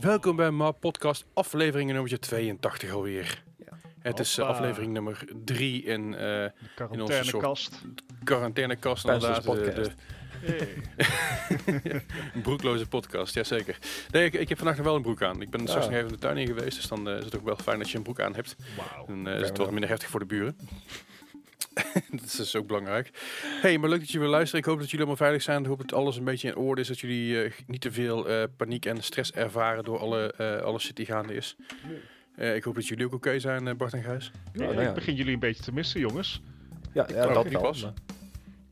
Welkom bij Ma Podcast, aflevering nummer 82 alweer. Het is eh, Hoppa. aflevering nummer 3 in eh De quarantainekast. quarantainekast. Pijnsters Inderdaad, de. Hey. de broekloze podcast, jazeker. Nee, ik, ik heb vandaag nog wel een broek aan. Ik ben straks Ah. nog even de tuin in geweest, dus dan eh, is het ook wel fijn dat je een broek aan hebt. Wauw. Dan is het wat minder heftig voor de buren. dat is dus ook belangrijk. hey, maar leuk dat jullie weer luisteren. Ik hoop dat jullie allemaal veilig zijn. Ik hoop dat alles een beetje in orde is. Dat jullie eh, niet te veel eh, paniek en stress ervaren door alle, eh, alle shit die gaande is. Eh, ik hoop dat jullie ook oké zijn, Bart en Gijs. Ja, nou ja. Ik begin jullie een beetje te missen, jongens. Ja, ja dat wel. pas. Ik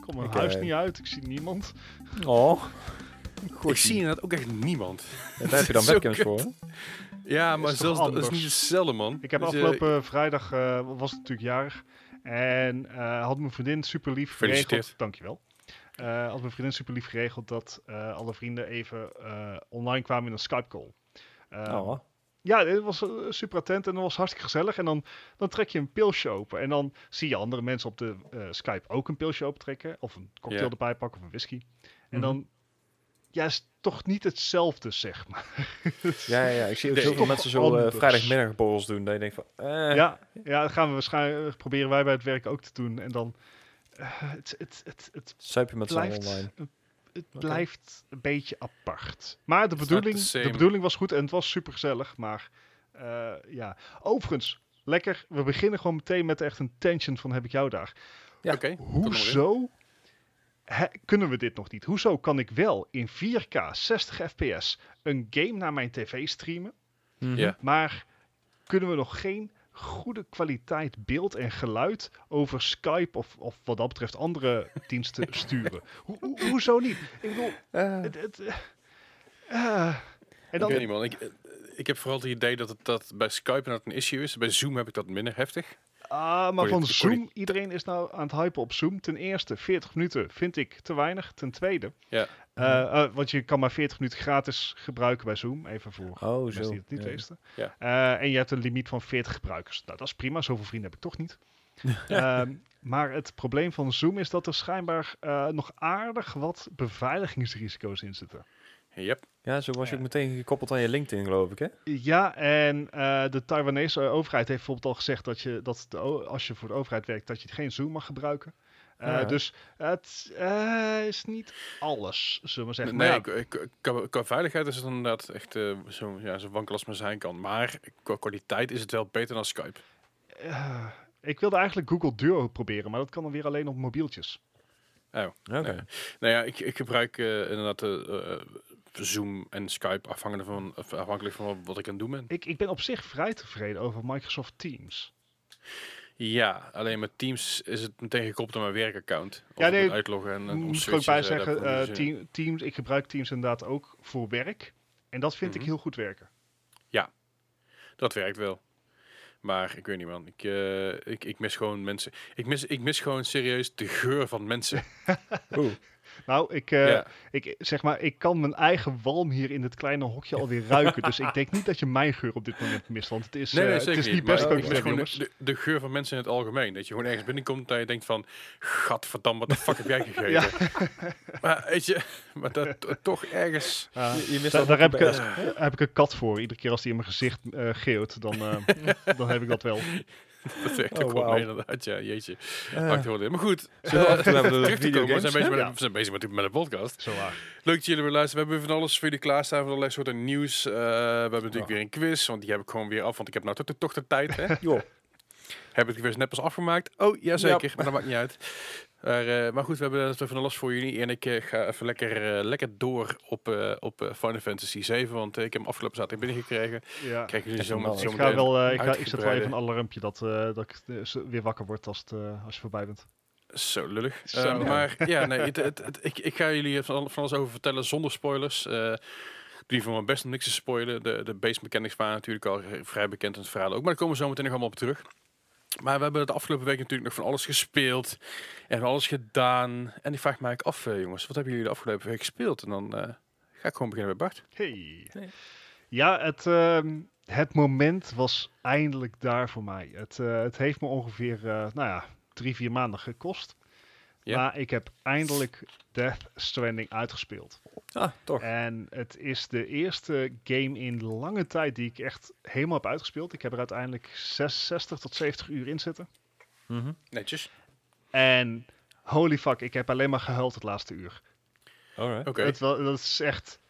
kom mijn Ik, huis niet uit, ik zie niemand. Oh, ik zie inderdaad ook echt niemand. ja, daar heb je dan webcams voor. hè? Ja, maar zelfs dat is niet hetzelfde, man. Ik heb Dus, afgelopen vrijdag, eh, was het natuurlijk jarig. En eh, had mijn vriendin super lief geregeld. Dankjewel. Eh had mijn vriendin super lief geregeld dat eh, alle vrienden even eh, online kwamen in een Skype call. Eh, Oh, Ja, het was super attent en dat was hartstikke gezellig. En dan, dan trek je een pilsje open. En dan zie je andere mensen op de eh, Skype ook een pilsje opentrekken. Of een cocktail erbij pakken of een whisky. En Mhm. dan, ja, is toch niet hetzelfde, zeg maar. ja, ja, ja, ik zie ook zoveel toch mensen zo eh anders. vrijdagmiddagborrels doen. Dat je denkt van, eh, Ja, ja, dat gaan we waarschijnlijk, proberen wij bij het werk ook te doen. En dan, eh, het, het, het, het, met blijft, online. het blijft een beetje apart. Maar de It's bedoeling, de bedoeling was goed en het was super gezellig. Maar eh, ja, overigens, lekker. We beginnen gewoon meteen met echt een tension van heb ik jou daar. Ja. Oké. Hoezo kunnen we dit nog niet? Hoezo kan ik wel in 4K 60 fps een game naar mijn tv streamen, Mhm. Ja. maar kunnen we nog geen goede kwaliteit beeld en geluid over Skype of, of wat dat betreft andere diensten sturen? Ho- ho- hoezo niet? Ik bedoel, Eh, het, het, eh, eh, en Ik dan, weet niet, man. Ik, ik heb vooral het idee dat het dat bij Skype dat een issue is. Bij Zoom heb ik dat minder heftig. Ah, maar van Zoom, iedereen is nou aan het hypen op Zoom. Ten eerste, 40 minuten vind ik te weinig. Ten tweede, Ja. eh, eh, want je kan maar 40 minuten gratis gebruiken bij Zoom. Even voor oh, mensen zo. die het niet Ja. wisten. Ja. Eh, en je hebt een limiet van 40 gebruikers. Nou, dat is prima. Zoveel vrienden heb ik toch niet. Ehm, maar het probleem van Zoom is dat er schijnbaar eh, nog aardig wat beveiligingsrisico's in zitten. Yep. Ja, zo was je ook meteen gekoppeld aan je LinkedIn, geloof ik, hè? Ja, en eh, de Taiwanese overheid heeft bijvoorbeeld al gezegd dat je dat de als je voor de overheid werkt, dat je geen Zoom mag gebruiken. Eh, Ja. Dus het eh, is niet alles, zullen we maar zeggen. Nee, Maar ja, qua- veiligheid is het inderdaad echt eh, zo, ja, zo wankel als maar zijn kan. Maar qua kwaliteit is het wel beter dan Skype. eh, ik wilde eigenlijk Google Duo proberen, maar dat kan dan weer alleen op mobieltjes. Oké. Nee. Nou ja, ik, ik gebruik eh, inderdaad eh, eh, Zoom en Skype afhankelijk van, af- afhankelijk van wat ik aan het doen ben. Ik, ik ben op zich vrij tevreden over Microsoft Teams. Ja, alleen met Teams is het meteen gekoppeld aan mijn werkaccount. Ja, nee, uitloggen en, Moet ik ook bij zeggen, team, Teams, ik gebruik Teams inderdaad ook voor werk. En dat vind Mhm. ik heel goed werken. Dat werkt wel. Maar ik weet niet man, ik, eh, ik, ik mis gewoon mensen. Ik mis, ik mis gewoon serieus de geur van mensen. Oeh. Nou, ik, eh, ja. ik, zeg maar, ik kan mijn eigen walm hier in dit kleine hokje alweer ruiken. dus ik denk niet dat je mijn geur op dit moment mist. Want het is, Nee, eh, het is niet best Maar ook ik mis coaster, gewoon jongens. de, geur van mensen in het algemeen. Dat je gewoon ergens binnenkomt en je denkt van... Gadverdamme, wat de fuck heb jij gegeten? Ja. Maar weet je, maar dat to- toch ergens... Je, je mist daar, heb, ik, heb ik een kat voor. Iedere keer als die in mijn gezicht eh geeuwt, dan, eh, dan heb ik dat wel. Dat werkt Oh, ook wel wauw. mee inderdaad. Ja, jeetje. Eh, wel. Maar goed, Zullen we eh, we de terug te komen. We zijn bezig, met, we zijn bezig met, met een podcast. Zo waar. Leuk dat jullie weer luisteren. We hebben van alles voor jullie klaarstaan. Van allerlei soorten nieuws. Eh, we hebben natuurlijk weer een quiz. Want die heb ik gewoon weer af. Want ik heb nou toch, toch de tijd. Hè? joh. Heb ik de quiz net pas afgemaakt? Oh, jazeker. Ja. Maar dat maakt niet uit. Maar, eh, maar goed, we hebben het van alles voor jullie. En ik eh, ga even lekker, eh, lekker door op, eh, op Final Fantasy 7. Want ik heb hem afgelopen zaterdag binnengekregen. Ja. Krijgen jullie zo, Ik, ga wel, ik, ga, ik zet wel even een alarmpje dat, eh, dat ik weer wakker word als, het, als je voorbij bent. Zo lullig. Zo. Maar ja, nee, het, het, het- ik, ik ga jullie van, van alles over vertellen zonder spoilers. Eh die van mijn best om niks te spoilen. De, de base mechanics waren natuurlijk al vrij bekend in het verhaal ook. Maar daar komen we zo meteen nog allemaal op terug. Maar we hebben de afgelopen week natuurlijk nog van alles gespeeld. En van alles gedaan. En ik vraag me eigenlijk af, eh, jongens. Wat hebben jullie de afgelopen week gespeeld? En dan eh, ga ik gewoon beginnen bij Bart. Hey. Nee. Ja, het, ehm, het moment was eindelijk daar voor mij. Het, eh, het heeft me ongeveer, eh, nou ja, drie, vier maanden gekost. Ja. Maar ik heb eindelijk Death Stranding uitgespeeld. Ah, toch. En het is de eerste game in lange tijd die ik echt helemaal heb uitgespeeld. Ik heb er uiteindelijk 66 tot 70 uur in zitten. Mhm. Netjes. En holy fuck, ik heb alleen maar gehuild het laatste uur. Alright. Oké. Het dat is echt.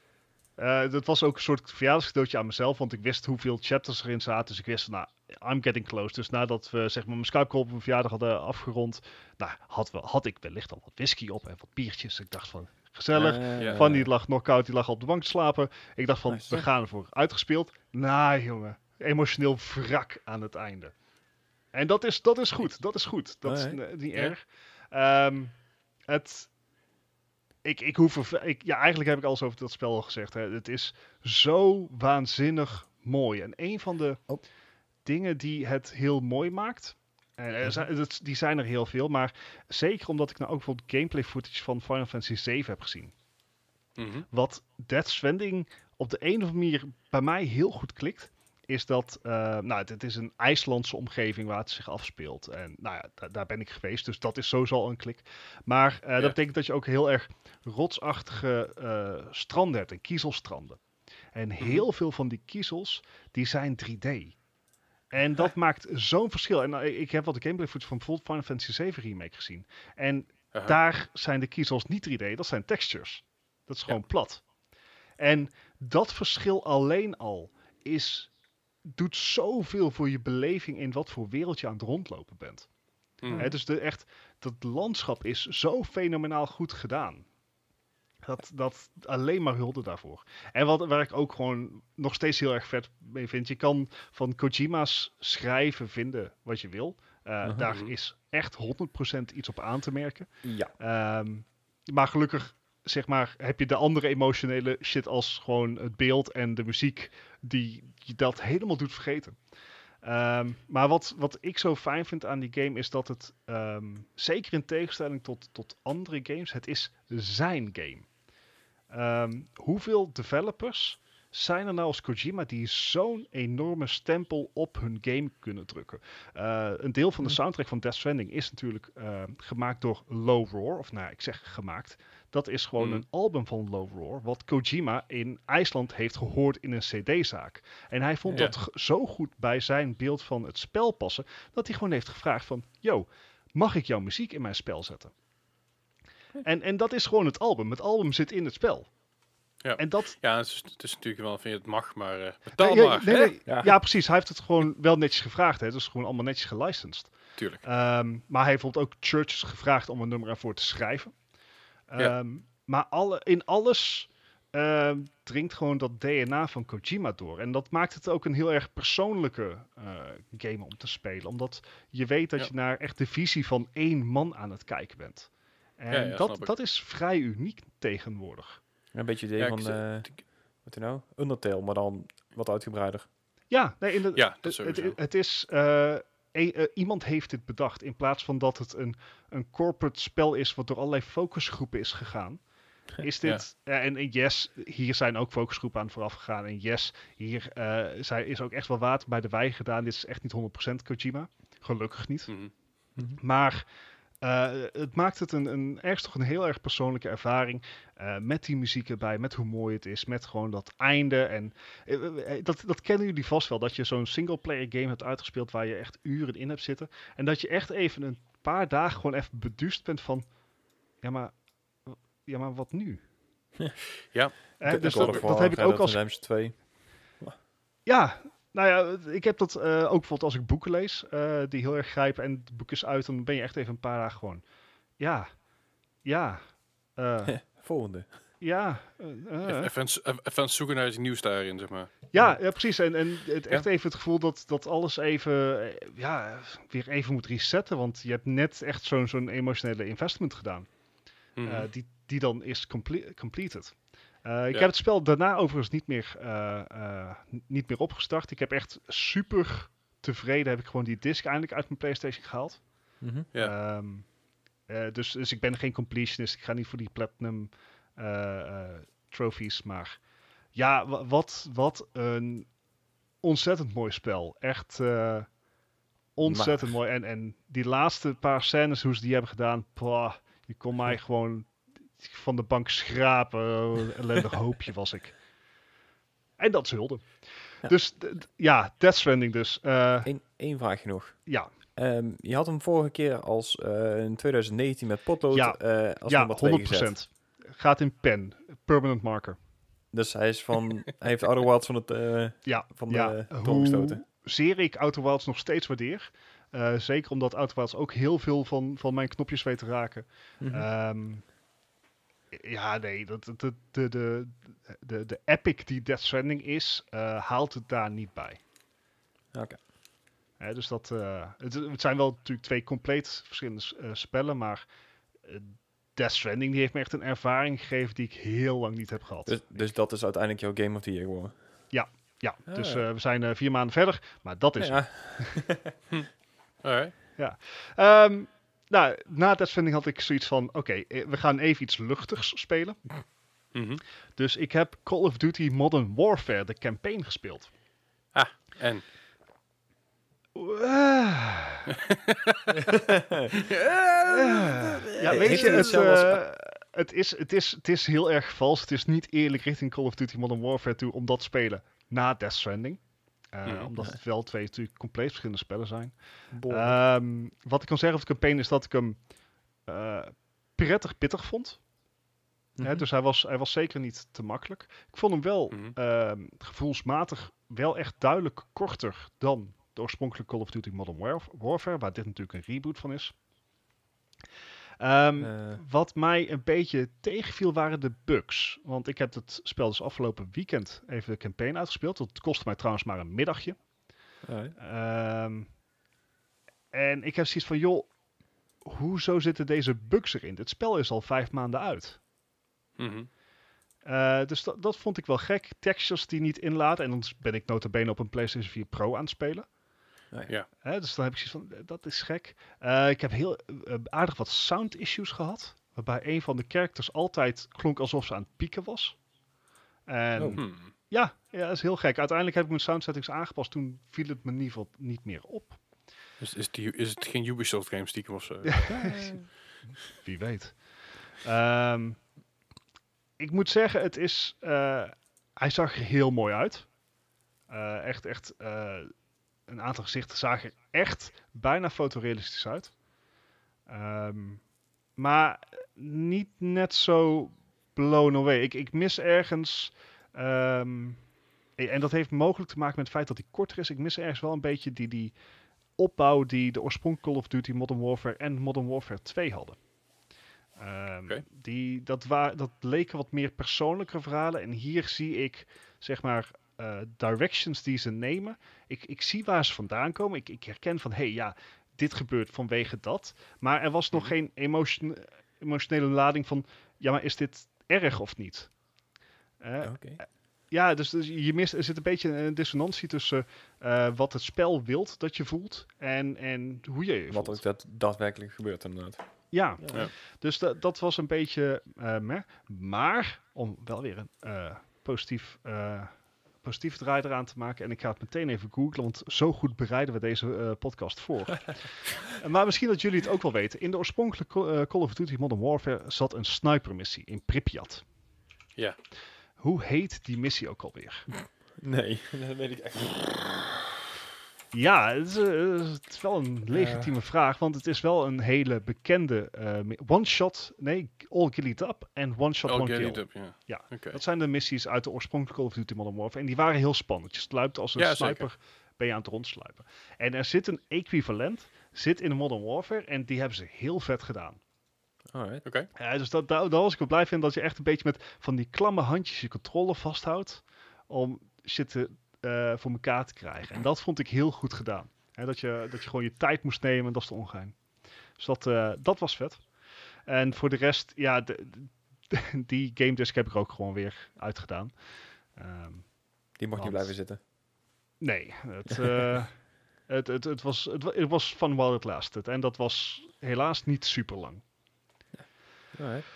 eh dat was ook een soort verjaardagscadeautje aan mezelf, want ik wist hoeveel chapters erin zaten. Dus ik wist, nou, I'm getting close. Dus nadat we zeg maar mijn Skype call op mijn verjaardag hadden afgerond, nou, had, we, had ik wellicht al wat whisky op en wat biertjes. Ik dacht van, gezellig. Ja. Van die lag nog koud, die lag op de bank te slapen. Ik dacht van, Nice. we gaan ervoor. Uitgespeeld. Nou, jongen. Emotioneel wrak aan het einde. En dat is, dat is goed. Dat is goed. Dat is niet Ja. erg. Ehm, het... Ik, ik hoef er... Ik, ja, eigenlijk heb ik alles over dat spel al gezegd. Hè. Het is zo waanzinnig mooi. En een van de Oh. Dingen die het heel mooi maakt... En er zijn, dat- die zijn er heel veel, maar zeker omdat ik nou ook bijvoorbeeld gameplay footage van Final Fantasy 7 heb gezien. Mhm. Wat Death Stranding op de een of andere manier bij mij heel goed klikt, is dat, eh, nou, het, het is een IJslandse omgeving waar het zich afspeelt. En nou ja, da- daar ben ik geweest, dus dat is sowieso al een klik. Maar eh, Ja. dat betekent dat je ook heel erg rotsachtige eh, stranden hebt en kiezelstranden. En heel veel van die kiezels, die zijn 3D. En dat maakt zo'n verschil. En eh, ik heb wat de gameplay footage van bijvoorbeeld Final Fantasy 7 Remake gezien. En Aha. daar zijn de kiezels niet 3D, dat zijn textures. Dat is Ja. gewoon plat. En dat verschil alleen al is, doet zoveel voor je beleving in wat voor wereld je aan het rondlopen bent. Mhm. Hè, dus de, echt, dat landschap is zo fenomenaal goed gedaan. Dat, dat alleen maar hulde daarvoor. En wat, waar ik ook gewoon nog steeds heel erg vet mee vind. Je kan van Kojima's schrijven vinden wat je wil. Eh, Mhm. Daar is echt 100% iets op aan te merken. Ja. Ehm, maar gelukkig, zeg maar, heb je de andere emotionele shit als gewoon het beeld en de muziek die je dat helemaal doet vergeten. Ehm, maar wat, wat ik zo fijn vind aan die game is dat het, ehm, zeker in tegenstelling tot, tot andere games, het is zijn game. Ehm, hoeveel developers zijn er nou als Kojima die zo'n enorme stempel op hun game kunnen drukken? Eh, een deel van de soundtrack van Death Stranding is natuurlijk eh, gemaakt door Low Roar. Of nou, ja, ik zeg gemaakt. Dat is gewoon Hm. een album van Low Roar. Wat Kojima in IJsland heeft gehoord in een CD-zaak. En hij vond Ja. dat zo goed bij zijn beeld van het spel passen. Dat hij gewoon heeft gevraagd van... Yo, mag ik jouw muziek in mijn spel zetten? En, en dat is gewoon het album. Het album zit in het spel. Ja. En dat, Ja, het is, het is natuurlijk wel, vind je het mag, maar eh betaal Nee, maar. nee, hè? nee, Ja. ja. precies. Hij heeft het gewoon wel netjes gevraagd. Hè. Het is gewoon allemaal netjes gelicensed. Tuurlijk. Ehm, maar hij heeft bijvoorbeeld ook Churches gevraagd om een nummer ervoor te schrijven. Ja. Ehm, maar alle, in alles ehm, dringt gewoon dat DNA van Kojima door. En dat maakt het ook een heel erg persoonlijke eh, game om te spelen. Omdat je weet dat Ja. je naar echt de visie van één man aan het kijken bent. En Ja, ja, dat, dat is vrij uniek tegenwoordig. Een beetje idee Ja, van, eh wat is nou? Undertale, maar dan wat uitgebreider. Ja, nee, inderdaad. Ja, dat het, het, is. eh, e- eh, iemand heeft dit bedacht. In plaats van dat het een, een corporate spel is. wat door allerlei focusgroepen is gegaan. Is dit. ja, en, en yes, hier zijn ook focusgroepen aan vooraf gegaan. En yes, hier eh, zij, is ook echt wel water bij de wei gedaan. Dit is echt niet 100% Kojima. Gelukkig niet. Mhm. Maar eh, het maakt het een, een, ergens toch een heel erg persoonlijke ervaring. eh, met die muziek erbij, met hoe mooi het is, met gewoon dat einde. En eh, dat, dat kennen jullie vast wel, dat je zo'n singleplayer game hebt uitgespeeld waar je echt uren in hebt zitten. En dat je echt even een paar dagen gewoon even beduust bent van, ja maar, ja, maar wat nu? Ja. Eh, dus dat, heb ik ook als Redemption 2. Ja, nou ja, ik heb dat eh, ook bijvoorbeeld als ik boeken lees, eh, die heel erg grijpen en het boek is uit, dan ben je echt even een paar dagen gewoon, ja, ja, eh, Volgende. ja. Even, het zoeken naar iets nieuws daarin, zeg maar. ja, ja, precies. En, en het, echt even het gevoel dat, dat alles even, ja, weer even moet resetten, want je hebt net echt zo'n zo'n emotionele investment gedaan, Mhm. eh, die, die dan is comple- completed. Eh, ik Ja. heb het spel daarna overigens niet meer, eh, eh, niet meer opgestart. Ik heb echt super tevreden, heb ik gewoon die disc eindelijk uit mijn PlayStation gehaald. Mhm. Ja. Ehm, eh, dus, dus ik ben geen completionist. Ik ga niet voor die platinum eh, eh, trophies. Maar ja, wa- wat, wat een ontzettend mooi spel. Echt eh, ontzettend mooi. En, en die laatste paar scènes, hoe ze die hebben gedaan. pah, Die kon mij gewoon van de bank schrapen. Een ellendig hoopje was ik. En dat is hulde. Ja. Dus ja, Death Stranding dus. Eh, Eén één vraagje nog. ja, Ehm, je had hem vorige keer als eh, in 2019 met potlood Ja. eh als ja nummer 2 gezet. 100%. Gaat in pen. Permanent marker. Dus hij is van, hij heeft Outer Wilds van het Ja, van ja. de toon gestoten. Zeer ik Outer Wilds nog steeds waardeer. Zeker omdat Outer Wilds ook heel veel van, van mijn knopjes weet te raken. Mhm. Ehm, ja, nee, dat, dat, de, de, de, de, de epic die Death Stranding is, eh, haalt het daar niet bij. Oké. Hè, dus dat, eh, het, het zijn wel natuurlijk twee compleet verschillende eh, spellen, maar Death Stranding die heeft me echt een ervaring gegeven die ik heel lang niet heb gehad. Dus, dus dat is uiteindelijk jouw Game of the Year geworden. ja, Ah, dus ja. eh, we zijn eh, vier maanden verder, maar dat is ja, Alright. Ehm, nou, na Death Stranding had ik zoiets van, oké, eh, we gaan even iets luchtigs spelen. Mhm. Dus ik heb Call of Duty Modern Warfare, de campaign, gespeeld. En? Ah. ja, weet je, het, eh, het, is, het, is, het is heel erg vals. Het is niet eerlijk richting Call of Duty Modern Warfare toe om dat te spelen na Death Stranding. Eh. Omdat het wel twee natuurlijk compleet verschillende spellen zijn. Ehm, wat ik kan zeggen over de campaign is dat ik hem eh, prettig pittig vond. Hè, Mhm. dus hij was, hij was zeker niet te makkelijk. Ik vond hem wel Mhm. ehm, gevoelsmatig wel echt duidelijk korter dan de oorspronkelijke Call of Duty Modern Warf- Warfare, waar dit natuurlijk een reboot van is. Ehm, Eh, wat mij een beetje tegenviel waren de bugs. Want ik heb het spel dus afgelopen weekend even de campaign uitgespeeld. Dat kostte mij trouwens maar een middagje. Ehm, en ik heb zoiets van, joh, hoezo zitten deze bugs erin? Dit spel is al vijf maanden uit. Mhm. Eh, dus dat, dat vond ik wel gek. Textures die niet inladen. En dan ben ik nota bene op een PlayStation 4 Pro aan het spelen. Ja. Hè, dus dan heb ik zoiets van, eh, dat is gek. Eh, ik heb heel eh, aardig wat sound issues gehad. Waarbij een van de characters altijd klonk alsof ze aan het pieken was. En Oh. Hmm. ja, ja, dat is heel gek. Uiteindelijk heb ik mijn sound settings aangepast. Toen viel het me in ieder geval niet meer op. Is, is, die, is het geen Ubisoft game stiekem of zo? Wie weet. Ehm, ik moet zeggen, het is, eh, hij zag er heel mooi uit. Eh, echt, echt. eh, een aantal gezichten zagen er echt bijna fotorealistisch uit. Ehm, maar niet net zo blown away. Ik, ik mis ergens. ehm, en dat heeft mogelijk te maken met het feit dat hij korter is. Ik mis ergens wel een beetje die, die opbouw die de oorspronkelijke Call of Duty Modern Warfare en Modern Warfare 2 hadden. Oké. die, dat, dat leken wat meer persoonlijke verhalen. En hier zie ik, zeg maar, eh, directions die ze nemen. Ik, ik zie waar ze vandaan komen. Ik, ik herken van, hé, hey, ja, dit gebeurt vanwege dat. Maar er was nog Mhm. geen emotion, emotionele lading van, ja, maar is dit erg of niet? Eh, Oké. ja, dus, dus je mist, er zit een beetje een dissonantie tussen eh, wat het spel wilt dat je voelt en, en hoe je je Wat ook dat daadwerkelijk gebeurt inderdaad. Ja, Ja. dus da- dat was een beetje eh, meh. Maar, om wel weer een eh, positief, positief draai eraan te maken. En ik ga het meteen even googlen, want zo goed bereiden we deze eh, podcast voor. Eh, maar misschien dat jullie het ook wel weten. In de oorspronkelijke eh, Call of Duty Modern Warfare zat een snipermissie in Pripyat. Ja. Hoe heet die missie ook alweer? Nee, dat weet ik echt niet. Ja, het is, eh, het is wel een legitieme vraag, want het is wel een hele bekende eh, one-shot, nee, all kill it up en one-shot Oh, one kill. it up, ja. Ja, Oké. Dat zijn de missies uit de oorspronkelijke Call of Duty Modern Warfare en die waren heel spannend. Je sluipt als een Ja, sniper, ben je aan het rondsluipen. En er zit een equivalent, zit in de Modern Warfare en die hebben ze heel vet gedaan. Alright. Oké. Ja, dus dat, daar, daar was ik wel blij van dat je echt een beetje met van die klamme handjes je controle vasthoudt om shit te, eh, voor elkaar te krijgen. En dat vond ik heel goed gedaan. Dat, je, dat je gewoon je tijd moest nemen, dat is de ongein. Dus dat, eh, dat was vet. En voor de rest, ja, de, de- die game disc heb ik ook gewoon weer uitgedaan. Ehm, Die mag niet blijven zitten. nee, het, eh, het, het, het, was, het, wa- het was van while it lasted. En dat was helaas niet super lang. Alright.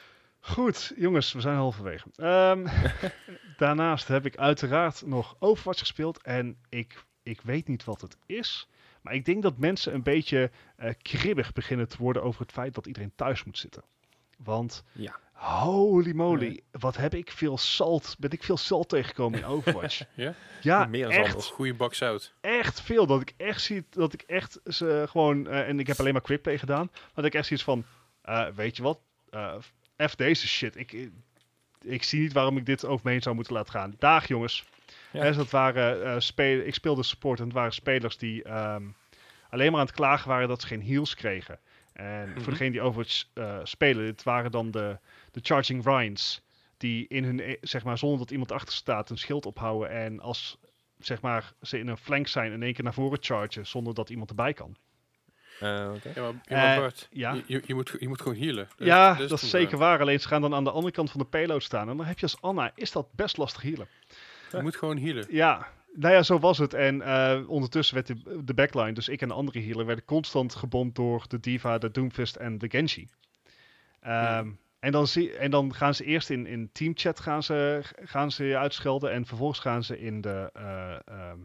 Goed, jongens, we zijn halverwege. Ehm, daarnaast heb ik uiteraard nog Overwatch gespeeld. En ik, ik weet niet wat het is. Maar ik denk dat mensen een beetje eh kribbig beginnen te worden over het feit dat iedereen thuis moet zitten. Want Ja. holy moly, wat heb ik veel salt, ben ik veel salt tegengekomen in Overwatch. Ja? Ja, Meer dan echt. Goeie box zout. echt veel. Dat ik echt zie, dat ik echt ze gewoon, eh, en ik heb alleen maar quickplay gedaan, dat ik echt zoiets van, eh, weet je wat, Eh, F deze shit. Ik, ik, zie niet waarom ik dit over me heen zou moeten laten gaan. Daag jongens. Ja. Hè, dat waren, eh, spelen, ik speelde support en het waren spelers die ehm, alleen maar aan het klagen waren dat ze geen heals kregen. En Mhm. voor degene die Overwatch eh spelen, dit waren dan de, de Charging Rhines. Die in hun, e- zeg maar, zonder dat iemand achter staat, een schild ophouden. En als zeg maar, ze in een flank zijn, in één keer naar voren chargen, zonder dat iemand erbij kan. Eh, oké. Ja, maar, ja, maar Eh, ja. Je, moet, je moet gewoon healen. ja, dat is zeker waar. Alleen ze gaan dan aan de andere kant van de payload staan. En dan heb je als Anna, is dat best lastig healen. Je moet gewoon healen. Ja, nou ja, zo was het. En eh, ondertussen werd de, de backline, dus ik en de andere healer, werden constant gebomd door de Diva, de Doomfist en de Genji. Ehm, en, dan zie, en dan gaan ze eerst in, in teamchat gaan ze, gaan ze je uitschelden. En vervolgens gaan ze in de, eh ehm,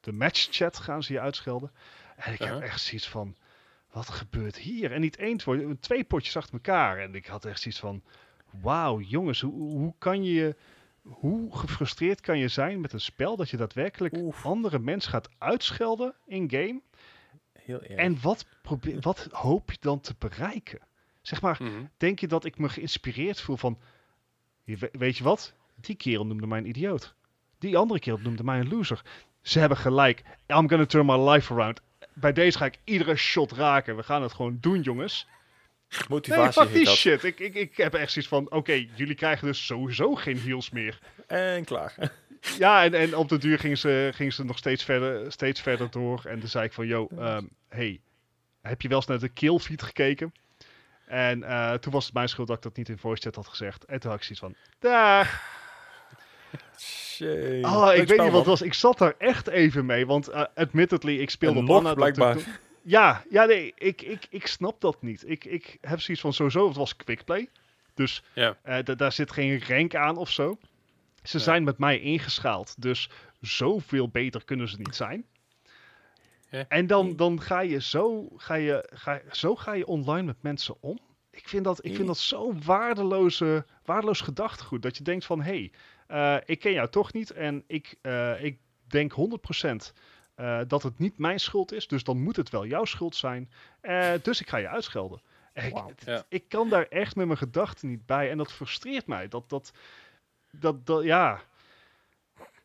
de matchchat gaan ze je uitschelden. En ik heb Uh-huh. echt zoiets van, wat gebeurt hier? En niet één, twee, twee potjes achter elkaar. En ik had echt zoiets van, wauw jongens, hoe, hoe kan je... Hoe gefrustreerd kan je zijn met een spel dat je daadwerkelijk Oef. andere mensen gaat uitschelden in game? Heel erg. En wat, probeer, wat hoop je dan te bereiken? Zeg maar, Mhm. denk je dat ik me geïnspireerd voel van... Weet je wat? Die kerel noemde mij een idioot. Die andere kerel noemde mij een loser. Ze hebben gelijk. I'm gonna turn my life around. Bij deze ga ik iedere shot raken. We gaan het gewoon doen, jongens. Nee, Motivatie fuck heet die shit. Ik, ik, ik heb echt zoiets van... Oké, jullie krijgen dus sowieso geen heals meer. En klaar. Ja, en, en op de duur gingen ze, gingen ze nog steeds verder, steeds verder door. En toen zei ik van, yo, ehm, hey, heb je wel eens naar de killfeed gekeken? En eh, toen was het mijn schuld dat ik dat niet in voice chat had gezegd. En toen had ik zoiets van, daar. Shame. Oh, Leuk ik weet niet wat het was. Ik zat daar echt even mee. Want uh, admittedly, ik speelde En op nog, Anna. dat- blijkbaar. ja, ja, nee, ik, ik, ik snap dat niet. Ik, ik heb zoiets van, sowieso, het was quickplay. Dus Ja. eh, da- daar zit geen rank aan of zo. Ze Ja. zijn met mij ingeschaald. Dus zoveel beter kunnen ze niet zijn. Ja. En dan, dan ga je zo ga je, ga, zo ga je online met mensen om. Ik vind dat, ik vind dat zo'n waardeloze, waardeloos gedachtegoed. Dat je denkt van, hé, hey, eh, ik ken jou toch niet. En ik, eh, ik denk 100% eh, dat het niet mijn schuld is. Dus dan moet het wel jouw schuld zijn. Eh, dus ik ga je uitschelden. En Ik. Ja. ik kan daar echt met mijn gedachten niet bij. En dat frustreert mij. Dat, dat, dat, dat ja.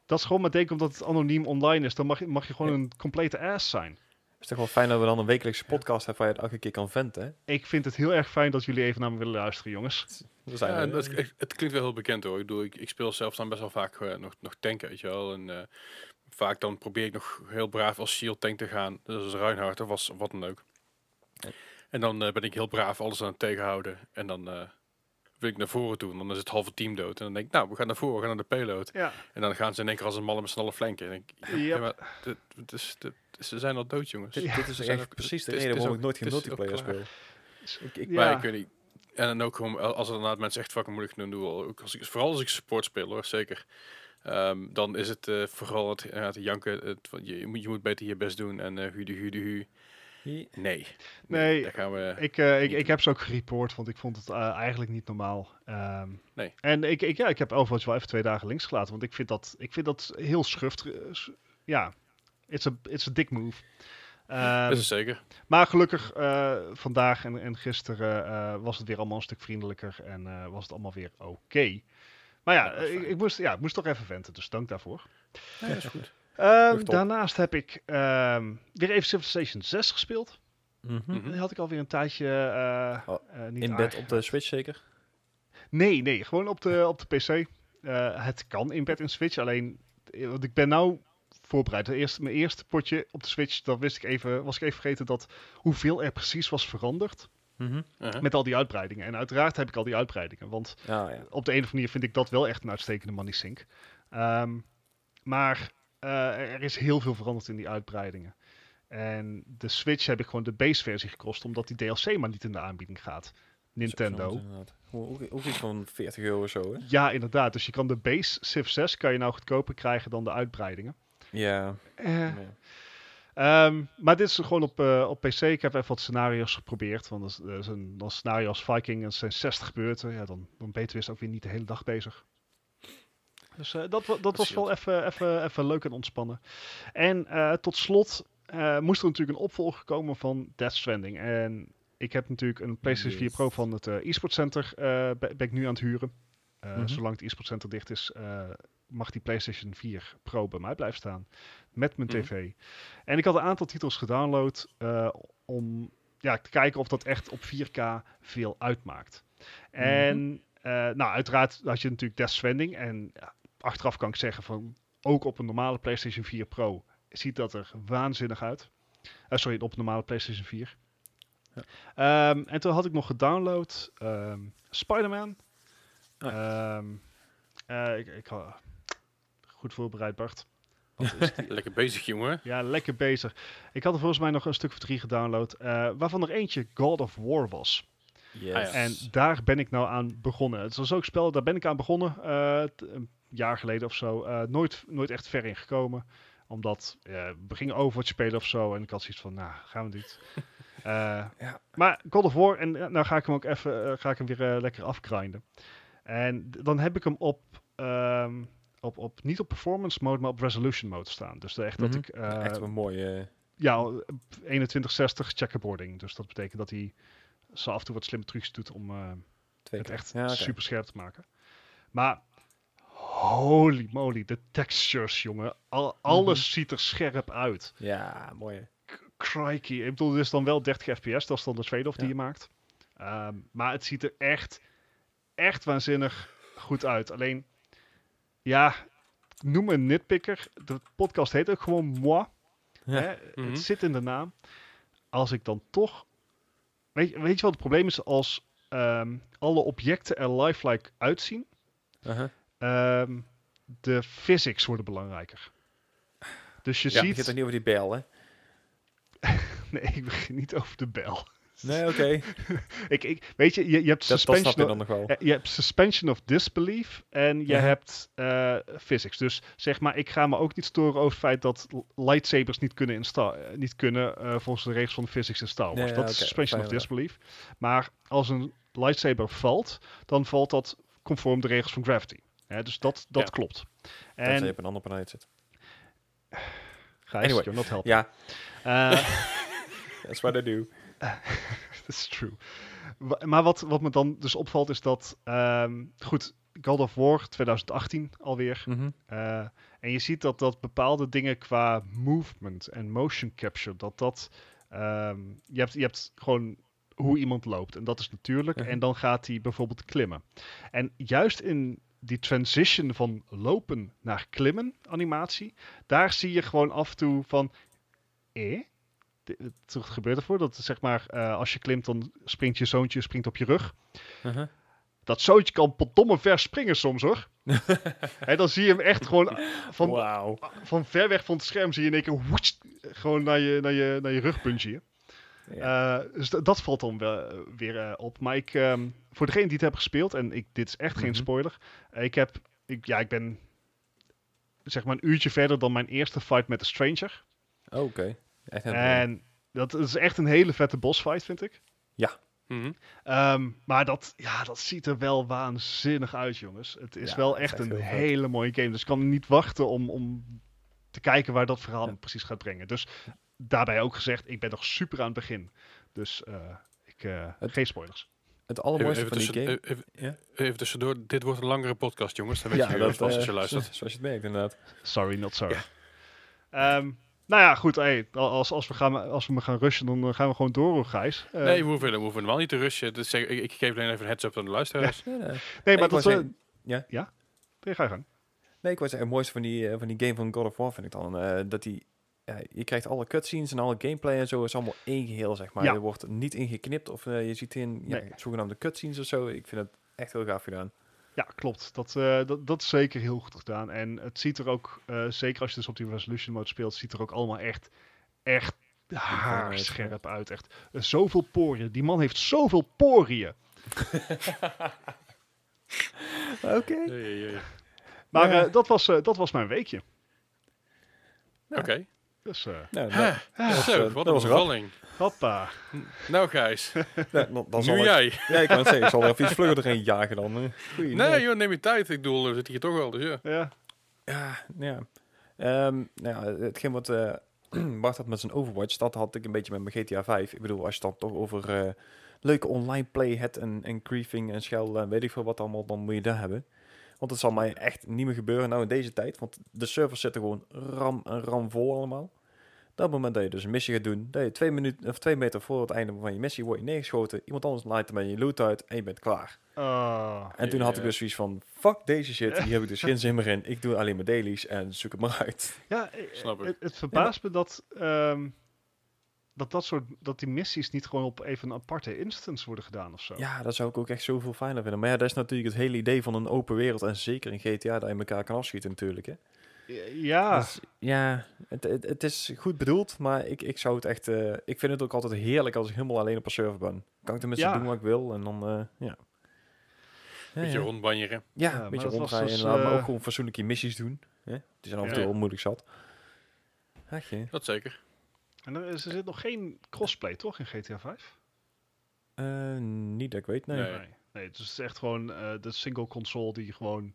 Dat is gewoon maar denken omdat het anoniem online is. Dan mag je, mag je gewoon Ja. een complete ass zijn. Het is toch wel fijn dat we dan een wekelijkse podcast hebben waar je het elke keer kan venten. hè? Ik vind het heel erg fijn dat jullie even naar me willen luisteren, jongens. We zijn Ja, het, klinkt wel heel bekend hoor. Ik, bedoel, ik, ik speel zelf dan best wel vaak eh, nog, nog tanken, weet je wel. En eh, vaak dan probeer ik nog heel braaf als shield tank te gaan. Dus als Reinhardt of was wat dan ook. Ja. En dan eh, ben ik heel braaf alles aan het tegenhouden. En dan eh, wil ik naar voren doen. Dan is het halve team dood. En dan denk ik, nou, we gaan naar voren, we gaan naar de payload. Ja. En dan gaan ze in één keer als een malle met z'n allen flanken. En ik, ja, Yep. maar dit, dit is, dit- ze zijn al dood, jongens. Dit, Ja. dit is echt ook- precies de reden waarom ik nooit geen multiplayer speel. Ik, ik, Ja. Maar ik weet niet. En dan ook gewoon, als er inderdaad mensen echt fucking moeilijk doen, doen ook als ik, vooral als ik support speel hoor, zeker. Ehm, dan is het eh, vooral het, ja, het janken. Het, van, je, je moet, je moet beter je best doen en uh, hu de hu de hu. Nee. Nee, Daar gaan we. Ik, eh, ik, ik heb ze ook gereport, want ik vond het eh, eigenlijk niet normaal. Ehm, Nee. En ik, ik, ja, ik heb Overwatch wel even twee dagen links gelaten, want ik vind dat, ik vind dat heel schuft. eh, Ja, it's a, it's a dick move. Ehm, dat is het zeker. maar gelukkig eh, vandaag en, en gisteren eh, was het weer allemaal een stuk vriendelijker en eh, was het allemaal weer oké. Maar ja, ik moest, ja, ik moest toch even venten, dus dank daarvoor. Ja, dat is goed. Ehm, daarnaast heb ik ehm, weer even Civilization 6 gespeeld. Mhm. Mhm. Die had ik alweer een tijdje eh, Oh, eh, niet In bed op de Switch zeker? Nee, nee, gewoon op de, op de PC. Eh, het kan in bed in Switch, alleen... Want ik ben nou voorbereid. De eerste, mijn eerste potje op de Switch, dan wist ik even, was ik even vergeten dat hoeveel er precies was veranderd Mhm. Uh-huh. met al die uitbreidingen. En uiteraard heb ik al die uitbreidingen, want Ja, ja. op de een of andere manier vind ik dat wel echt een uitstekende money sink. Ehm, maar er is heel veel veranderd in die uitbreidingen. En de Switch heb ik gewoon de base versie gekost, omdat die DLC maar niet in de aanbieding gaat. Nintendo. Ook, iets van 40 euro of zo, hè? Ja, inderdaad. Dus je kan de base Civ 6 kan je nou goedkoper krijgen dan de uitbreidingen. Ja. Eh. Ehm, maar dit is gewoon op, eh, op PC. Ik heb even wat scenario's geprobeerd. Want dat is een, scenario als Viking en zijn 60 beurten. Ja, dan, dan ben je ook weer niet de hele dag bezig. Dus eh, dat, dat was wel even, even, even leuk en ontspannen. En eh, tot slot eh, moest er natuurlijk een opvolger komen van Death Stranding. En ik heb natuurlijk een PlayStation 4 Yes. Pro van het eSport Center ben, ik nu aan het huren. Mhm. Zolang het eSport Center dicht is, mag die PlayStation 4 Pro bij mij blijven staan. Met mijn Mhm. tv. En ik had een aantal titels gedownload om ja, te kijken of dat echt op 4K veel uitmaakt. En eh, nou, uiteraard had je natuurlijk Death Stranding. En ja, achteraf kan ik zeggen van ook op een normale PlayStation 4 Pro ziet dat er waanzinnig uit. Eh, sorry, op een normale PlayStation 4. Ja. Ehm, en toen had ik nog gedownload ehm Spider-Man. Ah. Ehm, eh, ik, ik had- goed voorbereid, Bart. Lekker bezig, jongen. Ja, lekker bezig. Ik had er volgens mij nog een stuk of drie gedownload, eh, waarvan er eentje God of War was. Yes. Ah. En daar ben ik nou aan begonnen. Het was ook spel, daar ben ik aan begonnen, een jaar geleden of zo. Eh, nooit, nooit echt ver in gekomen, omdat eh, we gingen Overwatch spelen of zo. En ik had zoiets van, nou, gaan we niet. Eh, Ja. Maar God of War, en nou ga ik hem ook even, ga ik hem weer lekker afgrinden. En dan heb ik hem op, ehm, op, op, niet op performance mode, maar op resolution mode staan. Dus de- echt dat Mhm. ik... eh, Echt wel mooi. eh, ja, 2160 checkerboarding. Dus dat betekent dat hij zo af en toe wat slimme trucs doet om eh, twee het echt Ja, super scherp te maken. Maar holy moly, de textures, jongen. Al, alles Mhm. ziet er scherp uit. Ja, mooi. Crikey. Ik bedoel, dit is dan wel 30 fps. Dat is dan de trade-off die je maakt. Ehm, maar het ziet er echt, echt waanzinnig goed uit. Alleen, ja, noem me een nitpicker. De podcast heet ook gewoon moi. Ja. Hè? Mhm. Het zit in de naam. Als ik dan toch... Weet, je- weet je wat het probleem is? Als ehm, alle objecten er lifelike uitzien, Uh-huh. Ehm, de physics worden belangrijker. Dus je Je ziet... ziet het niet over die bel, hè? Nee, ik begin niet over de bel. Nee, oké. Ik, ik, weet je, je, je hebt Dat, dat snap suspension... je of-. Ja, je hebt suspension of disbelief en je Ja. hebt eh, physics. Dus zeg maar, ik ga me ook niet storen over het feit dat lightsabers niet kunnen, in Star, eh, niet kunnen eh, volgens de regels van de physics in Star Wars. Ja, ja, dat is suspension of disbelief. Maar als een lightsaber valt, dan valt dat conform de regels van gravity. Dus dat, dat Ja. klopt. En je En op een ander planeet zit. Gijs, Anyway. you're not helping. Ja, Eh, that's what I do. That's true. Maar wat, wat me dan dus opvalt is dat, ehm, goed, God of War 2018 alweer. Mhm. Eh, en je ziet dat dat bepaalde dingen qua movement en motion capture, dat dat, ehm, je, hebt, je hebt gewoon hoe iemand loopt en dat is natuurlijk. Mhm. En dan gaat hij bijvoorbeeld klimmen. En juist in die transition van lopen naar klimmen animatie, daar zie je gewoon af en toe van, eh? Het gebeurt ervoor dat zeg maar eh, als je klimt dan springt je zoontje springt op je rug. Uh-huh. Dat zoontje kan potdomme ver springen soms hoor. en dan zie je hem echt gewoon van, Wauw. van ver weg van het scherm zie je in één keer woets, gewoon naar je, naar je, naar je rug. Ja. Eh, dus dat valt dan wel, weer eh, op. Maar ik, ehm, voor degene die het hebben gespeeld, en ik, dit is echt geen Mhm. spoiler. eh, ik heb, ik, ja, ik ben zeg maar een uurtje verder dan mijn eerste fight met de Stranger. Oh, Oké. En dat is echt een hele vette bossfight, vind ik. Mhm. Ehm, maar dat, ja, dat ziet er wel waanzinnig uit, jongens. Het is Ja, wel is echt een hele mooie game. Dus ik kan niet wachten om, om te kijken waar dat verhaal Ja. precies gaat brengen. Dus daarbij ook gezegd, ik ben nog super aan het begin. Dus eh, ik, eh, Het- geen spoilers. Het Even, allermooiste even, van die tussen, game... even, Ja? even tussendoor, dit wordt een langere podcast, jongens. Dan weet je dat, vast als je eh, luistert. zo- Zoals je het merkt, inderdaad. Sorry, not sorry. Ehm, nou ja, goed. Hey, als, als, we gaan, als we me gaan rushen, dan eh, gaan we gewoon door, Gijs. Eh, nee, we hoeven, we hoeven helemaal niet te rushen. Dus ik, ik geef alleen even een heads-up aan de luisteraars. Nee, nee. nee, maar dat... zeggen- eh, ja? Ja? Nee, ga je gang. Nee, ik wou zeggen, het mooiste van die, van die game van God of War vind ik dan eh, dat die... ja, je krijgt alle cutscenes en alle gameplay en zo is allemaal één geheel, zeg maar. Ja. Er wordt niet ingeknipt of eh, je ziet in ja, Nee. zogenaamde cutscenes of zo. Ik vind het echt heel gaaf gedaan. Ja, klopt. Dat, eh, dat, dat is zeker heel goed gedaan. En het ziet er ook, eh, zeker als je dus op die resolution mode speelt, ziet er ook allemaal echt, echt haarscherp uit. Echt zoveel poriën. Die man heeft zoveel poriën. Oké. Maar dat, was, dat was mijn weekje. Oké. Dus, eh, Nou, nou, ah, Zo, eh, wat dat een bevalling. hoppa. Nou Gijs, ja, dan, dan zal nu ik- jij. Ja, ik kan het zeggen. Ik zal er even iets vlugger erin jagen dan. eh. Goeie Nee nacht. joh, neem je tijd. Ik bedoel, we zitten hier toch al, dus ja. Ja. Ja, ja. Ehm, nou ja, hetgeen wat eh Bart had met zijn Overwatch, dat had ik een beetje met mijn GTA 5. Ik bedoel, als je dan toch over eh, leuke online play hebt en, en griefing en schel en weet ik veel wat allemaal, dan moet je dat hebben. Want het zal mij echt niet meer gebeuren nou in deze tijd, want de servers zitten gewoon ram en ram vol allemaal. Dat moment dat je dus een missie gaat doen, dat je twee, minuten, of twee meter voor het einde van je missie wordt je neergeschoten, iemand anders laat hem je loot uit en je bent klaar. Ah. En toen had ik dus zoiets van, fuck deze shit, hier heb ik dus geen zin meer in. Ik doe alleen maar dailies en zoek het maar uit. Ja, Snap ik. Het, het verbaast me dat, ehm, dat, dat, soort, dat die missies niet gewoon op even een aparte instance worden gedaan of zo. Ja, dat zou ik ook echt zoveel fijner vinden. Maar ja, dat is natuurlijk het hele idee van een open wereld. En zeker in GTA dat je elkaar kan afschieten natuurlijk. Hè. Ja, Dus, ja, het, het, het is goed bedoeld, maar ik, ik zou het echt... eh, ik vind het ook altijd heerlijk als ik helemaal alleen op een server ben. Kan ik tenminste Ja. doen wat ik wil en dan, eh, ja. Ja, Beetje ja. rondbanjeren. Ja, Ja, een beetje rondrijden dus, maar eh, ook gewoon fatsoenlijke missies doen. Hè? Die zijn af en toe Ja. wel moeilijk zat. Ach, je. Dat zeker. En er, is- er zit nog geen crossplay toch in GTA 5? Eh, niet dat ik weet, nee. Nee. Nee, nee dus het is echt gewoon eh, de single console die gewoon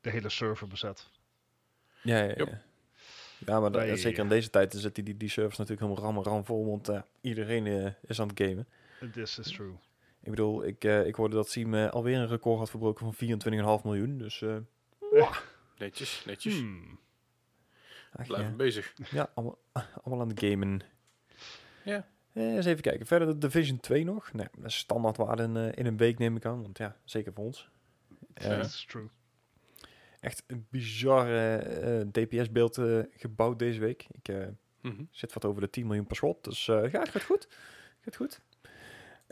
de hele server bezet. Ja, ja, ja. Yep. Ja, maar dat- zeker in deze tijd zitten die, die servers natuurlijk helemaal ram ram vol, want eh, iedereen is aan het gamen. This is true. Ik bedoel, ik, ik hoorde dat Siem alweer een record had verbroken van 24,5 miljoen, dus uh, Netjes, netjes. Hmm. Blijven bezig. ja, allemaal, allemaal aan het gamen. Ja. Eh, eens even kijken, verder de Division 2 nog. Nee, dat is standaardwaarde in, eh, in een week neem ik aan, want ja, zeker voor ons. Eh, This is true. Echt een bizar eh, DPS-beeld eh, gebouwd deze week. Ik eh, Mhm. zit wat over de 10 miljoen per slot, dus eh ja, het gaat goed. Gaat goed.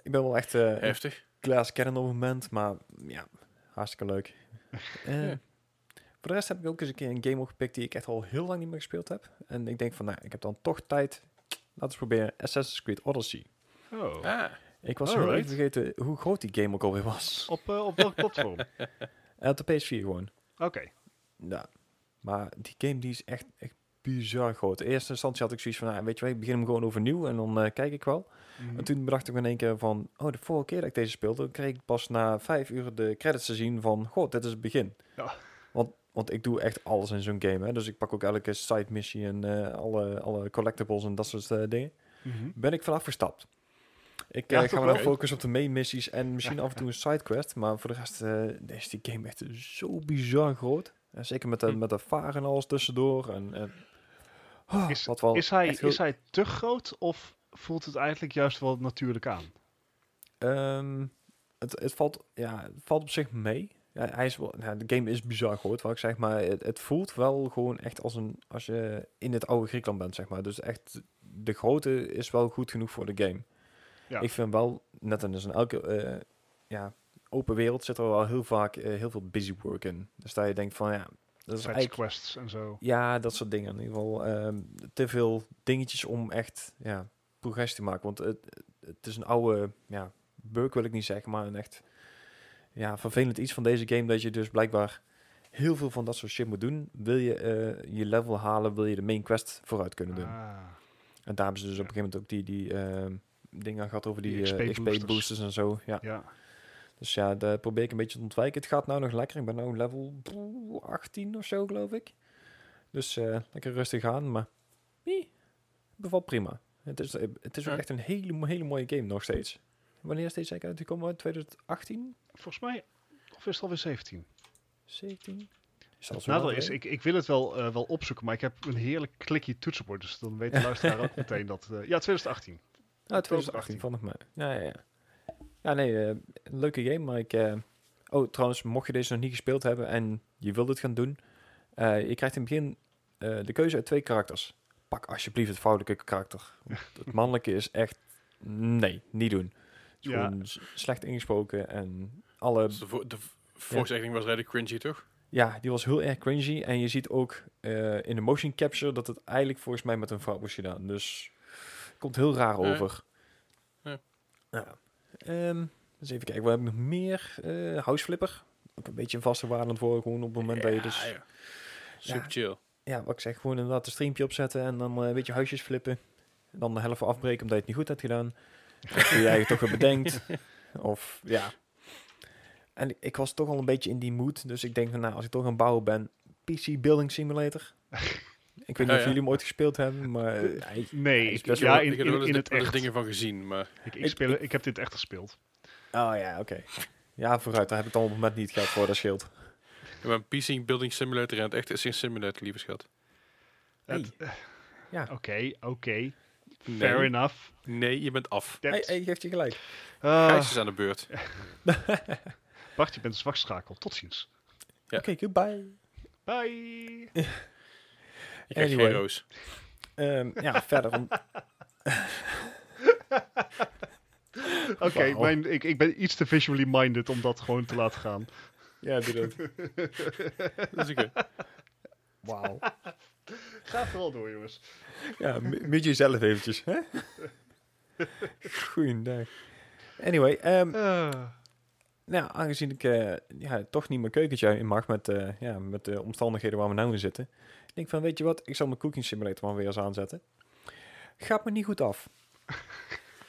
Ik ben wel echt eh, Heftig. Klaas kennen op het moment, maar ja, hartstikke leuk. Eh, Ja. Voor de rest heb ik ook eens een keer een game opgepikt die ik echt al heel lang niet meer gespeeld heb. En ik denk van, nou, ik heb dan toch tijd. Laten we proberen Assassin's Creed Odyssey. Oh. Ah, Ik was heel Alright. even vergeten hoe groot die game ook alweer was. Op, eh, op welk platform? Eh, op de PS4 gewoon. Oké. Ja. Maar die game die is echt, echt bizar groot. In eerste instantie had ik zoiets van, nou, weet je wel, ik begin hem gewoon overnieuw en dan eh, kijk ik wel. Mhm. En toen bedacht ik me in één keer van, oh, de vorige keer dat ik deze speelde, kreeg ik pas na vijf uur de credits te zien van, goh, dit is het begin. Ja. Want, want ik doe echt alles in zo'n game, hè. Dus ik pak ook elke side missie en eh, alle, alle collectibles en dat soort eh, dingen. Mhm. Ben ik vanaf gestapt. Ik Ja, eh, ga me wel wel? focussen op de main missies en misschien af en toe een sidequest. Maar voor de rest is die game echt zo bizar groot. En zeker met de, Hm. met de varen en alles tussendoor. En, en Oh, Is, wat wel is, hij, is hij te groot of voelt het eigenlijk juist wel natuurlijk aan? Ehm, het, het, valt, ja, het valt op zich mee. Ja, hij is wel, ja, de game is bizar groot, wat ik zeg, maar het, het voelt wel gewoon echt als een als je in het oude Griekenland bent, zeg maar. Dus echt, de grootte is wel goed genoeg voor de game. Ja. Ik vind wel, net als in elke eh, ja, open wereld zit er wel heel vaak eh, heel veel busy work in. Dus dat je denkt van ja, dat is eigenlijk quests en zo. ja, dat soort dingen. In ieder geval ehm, te veel dingetjes om echt ja, progressie te maken. Want het, het is een oude ja, bug wil ik niet zeggen, maar een echt ja, vervelend iets van deze game dat je dus blijkbaar heel veel van dat soort shit moet doen. Wil je eh, je level halen, wil je de main quest vooruit kunnen doen. Ah. En daar hebben ze dus op een gegeven moment ook die, die ehm, dingen gehad over die, Die eh, XP XP, boosters. boosters. en zo. Ja. Ja. Dus ja, daar probeer ik een beetje te ontwijken. Het gaat nou nog lekker. Ik ben nu level poeh, 18 of zo, geloof ik. Dus eh, lekker rustig aan, maar nee, bevalt prima. Het is, het is ook echt een hele, hele mooie game nog steeds. Wanneer is deze eigenlijk uitgekomen? uit 2018? Volgens mij, of is het alweer 17? 17? Is Het nadeel is, ik, ik wil het wel, eh, wel opzoeken, maar ik heb een heerlijk klikje toetsenbord. Dus dan weet de luisteraar ook meteen dat... eh, ja, 2018. Ah, 2018 van mij. Ja, ja, ja. Ja, nee, een leuke game, maar ik... oh, trouwens, mocht je deze nog niet gespeeld hebben en je wilt het gaan doen, je krijgt in het begin de keuze uit twee karakters. Pak alsjeblieft het vrouwelijke karakter. Het mannelijke is echt... Nee, niet doen. Is Ja. gewoon slecht ingesproken en alle... dus de, vo- de was redelijk cringy, toch? Ja, die was heel erg cringy. En je ziet ook eh, in de motion capture dat het eigenlijk volgens mij met een vrouw was gedaan. Dus komt heel raar over. Ja. Ja. Ehm, eens even kijken, we hebben nog meer. Eh House Flipper. Ook een beetje een vaste waarde voor gewoon op het moment dat je dus... ja. Super Ja. chill. ja, wat ik zeg, gewoon inderdaad een streampje opzetten en dan eh, een beetje huisjes flippen. En dan de helft afbreken omdat je het niet goed hebt gedaan. Je eigenlijk toch weer bedenkt. Of ja. En ik- was toch al een beetje in die mood. Dus ik denk van nou, als ik toch aan het bouwen ben, PC Building Simulator. ik weet niet Ja, of ja. jullie hem ooit gespeeld hebben, maar hij- Nee, is ik, ja, wel- in, ik heb er wel in, eens in het echt. dingen van gezien, maar Ik, ik, Ik- speel, ik- ik heb dit echt gespeeld. Oh ja, oké. Ja, vooruit. Daar heb ik dan op het moment niet gehad voor, dat scheelt. ik een PC Building Simulator en het echt is een simulator, lieve schat. Het- Ja. Oké, oké. Nee. Fair enough. Nee, je bent af. Hij, hij geeft je gelijk. Ah, Gijs is aan de beurt. Bart, je bent een zwakschakel. Tot ziens. Ja. Oké, goodbye. Bye. Ik krijg Anyway. geen roos. Ehm, ja, verder. Om, Oké, mijn- ik, ik ben iets te visually minded om dat gewoon te laten gaan. ja, doe dat. Dat is oké. Wauw. Ga vooral door, jongens. Ja, mu- moet je zelf eventjes, hè? Goeiedag. Anyway, ehm, Ah. nou, aangezien ik eh, ja, toch niet mijn keukentje in mag met, eh, ja, met de omstandigheden waar we nou in zitten, denk ik van, weet je wat, ik zal mijn cooking simulator maar weer eens aanzetten. Gaat me niet goed af.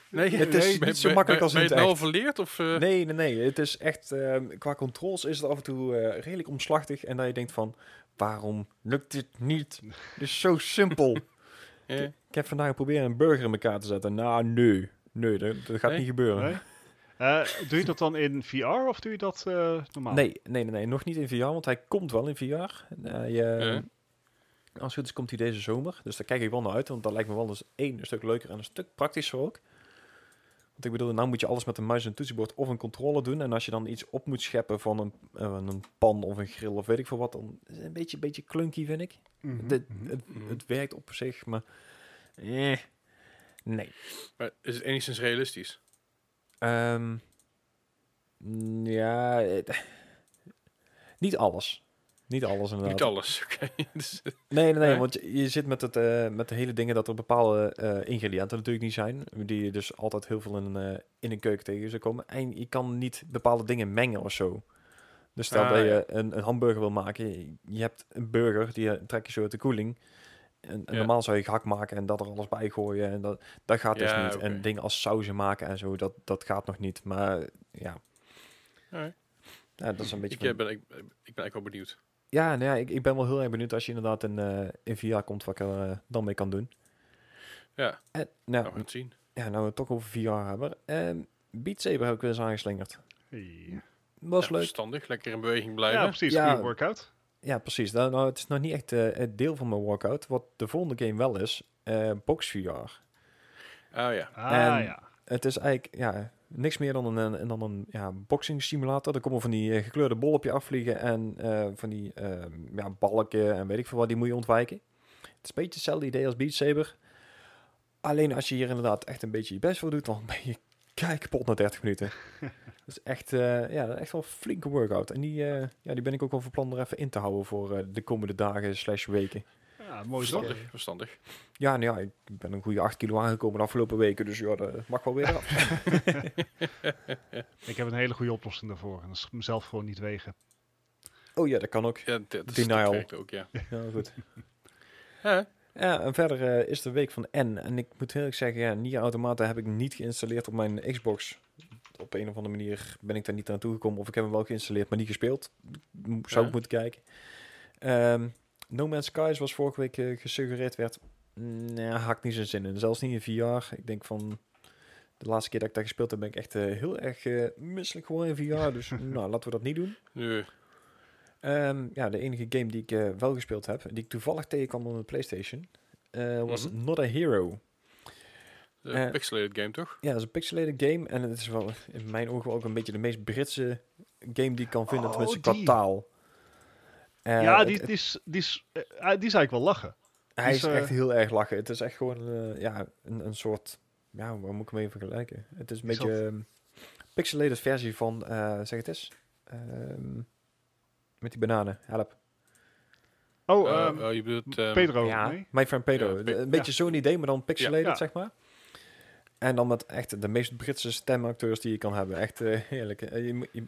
Nee, Het is nee, niet zo makkelijk als in het het nou echt. verleerd? Of, eh, Nee, nee, nee. Het is echt, ehm, qua controls is het af en toe redelijk omslachtig. En dat je denkt van, waarom lukt dit niet? Het is zo simpel. eh, Ik heb vandaag geprobeerd een burger in elkaar te zetten. Nou, nee. Nee, dat, dat gaat Nee? niet gebeuren. Nee? Eh, doe je dat dan in VR of doe je dat eh, normaal? Nee, nee, nee, nee, nog niet in VR, want hij komt wel in VR. Eh, je. Als het goed is, komt hij deze zomer. Dus daar kijk ik wel naar uit, want dat lijkt me wel eens één een stuk leuker en een stuk praktischer ook. Want ik bedoel, nou moet je alles met een muis en toetsenbord of een controller doen. En als je dan iets op moet scheppen van een, eh, een pan of een grill of weet ik veel wat, dan is het een beetje, beetje clunky, vind ik. Mhm, Dit- mhm. het, Mhm. het werkt op zich, maar... Eh, nee. maar is het enigszins realistisch? Ehm, mm, ja, het- niet alles. Niet alles inderdaad. Niet alles, oké. Dus, eh, Nee, nee, nee, want je, je zit met, het, eh, met de hele dingen dat er bepaalde eh, ingrediënten natuurlijk niet zijn, die je dus altijd heel veel in, een, in een keuken tegen zou komen. En je kan niet bepaalde dingen mengen of zo. Dus stel Ah, dat je een, een hamburger wil maken, je, hebt een burger, die trek je zo uit de koeling. En, en Ja. normaal zou je gehakt maken en dat er alles bij gooien en dat, dat gaat dus Ja, niet. En dingen als sauzen maken en zo, dat, dat gaat nog niet. Maar ja, alright. ja dat is een beetje... ik, van- ben, ik, ik ben echt wel benieuwd. Ja, nou ja ik, ik ben wel heel erg benieuwd als je inderdaad in, eh in VR komt wat ik er eh, dan mee kan doen. Ja, En, nou, nou, we het zien. ja, nou we het toch over VR hebben. Ehm Beat Saber heb ik weer eens aangeslingerd. Hey. Was Ja, leuk. Verstandig, lekker in beweging blijven. Ja, precies. Ja. Goede workout. Ja, precies. Nou, nou, het is nog niet echt eh, het deel van mijn workout. Wat de volgende game wel is, eh Box VR. Ah ja. Ah, En- ja. Het is eigenlijk ja, niks meer dan een, een, dan een ja, boxing simulator. Er komen van die eh, gekleurde bollen op je afvliegen en eh, van die eh, ja, balken en weet ik veel wat, die moet je ontwijken. Het is een beetje hetzelfde idee als Beat Saber. Alleen als je hier inderdaad echt een beetje je best voor doet, dan ben je kijk kapot na 30 minuten. Dat is echt, eh, ja, echt wel een flinke workout. En die, eh, ja, die ben ik ook wel van plan er even in te houden voor eh, de komende dagen slash weken. Ja, mooi? Verstandig, verstandig. Ja, nou ja, ik ben een goede 8 kilo aangekomen de afgelopen weken, dus ja, dat mag wel weer af. Ik heb een hele goede oplossing daarvoor. En dat is mezelf gewoon niet wegen. Oh ja, dat kan ook. Ja, dat, Denial. ook, ja. Ja, goed. Ja, Ja, en verder eh, is de week van N. En ik moet heel erg zeggen, ja, Nier Automata heb ik niet geïnstalleerd op mijn Xbox. Op een of andere manier ben ik daar niet aan toegekomen. Of ik heb hem wel geïnstalleerd, maar niet gespeeld. Zou Ja. ik moeten kijken. Ehm, no Man's Skies was vorige week eh, gesuggereerd werd. Nee, had ik niet zo'n zin in. Zelfs niet in VR. Ik denk van... De laatste keer dat ik daar gespeeld heb, ben ik echt eh, heel erg eh, misselijk geworden in VR. Dus nou, laten we dat niet doen. nu. Ehm, ja, de enige game die ik wel gespeeld heb, die ik toevallig tegenkwam op de PlayStation, eh, was Mhm. Not a Hero. Een pixelated game, toch? Ja, dat is een pixelated game en het is wel in mijn ogen ook een beetje de meest Britse game die ik kan vinden, Oh, tenminste qua taal. Eh, ja, die, het- die, is, die, is, eh, die is eigenlijk wel lachen. hij is, is eh, echt heel erg lachen. Het is echt gewoon eh, ja, een, een soort, ja, waar moet ik hem even vergelijken? Het is een Is beetje een pixelated versie van, eh, zeg het eens, Ehm, met die bananen, help. Oh, Eh, ehm, oh, je bedoelt... ehm, Pedro. ja, nee? My Friend Pedro. Ja, De- Pe- een beetje zo'n idee, maar dan pixelated, Ja. zeg maar. En dan met echt de meest Britse stemacteurs die je kan hebben. Echt eh, heerlijk. Eh, je, moet- je,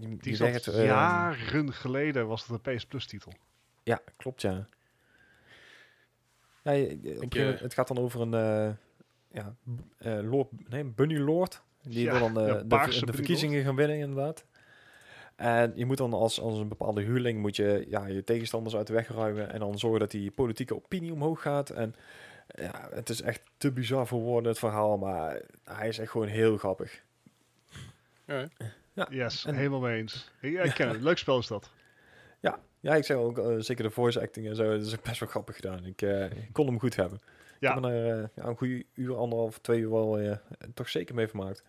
je, Die zat werkt, eh, jaren geleden, was het een PS Plus titel. Ja, klopt ja. Ja, je- eh, het gaat dan over een uh, ja, eh, Lord, nee, Bunny Lord. Die Ja, wil dan eh, de de, de verkiezingen gaan winnen, inderdaad. En je moet dan als, als een bepaalde huurling moet je ja, je tegenstanders uit de weg ruimen en dan zorgen dat die politieke opinie omhoog gaat. En ja, het is echt te bizar voor woorden, het verhaal, maar hij is echt gewoon heel grappig. Ja. Yes, En- helemaal mee eens. Ja, ik ken het. Leuk spel is dat. Ja, ik zeg ook, eh, zeker de voice acting en zo, dat is ook best wel grappig gedaan. Ik, eh, ik kon hem goed hebben. Ja. Ik heb er eh, ja, een goede uur, anderhalf, twee uur wel eh, toch zeker mee vermaakt.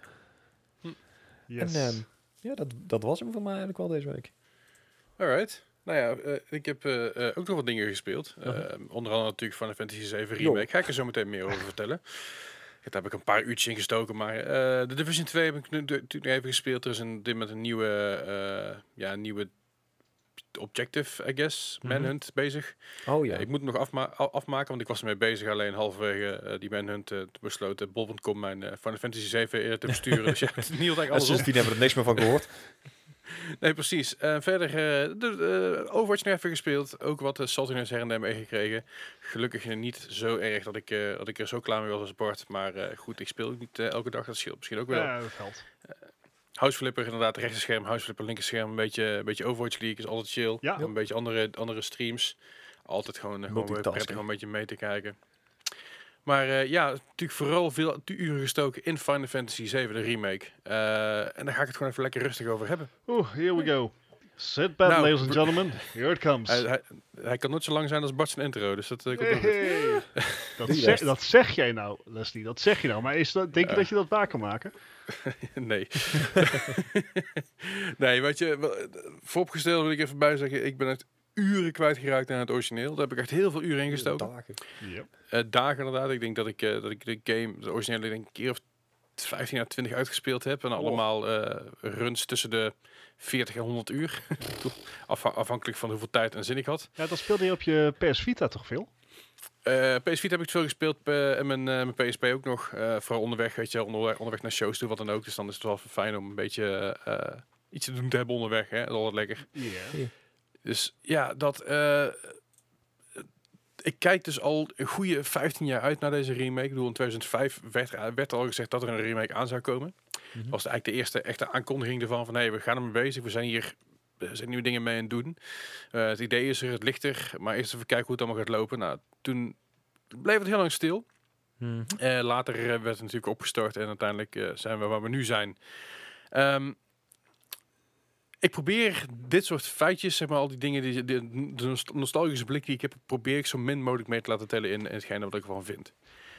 Yes. En ehm, ja, dat, dat was hem voor mij eigenlijk wel deze week. Alright. Nou ja, ik heb eh, eh, ook nog wat dingen gespeeld. Uh-huh. Eh, onder andere natuurlijk Final Fantasy 7 Jo. Remake. Ga ik er zo meteen meer over vertellen. Daar heb ik een paar uurtjes in gestoken. Maar eh, de Division 2 heb ik nu- even gespeeld. Er is een, dit met een nieuwe, eh, ja, nieuwe objective, I guess. Mhm. Manhunt bezig. Oh Ja. ja, ik moet hem nog afma afmaken, want ik was ermee bezig. Alleen halverwege eh, die Manhunt eh besloten bol.com mijn eh, Final Fantasy 7 eerder te besturen. dus ja, en alles sindsdien hebben we er niks meer van gehoord. Nee, precies. Eh, verder eh, de, de Overwatch nog even gespeeld. Ook wat uh, saltiness her en der meegekregen. Gelukkig niet zo erg dat ik, eh, dat ik er zo klaar mee was als Bart. Maar eh, goed, ik speel ook niet eh, elke dag. Dat scheelt misschien ook wel. Ja, dat geldt. Houseflipper inderdaad, rechterscherm. Houseflipper, linkerscherm. Een beetje, een beetje Overwatch League is altijd chill. Ja. Een beetje andere, andere streams. Altijd gewoon, eh, gewoon prettig om een beetje mee te kijken. Maar eh, ja, natuurlijk vooral veel uren gestoken in Final Fantasy 7, de remake. Eh, en daar ga ik het gewoon even lekker rustig over hebben. Oeh, here we go. Sit back, Nou, ladies and gentlemen. Here it comes. Hij, hij, hij kan nooit zo lang zijn als Bart zijn intro, dus dat eh, komt ook goed. Hey. dat, zeg, rest. dat zeg jij nou, Leslie. Dat zeg je nou. Maar is dat, denk je dat je dat waar kan maken? nee. nee, weet je, vooropgesteld wil ik even bij zeggen, ik ben echt uren kwijtgeraakt aan het origineel. Daar heb ik echt heel veel uren in gestoken. Dagen. Yep. Eh, dagen inderdaad. Ik denk dat ik, eh, dat ik de game, de originele, denk ik een keer of 15 à 20 uitgespeeld heb. En allemaal eh, runs tussen de 40 en 100 uur. Afha- afhankelijk van hoeveel tijd en zin ik had. Ja, dat speelde je op je PS Vita toch veel? Eh PS Vita heb ik veel gespeeld eh, en mijn, eh, mijn PSP ook nog. Eh, vooral onderweg, weet je, onderweg, onderweg naar shows toe, wat dan ook. Dus dan is het wel fijn om een beetje eh, iets te doen te hebben onderweg. Hè? Dat is altijd lekker. Ja. Dus ja, dat. eh, ik kijk dus al een goede 15 jaar uit naar deze remake. Ik bedoel, in 2005 werd, er- werd al gezegd dat er een remake aan zou komen. Mhm. Dat was eigenlijk de eerste echte aankondiging ervan van hé, we gaan ermee bezig. We zijn hier er zijn nieuwe dingen mee aan het doen. Eh, het idee is er, het ligt er. Maar eerst even kijken hoe het allemaal gaat lopen. Nou, toen bleef het heel lang stil. Mhm. Eh, later eh, werd het natuurlijk opgestart en uiteindelijk eh, zijn we waar we nu zijn. Ehm, ik probeer dit soort feitjes, zeg maar, al die dingen, die, de, de nost- nostalgische blik die ik heb, probeer ik zo min mogelijk mee te laten tellen in, in hetgene wat ik ervan vind.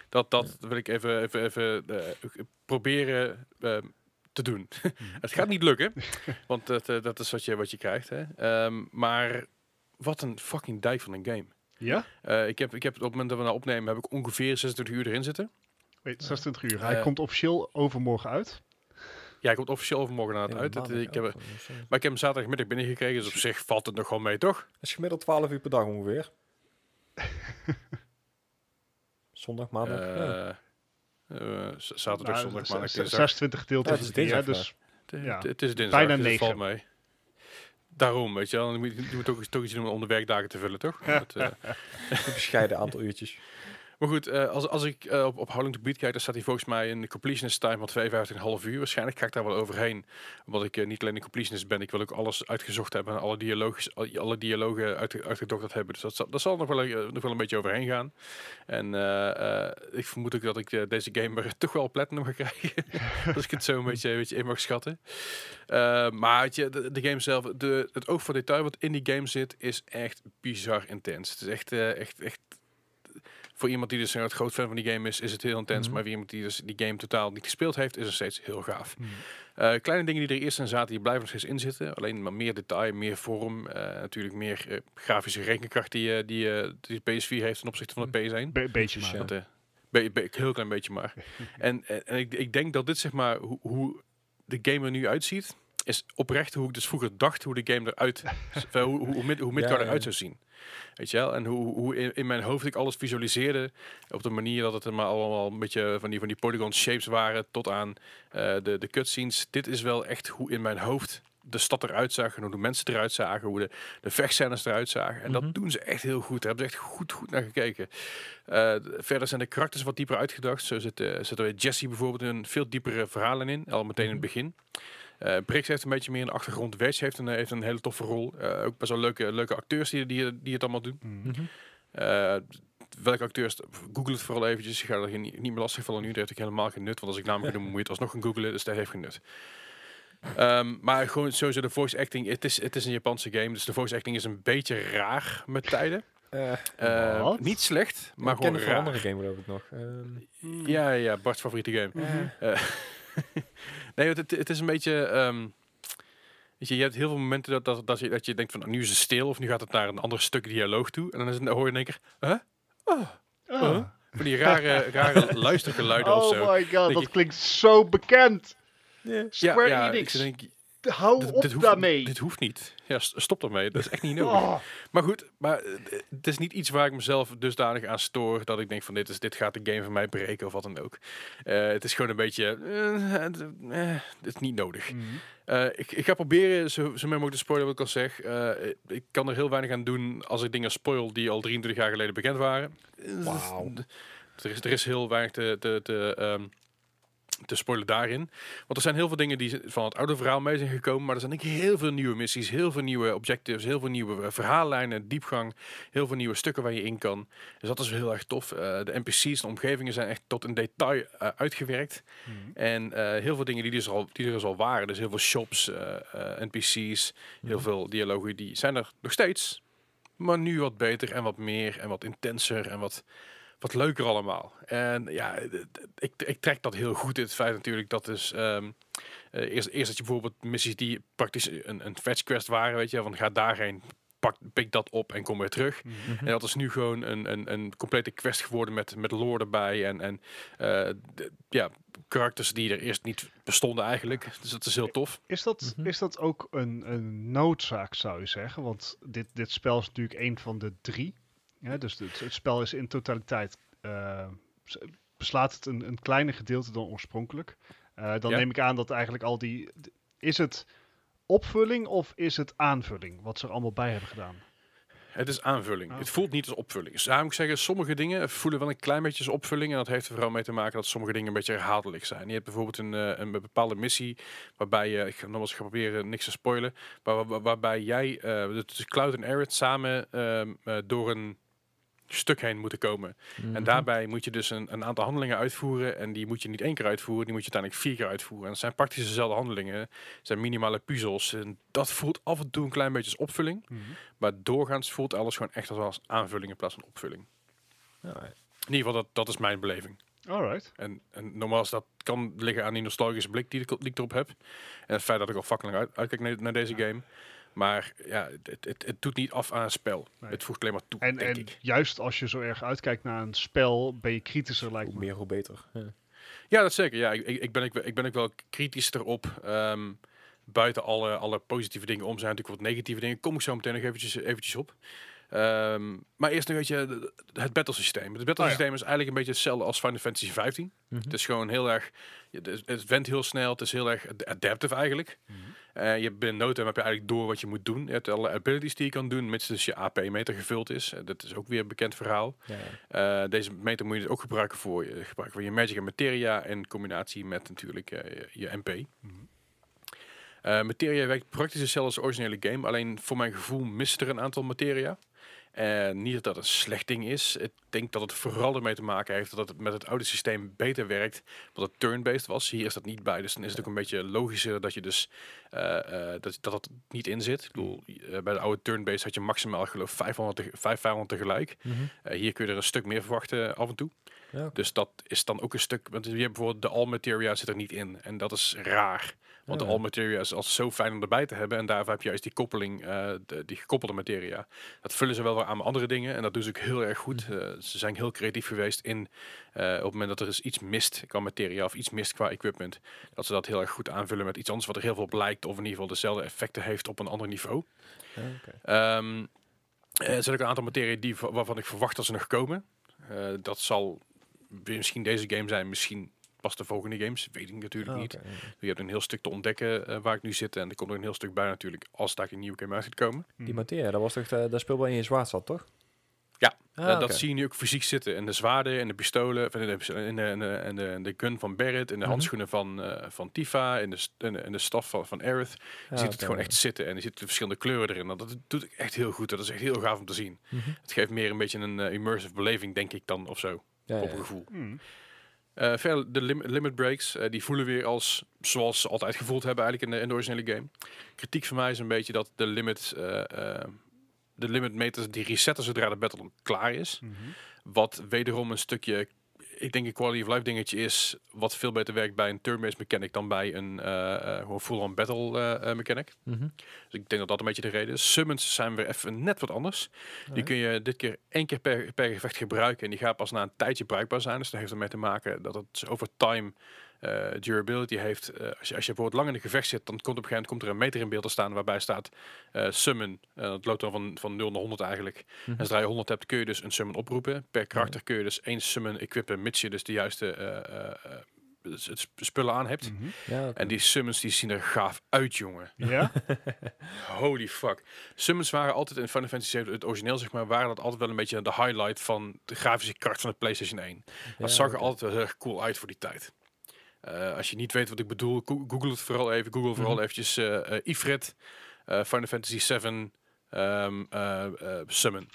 Dat, dat wil ik even, even, even eh, proberen eh, te doen. het gaat niet lukken, want dat, eh, dat is wat je, wat je krijgt. Hè? Ehm, maar wat een fucking dijk van een game. Ja? Eh, ik, heb, ik heb op het moment dat we nou opnemen, heb ik ongeveer 26 uur erin zitten. Weet, 26 uur. Hij komt officieel overmorgen uit. Ja, hij komt officieel overmorgen aan het Ja, uit. Het, ik heb, ook, dus, maar ik heb hem zaterdagmiddag binnengekregen, dus op zich valt het nog gewoon mee, toch? Dat is gemiddeld 12 uur per dag ongeveer. Zondag, maandag. ja. Eh, eh, zaterdag, Nou, zondag, maandag, z- dinsdag. 26 gedeeld Ja, is het is het dinsdag dus Het- ja. het- Het is dinsdag, Bijna dus het negen. valt mee. Daarom, weet je wel. Dan moet je, je moet toch, toch iets doen om de werkdagen te vullen, toch? Dat, eh, Een bescheiden aantal uurtjes. Maar goed, eh, als, als ik eh, op, op How Long to Beat kijk, dan staat hij volgens mij in de completionist time van 52,5 uur. Waarschijnlijk ga ik daar wel overheen. Omdat ik eh, niet alleen de completionist ben, ik wil ook alles uitgezocht hebben en alle, alle dialogen uit, uitgedokterd hebben. Dus dat, zal- dat zal nog wel, nog wel een beetje overheen gaan. En ik vermoed ook dat ik deze game toch wel platinum ga krijgen. als ik het zo een beetje, een beetje in mag schatten. Maar de, game zelf, de, het oog voor detail wat in die game zit, is echt bizar intens. Het is echt, echt, echt voor iemand die dus een groot fan van die game is, is het heel intens. Mhm. Maar voor iemand die dus die game totaal niet gespeeld heeft, is het steeds heel gaaf. Eh, kleine dingen die er eerst in zaten, die blijven nog steeds in zitten. Alleen maar meer detail, meer vorm. eh, natuurlijk meer eh, grafische rekenkracht die, die, die PS4 heeft ten opzichte van de PS1. be- beetje Dus maar. Dat, be- be- heel klein beetje maar. en en, ik, ik denk dat dit zeg maar, hoe de game er nu uitziet, is oprecht hoe ik dus vroeger dacht hoe de game eruit, hoe, hoe, hoe, Mid- hoe Midgard Ja, eruit zou zien. Weet je wel? En hoe, hoe in, in mijn hoofd ik alles visualiseerde op de manier dat het er maar allemaal een beetje van die, van die polygon shapes waren tot aan eh, de, de cutscenes. Dit is wel echt hoe in mijn hoofd de stad eruit zag en hoe de mensen eruit zagen, hoe de, de vechtscènes eruit zagen. En Mhm. dat doen ze echt heel goed. Daar hebben ze echt goed, goed naar gekeken. Eh, verder zijn de karakters wat dieper uitgedacht. Zo zit, eh, zit er Jesse bijvoorbeeld een veel diepere verhalen in, al meteen in het begin. Eh Brix heeft een beetje meer in de achtergrond. Wes heeft een, heeft een hele toffe rol. Eh, ook best wel leuke, leuke acteurs die, die, die het allemaal doen. Mhm. Mhm. Eh, welke acteurs, google het vooral eventjes. Ik ga er geen- niet meer lastig vallen nu. Dat heeft ik helemaal geen nut. Want als ik namen ga doen, moet je het alsnog gaan googlen. Dus dat heeft geen nut. Ehm, maar gewoon sowieso de voice acting. Het is, het is een Japanse game. Dus de voice acting is een beetje raar met tijden. Niet slecht, maar ik ken gewoon een raar. andere game geloof ik nog. Ehm, Ja, ja, Bart's favoriete game. Nee, het, het is een beetje... ehm, weet je, je hebt heel veel momenten dat, dat, dat, je, dat je denkt van... nu is het stil of nu gaat het naar een ander stuk dialoog toe. En dan, is het, dan hoor je in één keer... Huh? Oh, Ah. Huh? Van die rare, rare luistergeluiden of Oh zo. my god, dat je- klinkt zo bekend. Ja, Square ja, ik Enix, denk, hou dit, op dit hoeft, daarmee. Dit hoeft niet. Ja, stop ermee. Dat is echt niet nodig. Oh. Maar goed, maar eh, het is niet iets waar ik mezelf dusdanig aan stoor dat ik denk van dit, is, dit gaat de game van mij breken of wat dan ook. Eh, het is gewoon een beetje, eh, het, het is niet nodig. Mhm. Ik, ik ga proberen zo, zo mogelijk te spoilen wat ik al zeg. Ik kan er heel weinig aan doen als ik dingen spoil die al 23 jaar geleden bekend waren. Wauw. Er is, er is heel weinig te, te, te, ehm, te spoilen daarin. Want er zijn heel veel dingen die van het oude verhaal mee zijn gekomen. Maar er zijn ook heel veel nieuwe missies, heel veel nieuwe objectives, heel veel nieuwe eh, verhaallijnen, diepgang. Heel veel nieuwe stukken waar je in kan. Dus dat is heel erg tof. Eh, de NPC's, de omgevingen zijn echt tot in detail eh, uitgewerkt. Mhm. En heel veel dingen die, dus al, die er dus al waren. Dus heel veel shops, NPC's, heel Mhm. veel dialogen, die zijn er nog steeds. Maar nu wat beter en wat meer en wat intenser en wat, wat leuker allemaal. En ja, ik, ik trek dat heel goed. Het feit natuurlijk dat is... ehm, eh, eerst, eerst dat je bijvoorbeeld missies die praktisch een, een fetch quest waren, weet je, van ga daarheen, pak, pik dat op en kom weer terug. Mhm. En dat is nu gewoon een, een, een complete quest geworden met, met lore erbij. En, en eh, d- ja, karakters die er eerst niet bestonden eigenlijk. Dus dat is heel tof. Is dat, Mhm. is dat ook een, een noodzaak, zou je zeggen? Want dit, dit spel is natuurlijk een van de drie. Ja, dus het, het spel is in totaliteit. eh, beslaat het een, een kleiner gedeelte dan oorspronkelijk. Eh, dan Ja. neem ik aan dat eigenlijk al die. Is het opvulling of is het aanvulling? Wat ze er allemaal bij hebben gedaan. Het is aanvulling. Ah, Het voelt niet als opvulling. Dus daarom moet ik zeggen, sommige dingen voelen wel een klein beetje als opvulling. En dat heeft er vooral mee te maken dat sommige dingen een beetje herhaaldelijk zijn. Je hebt bijvoorbeeld een, eh, een bepaalde missie waarbij je, ik ga nogmaals gaan proberen niks te spoilen, waar- waarbij jij, eh dus Cloud en Aerith samen ehm, eh, door een stuk heen moeten komen. Mhm. En daarbij moet je dus een, een aantal handelingen uitvoeren. En die moet je niet één keer uitvoeren, die moet je uiteindelijk vier keer uitvoeren. En het zijn praktisch dezelfde handelingen. Het zijn minimale puzzels. En dat voelt af en toe een klein beetje als opvulling. Maar doorgaans voelt alles gewoon echt als aanvulling in plaats van opvulling. In ieder geval, dat, dat is mijn beleving. Alright. En, en nogmaals, dat kan liggen aan die nostalgische blik die ik, die ik erop heb. En het feit dat ik al fucking lang uit, uitkijk naar, naar deze game. Maar ja, het, het, het doet niet af aan het spel. Nee. Het voegt alleen maar toe, En, denk en ik. juist als je zo erg uitkijkt naar een spel, ben je kritischer, lijkt hoe me. meer, hoe beter. Ja. Ja, dat zeker. Ja, ik, ik, ik ben, ik, ik ben ook wel kritisch erop. Ehm, buiten alle, alle positieve dingen om zijn natuurlijk wat negatieve dingen. Kom ik zo meteen nog eventjes, eventjes op. Ehm, maar eerst nog een beetje het battlesysteem. Het battlesysteem is eigenlijk een beetje hetzelfde als Final Fantasy 15. Mhm. Het is gewoon heel erg... Het, het went heel snel. Het is heel erg ad- adaptive eigenlijk. Mhm. Eh, je binnen no time heb je eigenlijk door wat je moet doen. Je hebt alle abilities die je kan doen, mits dus je AP-meter gevuld is. Eh, dat is ook weer een bekend verhaal. Ja, ja. Eh, deze meter moet je dus ook gebruiken voor je, gebruiken voor je magic en materia in combinatie met natuurlijk je, je MP. Mhm. Materia werkt praktisch hetzelfde als de originele game, alleen voor mijn gevoel mist er een aantal materia. En niet dat dat een slecht ding is. Ik denk dat het vooral ermee te maken heeft dat het met het oude systeem beter werkt, wat het turn-based was. Hier is dat niet bij, dus dan is het ook een beetje logischer dat je dus eh, eh, dat, dat dat niet in zit. Ik bedoel, eh, bij de oude turn-based had je maximaal geloof 500, teg- vijf vijanden tegelijk. Mhm. Hier kun je er een stuk meer verwachten af en toe. Ja. Dus dat is dan ook een stuk. Want je hebt bijvoorbeeld de all materia zit er niet in. En dat is raar. Want de all materia is als zo fijn om erbij te hebben. En daarvoor heb je juist die koppeling, eh, de, die gekoppelde materia. Dat vullen ze wel weer aan met andere dingen. En dat doen ze ook heel erg goed. Mhm. Eh, ze zijn heel creatief geweest in eh, op het moment dat er is iets mist qua materia of iets mist qua equipment. Dat ze dat heel erg goed aanvullen met iets anders wat er heel veel op lijkt. Of in ieder geval dezelfde effecten heeft op een ander niveau. Oké. Ehm, er zijn ook een aantal materie die, waarvan ik verwacht dat ze nog komen. Dat zal misschien deze game zijn, misschien pas de volgende games? Weet ik natuurlijk Ah, niet. Je hebt een heel stuk te ontdekken eh, waar ik nu zit. En er komt er een heel stuk bij natuurlijk als daar een nieuwe game uit gaat komen. Die materia, dat was toch uh, dat speelbaar in je zwaard zat, toch? Ja, Ah, Eh. Dat zie je nu ook fysiek zitten. In de zwaarden, in de pistolen, in de, in de, in de, de, de gun van Barrett, in de Mhm. handschoenen van, eh, van Tifa, in de, in de, de staf van, van Aerith. Je Ah, ziet het gewoon echt zitten en je ziet de verschillende kleuren erin. Dat, dat doet echt heel goed. Dat is echt heel gaaf om te zien. Mhm. Het geeft meer een beetje een eh, immersive beleving, denk ik dan, of zo. Ja, op een ja. gevoel. Hmm. Eh, verder, de lim- limit breaks, eh, die voelen weer als zoals ze altijd gevoeld hebben eigenlijk in de, in de originele game. Kritiek van mij is een beetje dat de limit, eh, de limit meters die resetten zodra de battle klaar is. Mhm. Wat wederom een stukje, ik denk een quality of life dingetje is, wat veel beter werkt bij een turn-based mechanic dan bij een gewoon full-on battle eh, mechanic. Mhm. Dus ik denk dat dat een beetje de reden is. Summons zijn weer even net wat anders. Die kun je dit keer één keer per, per gevecht gebruiken. En die gaat pas na een tijdje bruikbaar zijn. Dus dat heeft ermee te maken dat het over time eh, durability heeft. Eh, als, je, als je bijvoorbeeld lang in een gevecht zit, dan komt op een gegeven moment komt er een meter in beeld te staan waarbij staat eh, summon. Dat loopt dan van, van 0 naar 100 eigenlijk. Mhm. En zodra je 100 hebt, kun je dus een summon oproepen. Per karakter kun je dus één summon equippen, mits je dus de juiste eh, eh, eh, het spullen aan hebt. Mhm. Ja. En die summons die zien er gaaf uit, jongen. Ja? Holy fuck. Summons waren altijd in Final Fantasy 7, het origineel zeg maar, waren dat altijd wel een beetje de highlight van de grafische kracht van de PlayStation 1. Ja, dat zag er altijd wel heel erg cool uit voor die tijd. Eh, als je niet weet wat ik bedoel, go- google het vooral even. Google vooral Mhm. eventjes eh eh, Ifrit, Final Fantasy 7, ehm, eh, eh, Summon.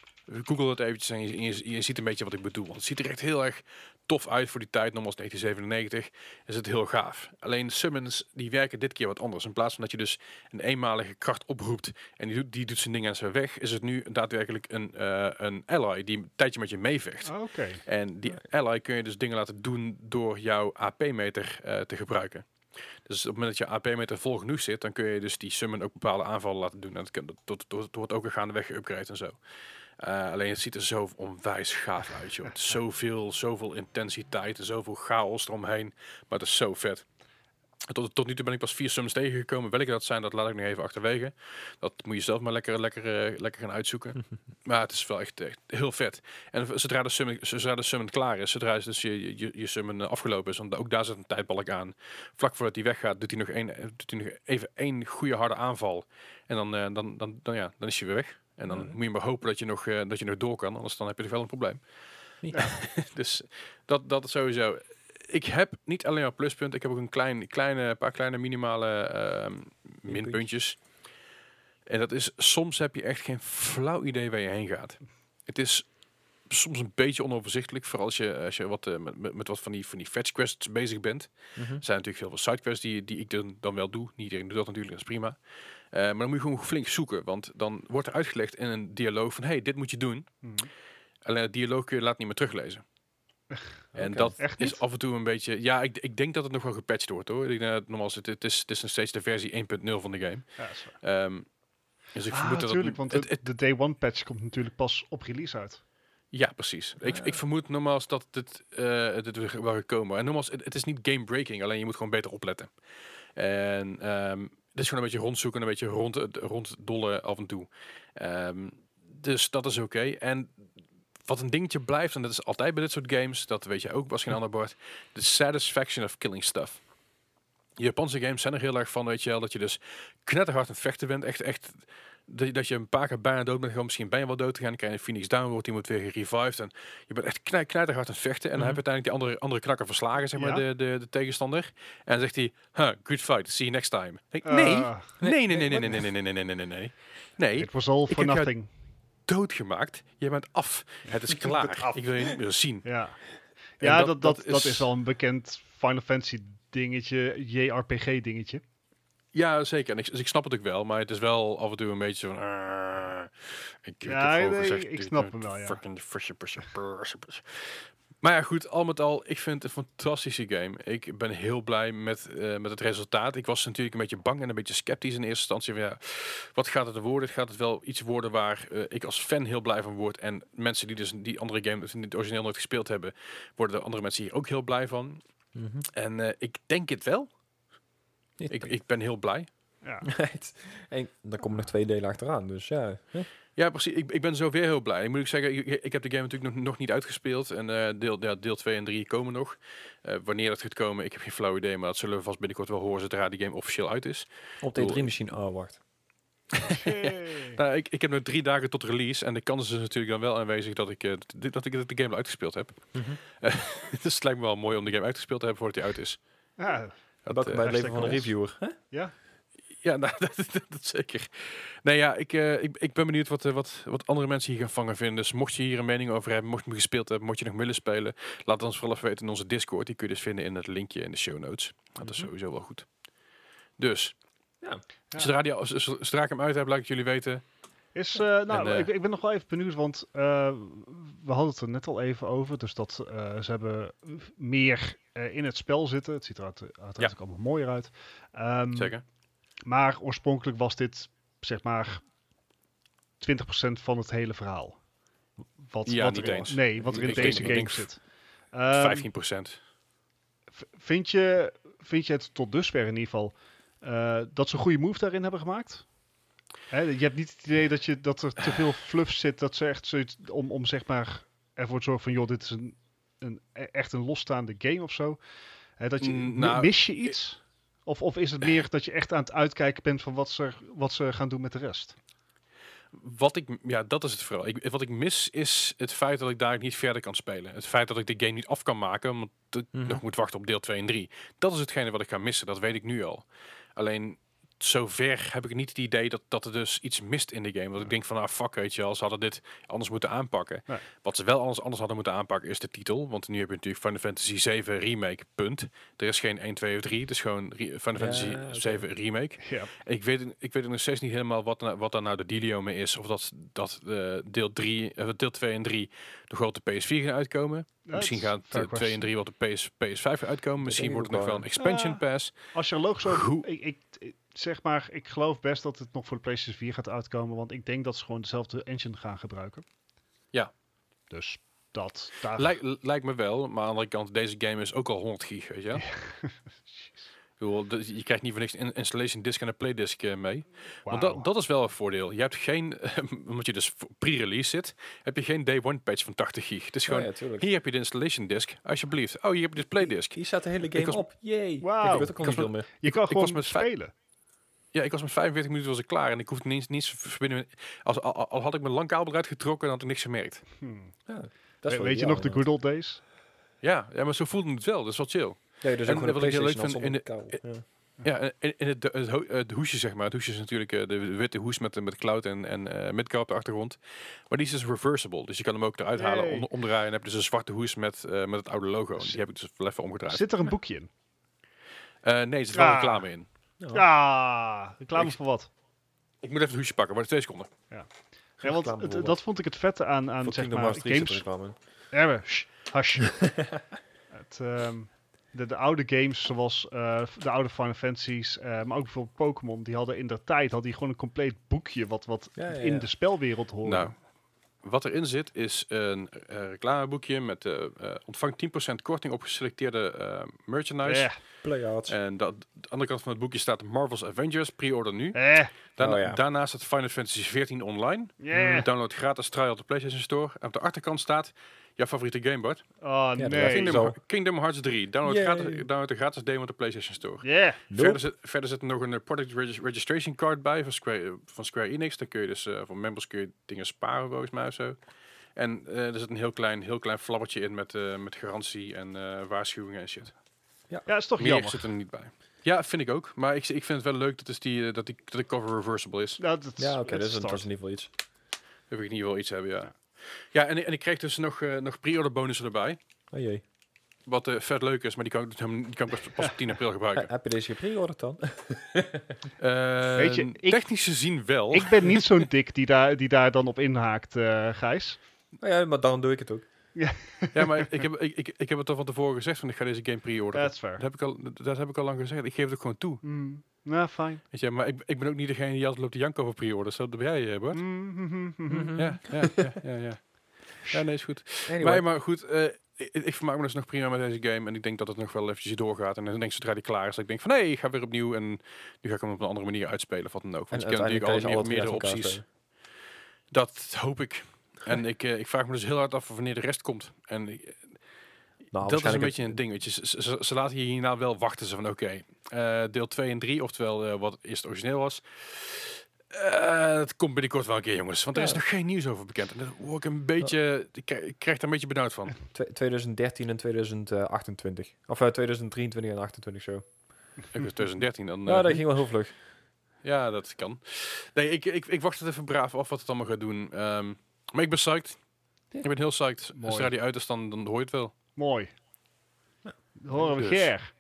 Google het eventjes en je, je, je ziet een beetje wat ik bedoel. Want het ziet er echt heel erg tof uit voor die tijd. Nogmaals 1997 is het heel gaaf. Alleen summons die werken dit keer wat anders. In plaats van dat je dus een eenmalige kracht oproept en die doet, die doet zijn ding en zijn weg, is het nu daadwerkelijk een, eh, een ally die een tijdje met je meevecht. Ah, Oké. En die ally kun je dus dingen laten doen door jouw AP-meter eh, te gebruiken. Dus op het moment dat je AP-meter vol genoeg zit, dan kun je dus die summon ook bepaalde aanvallen laten doen. En dat, kan, dat, dat, dat wordt ook weer gaandeweg geüpgrade en zo. Eh, alleen het ziet er zo onwijs gaaf uit, joh. Zoveel, zoveel intensiteit en zoveel chaos eromheen. Maar het is zo vet. Tot, tot nu toe ben ik pas vier summons tegengekomen. Welke dat zijn, dat laat ik nog even achterwege. Dat moet je zelf maar lekker, lekker, eh, lekker gaan uitzoeken. maar het is wel echt, echt heel vet. En zodra de summon, zodra de summon klaar is, zodra dus je, je, je summon eh, afgelopen is, want ook daar zit een tijdbalk aan. Vlak voordat hij weggaat, doet hij nog, één, doet hij nog even één goede harde aanval. En dan, dan, dan, dan, ja, dan is hij weer weg. En dan Ja. moet je maar hopen dat je, nog, eh, dat je nog door kan, anders dan heb je nog wel een probleem. Ja. dus dat, dat sowieso. Ik heb niet alleen maar pluspunten, ik heb ook een klein, kleine, paar kleine minimale ehm, minpuntjes. En dat is, soms heb je echt geen flauw idee waar je heen gaat. Het is soms een beetje onoverzichtelijk, vooral als je, als je wat, eh, met, met, wat van die, van die fetch quests bezig bent. Mhm. Er zijn natuurlijk heel veel sidequests die, die ik dan, dan wel doe. Niet iedereen doet dat natuurlijk, dat is prima. Eh, maar dan moet je gewoon flink zoeken, want dan wordt er uitgelegd in een dialoog van, hey, dit moet je doen. Mhm. Alleen het dialoog kun je later niet meer teruglezen. En dat is af en toe een beetje... Ja, ik, ik denk dat het nog wel gepatcht wordt hoor. Ik denk dat het, nogmaals, het, het, is, het is nog steeds de versie 1.0 van de game. Ja, dat is waar. Ehm, dus ik Ah, vermoed dat natuurlijk, het, want het, de, Day One patch komt natuurlijk pas op release uit. Ja, precies. Ik, ik vermoed nogmaals dat dit, eh dit er wel gekomen. En nogmaals, het, het is niet game breaking. Alleen je moet gewoon beter opletten. En het is gewoon een beetje rondzoeken. Een beetje rond, ronddollen af en toe. Ehm, dus dat is oké. En wat een dingetje blijft, en dat is altijd bij dit soort games, dat weet je ook, was geen ander bord, de satisfaction of killing stuff. Japanse games zijn er heel erg van, weet je wel, dat je dus knetterhard aan het vechten bent. Echt, echt, dat je, dat je een paar keer bijna dood bent, gewoon misschien ben je wel dood te gaan, dan krijg je een Phoenix Down, wordt iemand weer gerevived. En je bent echt knij, knetterhard aan het vechten. En dan heb je uiteindelijk die andere, andere knakker verslagen, zeg maar, Ja. de, de, de tegenstander. En dan zegt hij, huh, good fight, see you next time. Ik denk, nee, Ah, nee, nee, nee, nee, nee, nee, nee, nee, nee, nee, nee, nee. Nee, it was all for nothing. doodgemaakt. Je bent af. Het is klaar. Ik wil je niet meer zien. Ja, ja dat- dat, dat, is... al een bekend Final Fantasy dingetje, JRPG dingetje. Ja, zeker. En ik, dus ik snap het ook wel, maar het is wel af en toe een beetje van... "Ah, ik, ik Ja, heb gewoon nee, gezegd, ik snap hem wel, ja. fucking fusje, pusje, pusje, pusje." Maar ja, goed, al met al, ik vind het een fantastische game. Ik ben heel blij met, eh, met het resultaat. Ik was natuurlijk een beetje bang en een beetje sceptisch in eerste instantie. Van, ja, wat gaat het worden? Gaat het wel iets worden waar eh, ik als fan heel blij van word? En mensen die dus die andere game, dus het origineel nooit gespeeld hebben, worden de andere mensen hier ook heel blij van. Mhm. En eh, ik denk het wel. Ik, ik ben heel blij. Ja. En dan komen nog twee delen achteraan, dus ja. Ja, precies. Ik, ik ben zo weer heel blij. Ik moet ik zeggen, ik, ik heb de game natuurlijk nog, nog niet uitgespeeld. En eh, deel, ja, deel 2 en 3 komen nog. Eh, wanneer dat gaat komen, ik heb geen flauw idee. Maar dat zullen we vast binnenkort wel horen zodra die game officieel uit is. Op de 3 misschien. Oh, wacht. Nou, ik, ik heb nog drie dagen tot release. En de kans is dus natuurlijk dan wel aanwezig dat ik, eh, dat, ik de game al uitgespeeld heb. dus het lijkt me wel mooi om de game uitgespeeld te hebben voordat hij uit is. Ja, Welkom eh, bij het leven van een reviewer. hè? ja. Ja, nou, dat, dat, dat zeker. Nee, ja, ik, eh, ik, ik ben benieuwd wat, eh, wat, wat andere mensen hier gaan vangen vinden. Dus mocht je hier een mening over hebben, mocht je hem gespeeld hebben, mocht je nog willen spelen, laat ons vooral even weten in onze Discord. Die kun je dus vinden in het linkje in de show notes. Dat is Mhm. sowieso wel goed. Dus, Ja. Ja. Zodra, die, zodra ik hem uit heb, laat ik jullie weten. Is, eh, nou, En, eh, ik, ik ben nog wel even benieuwd, want eh, we hadden het er net al even over. Dus dat eh, ze hebben meer eh, in het spel zitten. Het ziet er uit- uiteraard Ja. ook allemaal mooier uit. Ehm, Zeker. Maar oorspronkelijk was dit, zeg maar, 20% van het hele verhaal. Wat, Ja, wat niet er, eens. Nee, wat er in Ik deze denk- game zit. Ehm, 15 procent. v- vind, je, vind je het tot dusver in ieder geval eh, dat ze een goede move daarin hebben gemaakt? Hè, je hebt niet het idee dat, je, dat er te veel fluff zit, dat ze echt zoiets om, om zeg maar ervoor te zorgen van, joh, dit is een, een, e- echt een losstaande game of zo. Hè, dat je, Mm, nou, mis je iets? Of, of is het meer dat je echt aan het uitkijken bent van wat ze, wat ze gaan doen met de rest? Wat ik, ja, dat is het vooral. Ik, wat ik mis is het feit dat ik daar niet verder kan spelen. Het feit dat ik de game niet af kan maken, omdat ik Mhm. nog moet wachten op deel 2 en 3. Dat is hetgene wat ik ga missen, dat weet ik nu al. Alleen, zover heb ik niet het idee dat, dat er dus iets mist in de game. Dat ik denk van, ah fuck, weet je wel, ze hadden dit anders moeten aanpakken. Nee. Wat ze wel anders, anders hadden moeten aanpakken is de titel. Want nu heb je natuurlijk Final Fantasy 7 Remake, punt. Er is geen 1, 2 of 3, het is gewoon re- Final Ja, Fantasy oké. 7 Remake. Ja. Ik weet, ik weet nog steeds niet helemaal wat, nou- wat daar nou de dealio mee is. Of dat, dat eh, deel, 3, eh, deel 2 en 3 nog wel op de PS4 gaan uitkomen. Misschien dat eh, 2 question. en 3 wel op de PS, PS5 gaan uitkomen. Misschien wordt het nog wel een expansion pass. Als je logisch over... Ik, ik- zeg maar, ik geloof best dat het nog voor de PlayStation 4 gaat uitkomen, want ik denk dat ze gewoon dezelfde engine gaan gebruiken. Ja. Dus dat, daar... Lijk, lijkt me wel. Maar aan de andere kant, deze game is ook al 100 gig, weet je dat- je krijgt niet voor niks een installation disk en een playdisc eh, mee. Want dat, dat is wel een voordeel. Je hebt geen, omdat je dus voor pre-release zit, heb je geen day one patch van 80 gig. Het is gewoon, Oh, ja, tuurlijk. hier heb je de installation disk, alsjeblieft. Oh, hier heb je de playdisc. Hier staat de hele game was- op. Yay. Wauw. Ik weet ook al Ik niet was veel meer. je kan ik was gewoon met spelen. Ja, ik was met 45 minuten was ik klaar en ik hoefde niet, niet te verbinden. Als, al, al had ik mijn langkabel eruit getrokken, dan had ik niks gemerkt. Hmm. Ja, dat is We- wel weet je nog de good old days? Ja, ja, maar zo voelde het wel. Dat is wel chill. Ja, dus En ook gewoon wat een ik heel leuk PlayStation vind in kabel. Ja. Ja, in, in het, het, ho- het hoesje zeg maar. Het hoesje is natuurlijk eh, de witte hoes met, met cloud en, en eh Midgar op de achtergrond. Maar die is dus reversible. Dus je kan hem ook eruit halen, om, omdraaien. En heb je dus een zwarte hoes met, eh, met het oude logo. Die heb ik dus even omgedraaid. Zit er een boekje in? Eh, nee, er zit wel Ah. reclame in. Ja. Ja, reclame Ik- voor wat? Ik moet even het hoesje pakken, maar twee seconden. Ja, want het- voor dat vond ik het vette aan, aan zeg maar, Hearts 3 zit er games. Ja, shh, hush. het, ehm, de, de oude games, zoals eh, de oude Final Fantasies, eh, maar ook bijvoorbeeld Pokémon, die hadden in der tijd hadden die gewoon een compleet boekje wat, wat Ja, ja, in ja. de spelwereld hoorde. Nou, wat erin zit is een eh, reclameboekje met eh eh ontvang 10% korting op geselecteerde eh, merchandise. Eh, Playarts. En dat, de andere kant van het boekje staat Marvel's Avengers, pre-order nu. eh, Daarna, Oh ja. Daarnaast staat Final Fantasy 14 online. yeah. Download gratis trial op de PlayStation Store. En op de achterkant staat jouw favoriete game, Bart. Oh dat nee. Kingdom- Kingdom, zo. Kingdom Hearts 3. Download, Yay. gratis, download de gratis demo op de PlayStation Store. Yeah. Verder, zit, verder zit er nog een eh, product regis- registration card bij van Square, eh, van Square Enix. Dan kun je dus eh, voor members kun je dingen sparen volgens mij of zo. En eh, er zit een heel klein, heel klein flabbertje in met, eh, met garantie en eh, waarschuwingen en shit. Ja, is toch Meer jammer. zit er niet bij. Ja, vind ik ook. Maar ik, ik vind het wel leuk dat, is die, eh, dat, die, dat de cover reversible is. Nou, dat, Ja, oké, het dat is, dat in ieder geval iets. Dan wil ik niet wel iets hebben, ja. Ja, en, en ik kreeg dus nog, eh, nog pre-order bonussen erbij. Oh jee. Wat eh, vet leuk is, maar die kan, ik- die kan ik pas, pas op 10 april gebruiken. Heb je deze gepreorderd dan? Eh, Weet je, ik- technisch gezien wel. Ik ben niet zo'n dik die daar, die daar dan op inhaakt, eh Gijs. Nou ja, maar daarom doe ik het ook. Ja, maar ik heb, ik, ik, ik heb het al van tevoren gezegd, van ik ga deze game pre-orderen. That's fair. Dat heb, ik al, dat heb ik al lang gezegd. Ik geef het ook gewoon toe. Mm, nou, fijn. Weet je, maar ik, ik ben ook niet degene die altijd loopt te janken over pre-orders. Dat ben jij, eh, Bart. Mm. Ja, ja, ja, ja, ja. Ja, nee, is goed. Anyway. Maar, maar goed, eh, ik, ik vermaak me dus nog prima met deze game. En ik denk dat het nog wel eventjes doorgaat. En dan denk ik zodra die klaar is, dat ik denk van... hé, ik ga weer opnieuw. En nu ga ik hem op een andere manier uitspelen of wat dan ook. Want En je kent natuurlijk al meerdere opties. Dat hoop ik. En ik, eh, ik vraag me dus heel hard af wanneer de rest komt. En ik- Nou, dat is een beetje een ding. Weet je. Ze, ze, ze laten hier hierna wel wachten. Ze van oké, eh, deel 2 en 3, oftewel eh, wat eerst origineel was. Eh, het komt binnenkort wel een keer, jongens. Want er is Ja. nog geen nieuws over bekend. En daar word ik een beetje. Ik, krijg- ik krijg daar een beetje benauwd van. Twe- 2013 en 2028. Of eh, 2023 en 28 zo. Ik was 2013 dan. Ja, eh, dat ging wel heel vlug. Ja, dat kan. Nee, ik, ik, ik wacht het even braaf af wat het allemaal gaat doen. Ehm, maar ik ben psyched. Ja. Ik ben heel psyched. Mooi. Zodra die uit is, dan, dan hoor je het wel. Mooi. Dan horen we Dus. Ger.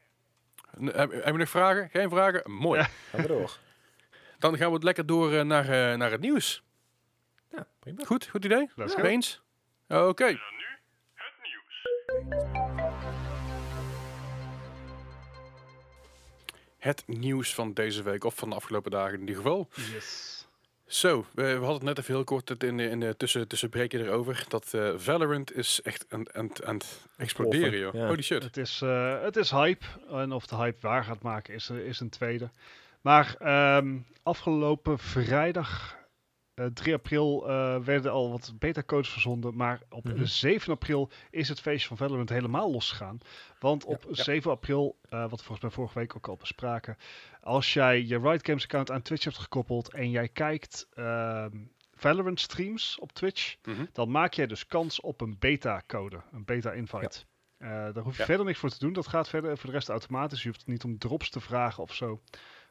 N- Heb, heb je nog vragen? Geen vragen? Mooi. Ja. Gaan we door. Dan gaan we het lekker door eh, naar, eh, naar het nieuws. Ja, prima. Goed, goed idee? Let's Ja. go. Eens? Oké. Het nieuws van deze week, of van de afgelopen dagen in ieder geval. Yes. Zo, we, we hadden het net even heel kort het in in de tussen, tussenbreken erover. Dat eh, Valorant is echt aan, het exploderen, joh. ja. Holy shit. Het is, eh, het is hype. En of de hype waar gaat maken is, eh, is een tweede. Maar ehm, afgelopen vrijdag, eh, 3 april, eh, werden al wat beta-codes verzonden. Maar op Mhm. 7 april is het feestje van Valorant helemaal losgegaan. Want op Ja. 7 april, eh, wat we volgens mij vorige week ook al bespraken. Als jij je Riot Games account aan Twitch hebt gekoppeld en jij kijkt ehm, Valorant streams op Twitch Mhm. dan maak jij dus kans op een beta-code, een beta-invite. Eh, daar hoef je Ja. verder niks voor te doen. Dat gaat verder voor de rest automatisch. Je hoeft niet om drops te vragen of zo.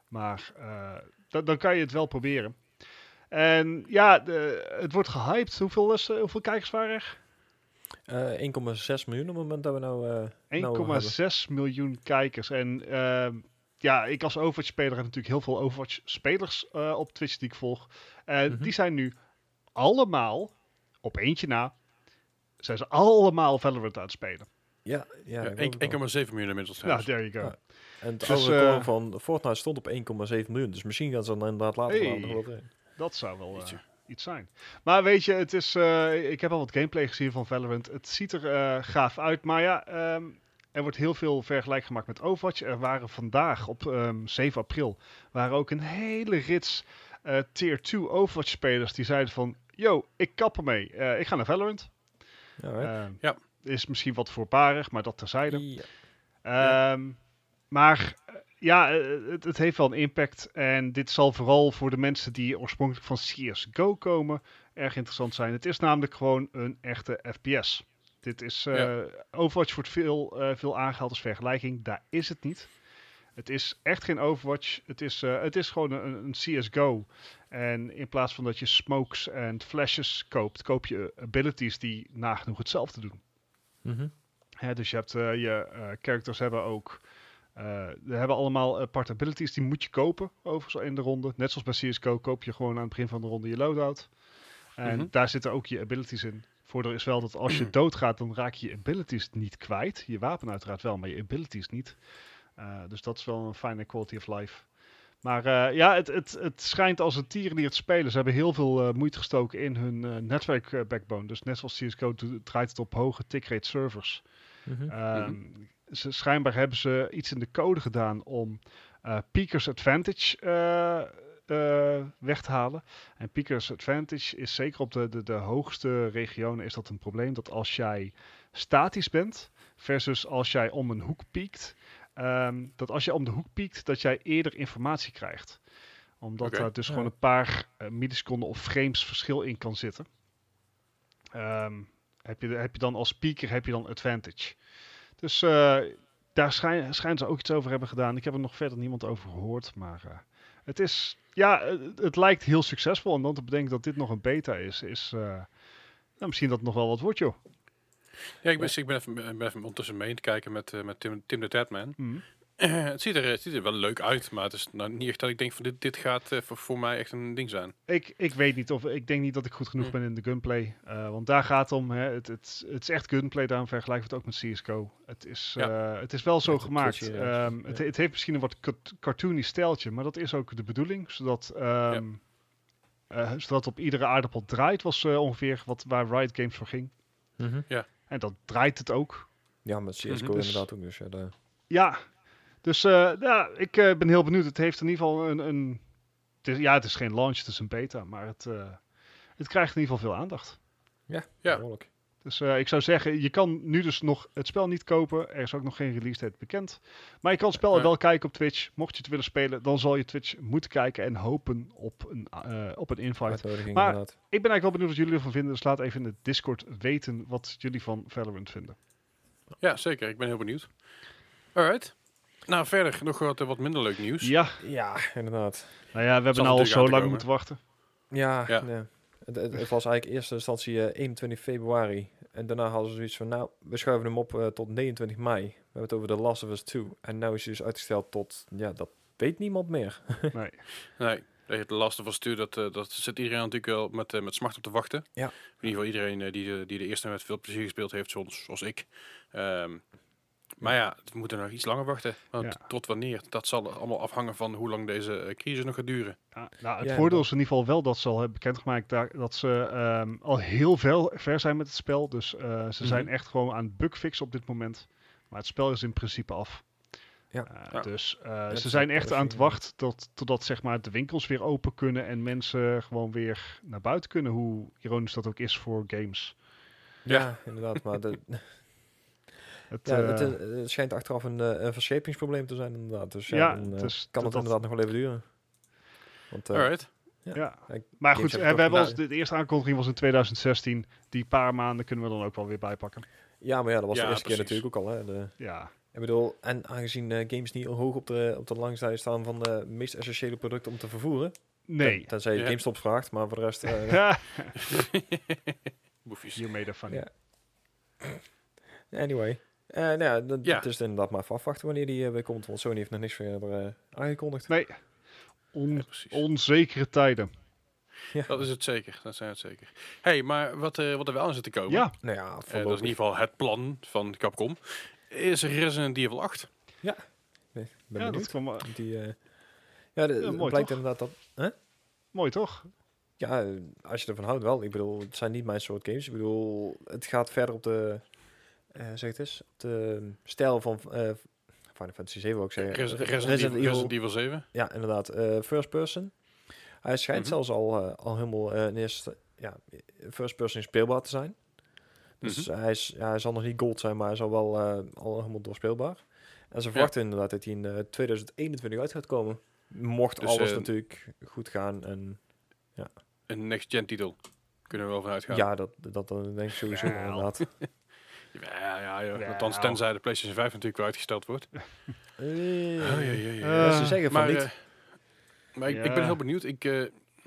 Maar eh, da- dan kan je het wel proberen. En ja, de, het wordt gehyped. Hoeveel, is, eh, hoeveel kijkers waren er? Eh 1,6 miljoen op het moment dat we nou... eh, nou 1,6 miljoen kijkers. En ehm, ja, ik als Overwatch-speler heb natuurlijk heel veel Overwatch-spelers eh, op Twitch die ik volg. En Mhm. die zijn nu allemaal, op eentje na, zijn ze allemaal Valorant aan het spelen. Ja, ja. Ja, ik één- geloof het wel. 1,7 miljoen inmiddels. Ja, trouwens. there you go. Ja. En het Dus, eh, record van Fortnite stond op 1,7 miljoen. Dus misschien gaan ze dan inderdaad later Hey. nog. Dat zou wel eh, iets zijn. Maar weet je, het is, eh, ik heb al wat gameplay gezien van Valorant. Het ziet er eh, gaaf uit. Maar ja, ehm, er wordt heel veel vergelijk gemaakt met Overwatch. Er waren vandaag op ehm, 7 april waren ook een hele rits eh, tier 2 Overwatch spelers die zeiden van... Yo, ik kap ermee. Eh, ik ga naar Valorant. Ja. Ehm, Ja. Is misschien wat voorbarig, maar dat terzijde. Ja. Ehm, Maar eh, ja, het, het heeft wel een impact. En dit zal vooral voor de mensen die oorspronkelijk van CSGO komen erg interessant zijn. Het is namelijk gewoon een echte FPS. Dit is, Ja. Overwatch wordt veel, eh, veel aangehaald als vergelijking. Daar is het niet. Het is echt geen Overwatch. Het is, eh, het is gewoon een, een CSGO. En in plaats van dat je smokes en flashes koopt, koop je abilities die nagenoeg hetzelfde doen. Mhm. Hè, dus je hebt je characters hebben ook. ze hebben allemaal aparte abilities, die moet je kopen overigens in de ronde. Net zoals bij CSGO koop je gewoon aan het begin van de ronde je loadout. En Mhm. daar zitten ook je abilities in. Voordeel is wel dat als je doodgaat, dan raak je je abilities niet kwijt. Je wapen uiteraard wel, maar je abilities niet. Eh, dus dat is wel een fijne quality of life. Maar eh, ja, het, het, het schijnt als een tieren die het spelen. Ze hebben heel veel eh, moeite gestoken in hun eh, netwerk backbone. Dus net zoals CSGO draait het op hoge tickrate servers. Mhm. Ehm, ze, schijnbaar hebben ze iets in de code gedaan om eh Peakers Advantage eh, weg te halen. En Peakers Advantage is zeker op de, de, de hoogste regionen is dat een probleem. Dat als jij statisch bent versus als jij om een hoek piekt, ehm, dat als je om de hoek piekt, dat jij eerder informatie krijgt. Omdat Oké. daar dus Ja. gewoon een paar eh, milliseconden of frames verschil in kan zitten. Ehm, heb, je, heb je dan als speaker heb je dan advantage. Dus eh, daar schijn, schijnen ze ook iets over hebben gedaan. Ik heb er nog verder niemand over gehoord. Maar eh, het is. Ja, het, het lijkt heel succesvol. En dan te bedenken dat dit nog een beta is, is. eh, nou, misschien dat het nog wel wat wordt, joh. Ja, ik ben, ik ben, even, ben even ondertussen mee te kijken met, eh, met Tim, Tim de Tatman. Mhm. Eh, het, ziet er, het ziet er wel leuk uit, maar het is nou niet echt dat ik denk van dit, dit gaat eh, voor, voor mij echt een ding zijn. Ik, ik weet niet of. Ik denk niet dat ik goed genoeg Hm. ben in de gunplay. eh, want daar gaat het om. Hè, het, het, het is echt gunplay. Daarom vergelijk ik het ook met CSGO. Het is, Ja. eh, het is wel zo gemaakt. ja. Ehm, het, Ja. het heeft misschien een wat cartoony stijltje. Maar dat is ook de bedoeling. Zodat. ehm, eh, zodat op iedere aardappel draait. Was eh, ongeveer wat, waar Riot Games voor ging. Mhm. En dat draait het ook. Ja, met CSGO Mhm. Dus- inderdaad ook. Dus ja, daar- Ja, dus eh, ja, ik eh, ben heel benieuwd. Het heeft in ieder geval een. een het is, ja, het is geen launch, het is een beta. Maar het, eh, het krijgt in ieder geval veel aandacht. Ja, Ja. behoorlijk. Dus eh, ik zou zeggen, je kan nu dus nog het spel niet kopen. Er is ook nog geen release date bekend. Maar je kan het spel Ja. wel kijken op Twitch. Mocht je het willen spelen, dan zal je Twitch moeten kijken en hopen op een, eh, op een invite. Maar- inderdaad. Ik ben eigenlijk wel benieuwd wat jullie ervan vinden. Dus laat even in de Discord weten wat jullie van Valorant vinden. Ja, zeker. Ik ben heel benieuwd. Alright. Nou, verder nog wat, eh, wat minder leuk nieuws. Ja, Ja, inderdaad. nou ja, we hebben nou al zo lang moeten wachten. Ja, Ja. nee. Het, het, het was eigenlijk in eerste instantie eh, 21 februari. En daarna hadden ze zoiets van, nou, we schuiven hem op eh, tot 29 mei. We hebben het over The Last of Us 2. En nu is hij dus uitgesteld tot, ja, dat weet niemand meer. Nee. Nee, de laatste van stuur, dat, eh, dat zit iedereen natuurlijk wel met, eh, met smart op te wachten. Ja. In ieder geval iedereen eh, die, de, die de eerste met veel plezier gespeeld heeft, zoals, zoals ik. Ehm, maar ja, we moeten nog iets langer wachten. Want Ja. tot wanneer? Dat zal allemaal afhangen van hoe lang deze eh, crisis nog gaat duren. Ja, nou, het Ja, voordeel is in ieder geval wel dat ze al hebben bekendgemaakt dat ze ehm, al heel veel ver zijn met het spel. Dus eh, ze zijn Mhm. echt gewoon aan het bugfixen op dit moment. Maar het spel is in principe af. Ja. Eh, Ja. Dus eh, ze zijn echt aan het wachten tot, totdat zeg maar, de winkels weer open kunnen en mensen gewoon weer naar buiten kunnen. Hoe ironisch dat ook is voor games. Ja, inderdaad. Maar de, Het, ja, eh, het, het schijnt achteraf een, eh, een verschepingsprobleem te zijn, inderdaad. Dus ja, Ja, dan, eh, het is- kan dat- het inderdaad nog wel even duren. Want, eh, Alright. ja. ja. Maar goed, we hebben ons, de, de eerste aankondiging was in 2016. Die paar maanden kunnen we dan ook wel weer bijpakken. ja, maar ja, dat was Ja, de eerste keer natuurlijk ook al. Hè, de, Ja, Ik bedoel, en aangezien games niet hoog op de, op de langzijde staan van de meest essentiële producten om te vervoeren. nee. ten- tenzij je Ja. GameStop vraagt, maar voor de rest... eh, Ja. Boefjes. You made a funny. Ja. anyway. Eh nou ja, dat Ja. het is inderdaad maar even afwachten wanneer die eh, weer komt. Want Sony heeft nog niks verder eh, aangekondigd. Nee. On- Ja, onzekere tijden. Ja. Dat is het zeker. Dat zijn het zeker. hey, maar wat, eh, wat er wel aan zit te komen. Ja, Nou ja, dat is in ieder geval het plan van Capcom. Is Resident Evil 8. Nee, ben ja benieuwd. dat kwam, Die, eh, ja, de, Ja, mooi, blijkt toch? inderdaad dat... mooi toch? Ja, als je ervan houdt wel. Ik bedoel, het zijn niet mijn soort games. Ik bedoel, het gaat verder op de... eh zeg het eens. Op de stijl van... eh Final Fantasy 7 ook zeggen. Res- Re- Resident, Evil, Resident Evil 7. Ja, inderdaad. eh, first person. Hij schijnt Mhm. zelfs al, al helemaal in eerste, ja, first person speelbaar te zijn. Dus Mhm. hij, is, ja, hij zal nog niet gold zijn, maar hij zal wel al helemaal doorspeelbaar. En ze verwachten inderdaad dat hij in eh, 2021 uit gaat komen. Mocht Dus, alles natuurlijk goed gaan. En Een next-gen titel. Kunnen we wel vanuit gaan. ja, dat, dat, dat denk ik sowieso inderdaad. Ja, ja. Althans, tenzij de PlayStation 5 natuurlijk wel uitgesteld wordt. Eh, Ja, ja, ja, ja. ja, ze zeggen van maar niet. eh, maar ik, ik ben heel benieuwd. Ik, eh,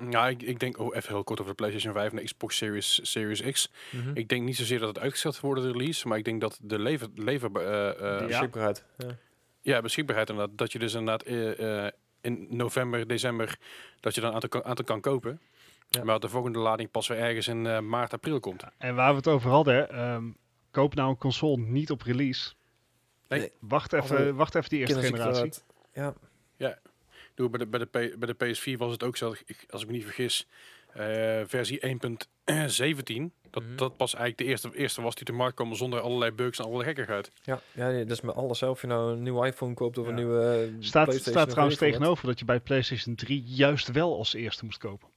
ja, ik, ik denk, oh, even heel kort over de PlayStation 5 en de Xbox Series, Series X. Mhm. Ik denk niet zozeer dat het uitgesteld wordt, de release, maar ik denk dat de lever, lever, eh, eh, Ja. Beschikbaarheid. Ja. ja, beschikbaarheid inderdaad, dat je dus inderdaad in november, december, dat je dan een aantal kan, aantal kan kopen. Ja. Maar de volgende lading pas weer ergens in eh, maart, april komt. En waar we het over hadden, ehm, koop nou een console niet op release. Nee. Wacht even, wacht even die eerste generatie. uit- Ja, Doe, bij, de, bij, de P- bij de PS4 was het ook zo, ik- als ik me niet vergis, eh, versie 1.17. Dat, Mhm. dat pas eigenlijk de eerste, eerste was die te markt kwam zonder allerlei bugs en allerlei gekkigheid. ja, ja nee, dat is met alles. hè. Of je nou een nieuwe iPhone koopt of Ja. een nieuwe eh, Staat, PlayStation staat trouwens tegenover dat je bij PlayStation 3 juist wel als eerste moest kopen.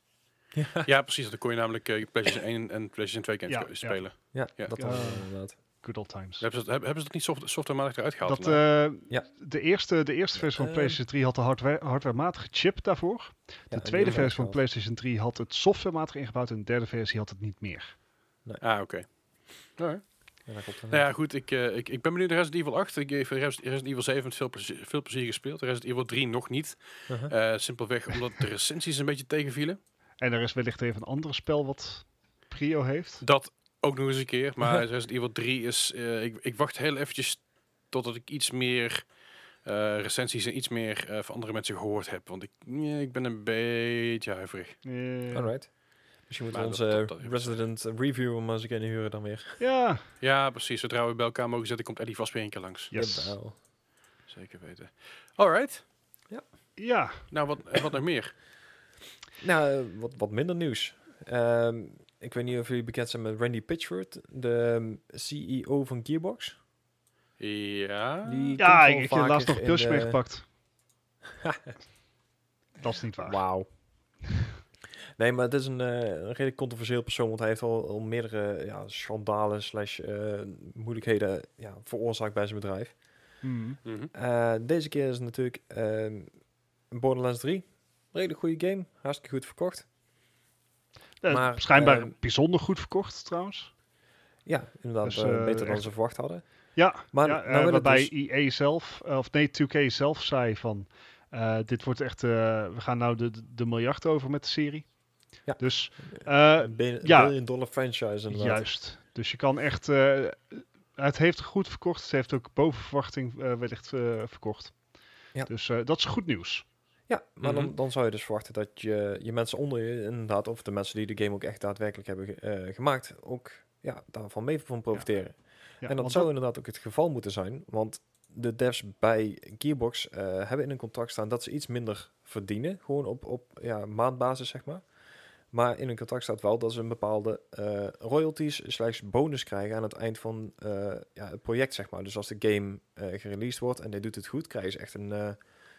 Ja, precies. Dan kon je namelijk eh, PlayStation 1 en PlayStation 2 games Ja, ko- ja. spelen. Ja, Ja. dat Ja. dan inderdaad. Good old times. Hebben ze, dat- hebben ze dat niet soft, softwarematig eruit gehaald? Dat, eh, Ja. de, eerste, de eerste versie van Eh. PlayStation 3 had de hardware, hardwarematige chip daarvoor. De tweede versie van PlayStation 3 had het softwarematig ingebouwd en de derde versie had het niet meer. ah, oké. Alright. Ja. Nou ja, goed. Ik, ik, ik ben benieuwd naar Resident Evil 8. Ik heb Resident Evil 7 met veel plezier, veel plezier gespeeld. Resident Evil 3 nog niet. Uh-huh. Eh, simpelweg omdat de recensies een beetje tegenvielen. En er is wellicht even een ander spel wat prio heeft. Dat ook nog eens een keer. Maar Resident Evil 3 is... eh, ik, ik wacht heel eventjes totdat ik iets meer eh, recensies en iets meer eh, van andere mensen gehoord heb. Want ik, ja, ik ben een beetje huiverig. Eh, Alright. Misschien moeten we Maar onze dat- dat- dat- resident reviewer maar eens een keer huren dan weer. ja, Ja, precies. Zodra we bij elkaar mogen zitten, komt Eddie vast weer een keer langs. yes. Jawel. Zeker weten. Alright. Ja, Nou, wat, wat nog meer? Nou, wat, wat minder nieuws. Ehm, ik weet niet of jullie bekend zijn met Randy Pitchford, de ehm, CEO van Gearbox. Ja. Die ja ik, heb laatst nog in de- meegepakt. Dat is niet waar. Wauw. Nee, maar het is een, eh, een redelijk controversieel persoon, want hij heeft al, al meerdere ja, schandalen slash eh, moeilijkheden ja, veroorzaakt bij zijn bedrijf. Mhm. Mhm. Eh, deze keer is het natuurlijk ehm, Borderlands 3. Redelijk goede game, hartstikke goed verkocht. Eh, Maar, schijnbaar eh, bijzonder goed verkocht trouwens. Ja, inderdaad, Dus, eh, eh, beter dan echt- ze verwacht hadden. Ja, Maar ja nou waarbij dus- EA zelf, of nee, 2K zelf zei van, dit wordt echt, we gaan nou de, de miljard over met de serie. Ja. Dus, Een bi- ja. billion dollar franchise inderdaad. juist. Dus je kan echt, het heeft goed verkocht. Het heeft ook boven verwachting wellicht verkocht. Ja. Dus dat is goed nieuws. Ja, maar Mhm. dan, dan zou je dus verwachten dat je, je mensen onder je inderdaad, of de mensen die de game ook echt daadwerkelijk hebben ge- eh, gemaakt, ook ja, daarvan mee van profiteren. Ja, en dat zou inderdaad ook het geval moeten zijn, want de devs bij Gearbox eh, hebben in een contract staan dat ze iets minder verdienen, gewoon op, op ja, maandbasis zeg maar. Maar in een contract staat wel dat ze een bepaalde eh, royalties slash bonus krijgen aan het eind van ja, het project, zeg maar. Dus als de game gereleased wordt en hij doet het goed, krijgen ze echt een,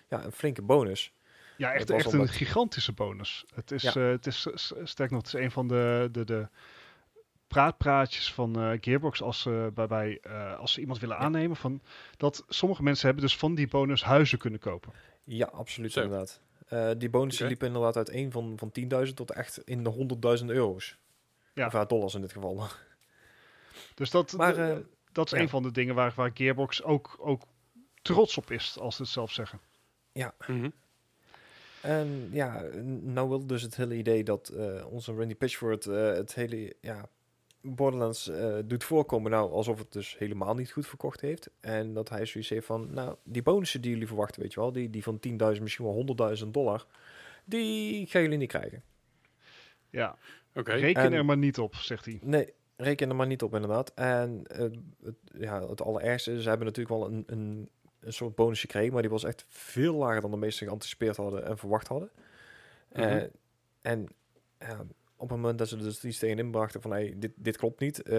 ja, een flinke bonus. Ja, echt, echt een gigantische bonus. Het is, Ja. eh, het is sterk nog, het is een van de, de, de praatpraatjes van eh, Gearbox als, ze bij, bij, eh, als ze iemand willen Ja. aannemen. Van, dat sommige mensen hebben dus van die bonus huizen kunnen kopen. Ja, absoluut Zo. inderdaad. Eh, die bonussen liepen inderdaad uit een van, van 10.000 tot echt in de 100.000 euro's. Ja. Of ja, dollars in dit geval. Dus dat, Maar, eh, dat is ja. een van de dingen waar, waar Gearbox ook, ook trots op is, als ze het zelf zeggen. Mhm. En ja, n- nou wil dus het hele idee dat eh, onze Randy Pitchford eh, het hele ja, Borderlands eh, doet voorkomen nou alsof het dus helemaal niet goed verkocht heeft. En dat hij zoiets heeft van, nou, die bonussen die jullie verwachten, weet je wel, die, die van 10.000, misschien wel 100.000 dollar, die gaan jullie niet krijgen. Ja, Oké. reken En- er maar niet op, zegt hij. Nee, reken er maar niet op inderdaad. En eh, het, ja, het allerergste, ze hebben natuurlijk wel een, een, een soort bonus gekregen, maar die was echt veel lager dan de meesten geanticipeerd hadden en verwacht hadden. Eh, Mhm. en ja, op het moment dat ze dus iets tegenin brachten van hey, dit, dit klopt niet, eh,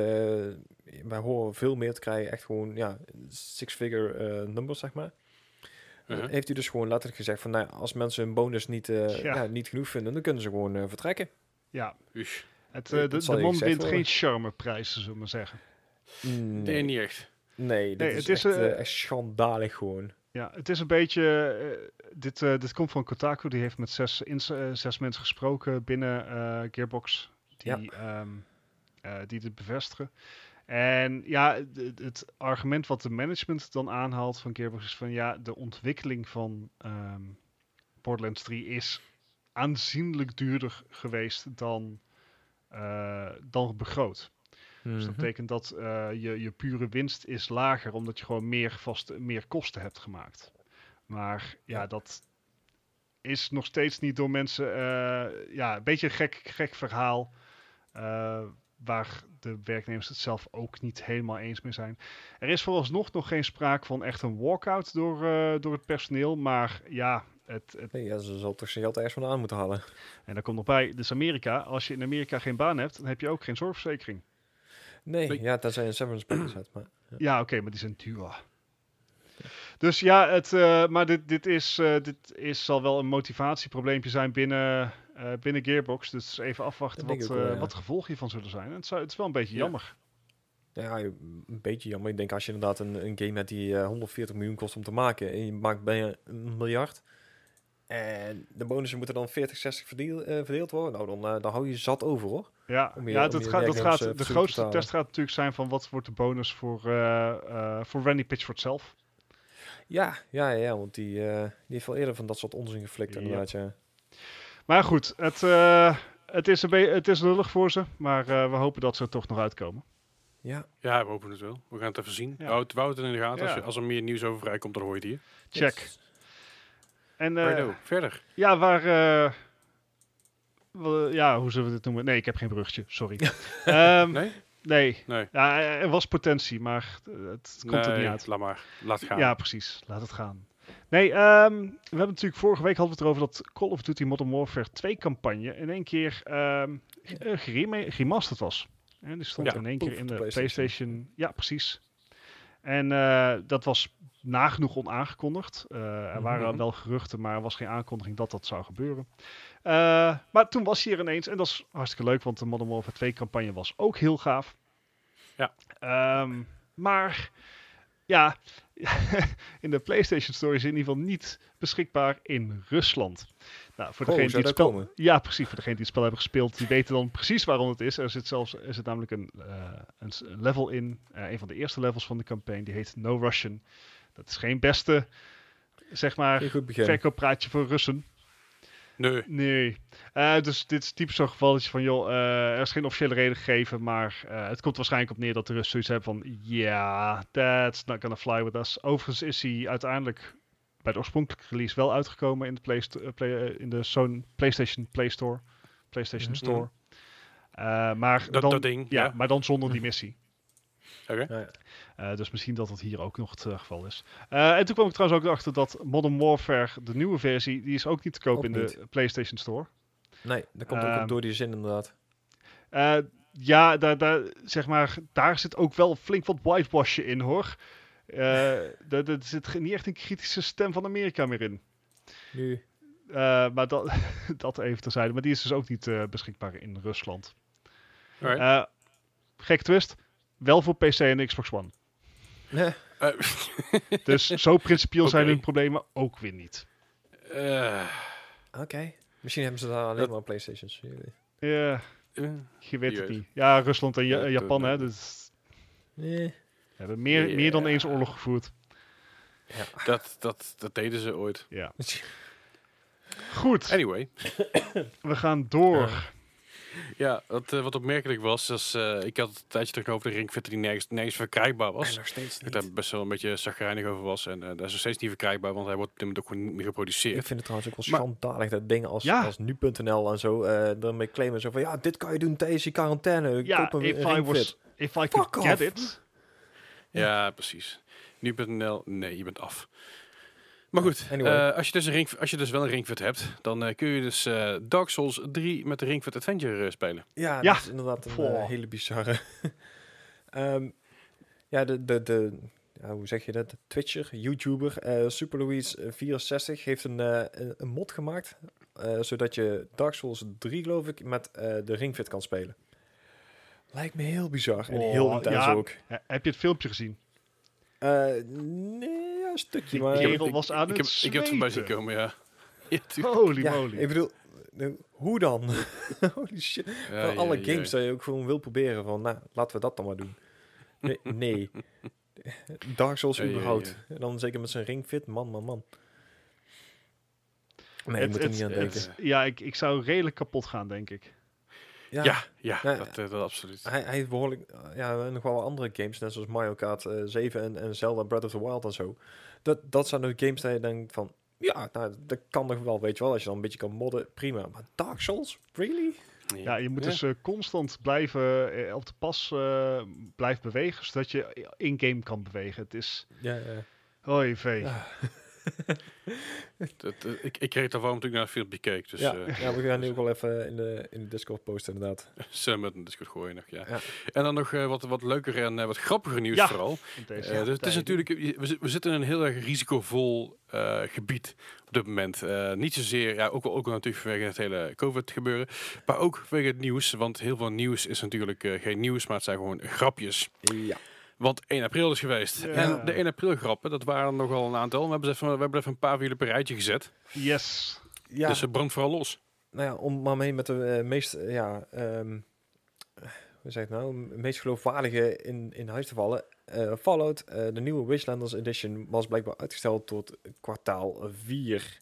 wij horen veel meer te krijgen, echt gewoon ja, six-figure eh, numbers zeg maar. Uh-huh. Heeft hij dus gewoon letterlijk gezegd van nou, als mensen een bonus niet, eh, Ja. ja, niet genoeg vinden, dan kunnen ze gewoon eh, vertrekken. Ja, het, Eh, eh, de, de man wint geen charmeprijzen, zullen we maar zeggen. Nee, niet echt. Nee, dit Nee, is, het is, echt, eh, eh, echt schandalig gewoon. Ja, het is een beetje. eh, dit, dit komt van Kotaku. Die heeft met zes, zes mensen gesproken binnen Gearbox. Die, ehm, eh, die dit bevestigen. En ja, het argument wat de management dan aanhaalt van Gearbox is van ja, de ontwikkeling van ehm, Borderlands 3 is aanzienlijk duurder geweest dan, dan begroot. Dus dat Mhm. betekent dat eh, je, je pure winst is lager, omdat je gewoon meer, vast, meer kosten hebt gemaakt. Maar ja, dat is nog steeds niet door mensen. eh, ja, een beetje een gek, gek verhaal. eh, waar de werknemers het zelf ook niet helemaal eens mee zijn. Er is vooralsnog nog geen sprake van echt een walkout door, door het personeel. Maar ja, het, het, Nee, ja, ze zal toch zijn geld ergens vandaan moeten halen. en daar komt nog bij, dus Amerika. Als je in Amerika geen baan hebt, dan heb je ook geen zorgverzekering. Nee, ja, tenzij een severance package hebt. Maar, Ja, oké, maar die zijn duur. Dus ja, het, eh, maar dit, dit, is, eh, dit is, zal wel een motivatieprobleempje zijn binnen, eh, binnen Gearbox. Dus even afwachten Dat wat, wel, ja. wat de gevolgen hiervan zullen zijn. En het, zou, het is wel een beetje Ja. jammer. ja, een beetje jammer. Ik denk als je inderdaad een, een game hebt die eh, 140 miljoen kost om te maken. En je maakt bijna een miljard. En de bonussen moeten dan 40, 60 verdeel, eh, verdeeld worden. Nou, dan, eh, dan hou je zat over hoor. Ja, je- ja dat gaat, dat gaat, eh, de grootste test gaat natuurlijk zijn van wat wordt de bonus voor, eh, eh, voor Randy Pitchford zelf. Ja, ja, ja, want die, eh, die heeft wel eerder van dat soort onzin geflikt Ja. inderdaad, ja. Maar goed, het, eh, het, is, een het is lullig voor ze. Maar eh, we hopen dat ze er toch nog uitkomen. Ja, Ja, we hopen het wel. We gaan het even zien. Ja. Houd, houd het in de gaten. Als, je, als er meer nieuws over vrijkomt, dan hoor je het hier. Check. yes. En eh, Righto, verder. Ja, waar. eh, wel, ja, hoe zullen we dit noemen? Nee, ik heb geen bruggetje, sorry. Ehm, Nee? nee. Nee. Ja, er was potentie, maar het komt er niet uit. Laat maar. Laat gaan. Ja, precies. Laat het gaan. Nee, ehm, we hebben natuurlijk vorige week hadden we het erover dat Call of Duty Modern Warfare 2 campagne in één keer ehm eh, gerema- geremasterd was. En die stond Ja, in één keer in de de PlayStation. PlayStation. Ja, precies. En eh, dat was nagenoeg onaangekondigd. Eh, er waren Mhm. wel geruchten, maar er was geen aankondiging dat dat zou gebeuren. Eh, maar toen was hij er ineens. En dat is hartstikke leuk, want de Modern Warfare 2 campagne was ook heel gaaf. Ja. Ehm, maar ja, in de PlayStation Store is in ieder geval niet beschikbaar in Rusland. Nou, voor degene die het spel, komen? ja, precies. Voor degene die het spel hebben gespeeld, die weten dan precies waarom het is. Er zit zelfs er zit namelijk een, eh, een level in, een van de eerste levels van de campagne, die heet No Russian. Dat is geen beste, zeg maar, verkooppraatje voor Russen. Nee. Nee. Eh, dus dit is typisch zo'n gevalletje van, joh, eh, er is geen officiële reden gegeven, maar eh, het komt waarschijnlijk op neer dat de Russen zoiets hebben van, ja, that's not gonna fly with us. Overigens is hij uiteindelijk bij de oorspronkelijke release wel uitgekomen in de, Play Play- in de Sony PlayStation Play Store, PlayStation Mhm. Store. Eh, maar, Dat, dan, dat ding, ja, ja. maar dan zonder die missie. Oké. Eh, dus misschien dat het hier ook nog het eh, geval is. Eh, en toen kwam ik trouwens ook achter dat Modern Warfare, de nieuwe versie, die is ook niet te koop Ook in de. PlayStation Store. Nee, dat komt ook Ehm, door die zin inderdaad. Ja, daar, daar, zeg maar, daar zit ook wel flink wat whitewashje in hoor. Er zit niet echt een kritische stem van Amerika meer in. Nu. Maar dat, dat even terzijde. Maar die is dus ook niet beschikbaar in Rusland. Alright. Eh gek twist. Wel voor PC en Xbox One. Nee. Dus zo principieel zijn hun problemen ook weer niet. eh, Oké. Misschien hebben ze daar alleen maar Playstations. Jullie- Ja, eh, je weet het niet. Ja, Rusland en Ja- Ja, Japan, hè. Dus Nee. hebben meer, meer dan eens oorlog gevoerd. Ja. dat, dat, dat deden ze ooit. Ja. Goed, Anyway. we gaan door. Ja, wat, eh, wat opmerkelijk was, is, eh, ik had het een tijdje terug over de ringfit die nergens, nergens verkrijgbaar was. En nog steeds ik daar best wel een beetje zagrijnig over was. En eh dat is nog steeds niet verkrijgbaar, want hij wordt op dit moment ook gewoon niet meer Ik geproduceerd. vind het trouwens ook wel Maar- schandalig dat dingen als, Ja. als nu.nl en zo eh ermee claimen zo van ja, dit kan je doen tijdens je quarantaine. Ja, Koop een if I, was, if I could Fuck get off. it. Ja, precies. Nu.nl, nee, je bent af. Maar goed, Anyway. eh, als, je dus een ring, als je dus wel een ringfit hebt, dan eh, kun je dus eh, Dark Souls 3 met de ringfit Adventure eh, spelen. Ja, Ja. dat is inderdaad een hele bizarre. Ehm, ja, de, de, de ja, hoe zeg je dat? De Twitcher, YouTuber, eh Super Louise 64 heeft een, eh, een, mod gemaakt. eh, zodat je Dark Souls 3, geloof ik, met eh, de ringfit kan spelen. Lijkt me heel bizar en heel intens ja. ook. Heb je het filmpje gezien? Eh, nee, stukje, Die maar... kerel was aan ik, het heb, ik heb het voorbij zien komen, ja. Holy ja, moly. ik bedoel, eh, hoe dan? Holy shit. Ja, van alle ja, games ja. dat je ook gewoon wil proberen van, nou, laten we dat dan maar doen. Nee, nee. Dark Souls Ja, ja, überhaupt. En dan zeker met zijn ringfit, man, man, man. Nee, Het- ik moet er het- niet aan het- denken. ja, ik, ik zou redelijk kapot gaan, denk ik. Ja, Ja, ja, Ja. dat, eh, dat absoluut. Hij, hij heeft behoorlijk, eh, ja, nog wel andere games, net zoals Mario Kart eh, 7 en, en Zelda Breath of the Wild en zo. Dat, dat zijn de games dat je denkt van, ja, nou, dat kan nog wel, weet je wel, als je dan een beetje kan modden, prima. Maar Dark Souls, really? Ja, je moet dus eh, constant blijven eh, op de pas eh blijven bewegen, zodat je in-game kan bewegen. Het is... Ja, ja. Hoi, vee. Ja. Dat, eh, ik, ik kreeg daarvan natuurlijk naar het filmpje keek. Dus ja, eh, ja, we gaan nu ook wel even in de, in de Discord posten, inderdaad. we met een Discord gooien nog, ja. Ja. En dan nog eh, wat, wat leuker en wat grappiger nieuws Ja. vooral. deze Eh, dus het is natuurlijk, we, zi- we zitten in een heel erg risicovol eh, gebied op dit moment. Eh, niet zozeer, ja, ook wel, ook natuurlijk vanwege het hele COVID gebeuren, maar ook vanwege het nieuws. Want heel veel nieuws is natuurlijk eh, geen nieuws, maar het zijn gewoon grapjes. Ja. Want 1 april is geweest. Ja. En de 1 april grappen, dat waren nogal een aantal. We hebben, ze even, we hebben even een paar van jullie een rijtje gezet. Yes. Ja, Dus het brandt vooral los. nou ja, om maar mee met de eh, meest, eh, ja, ehm, hoe zeg ik het nou, meest geloofwaardige in, in huis te vallen. Eh, Fallout, eh, de nieuwe Wishlanders Edition, was blijkbaar uitgesteld tot kwartaal 4.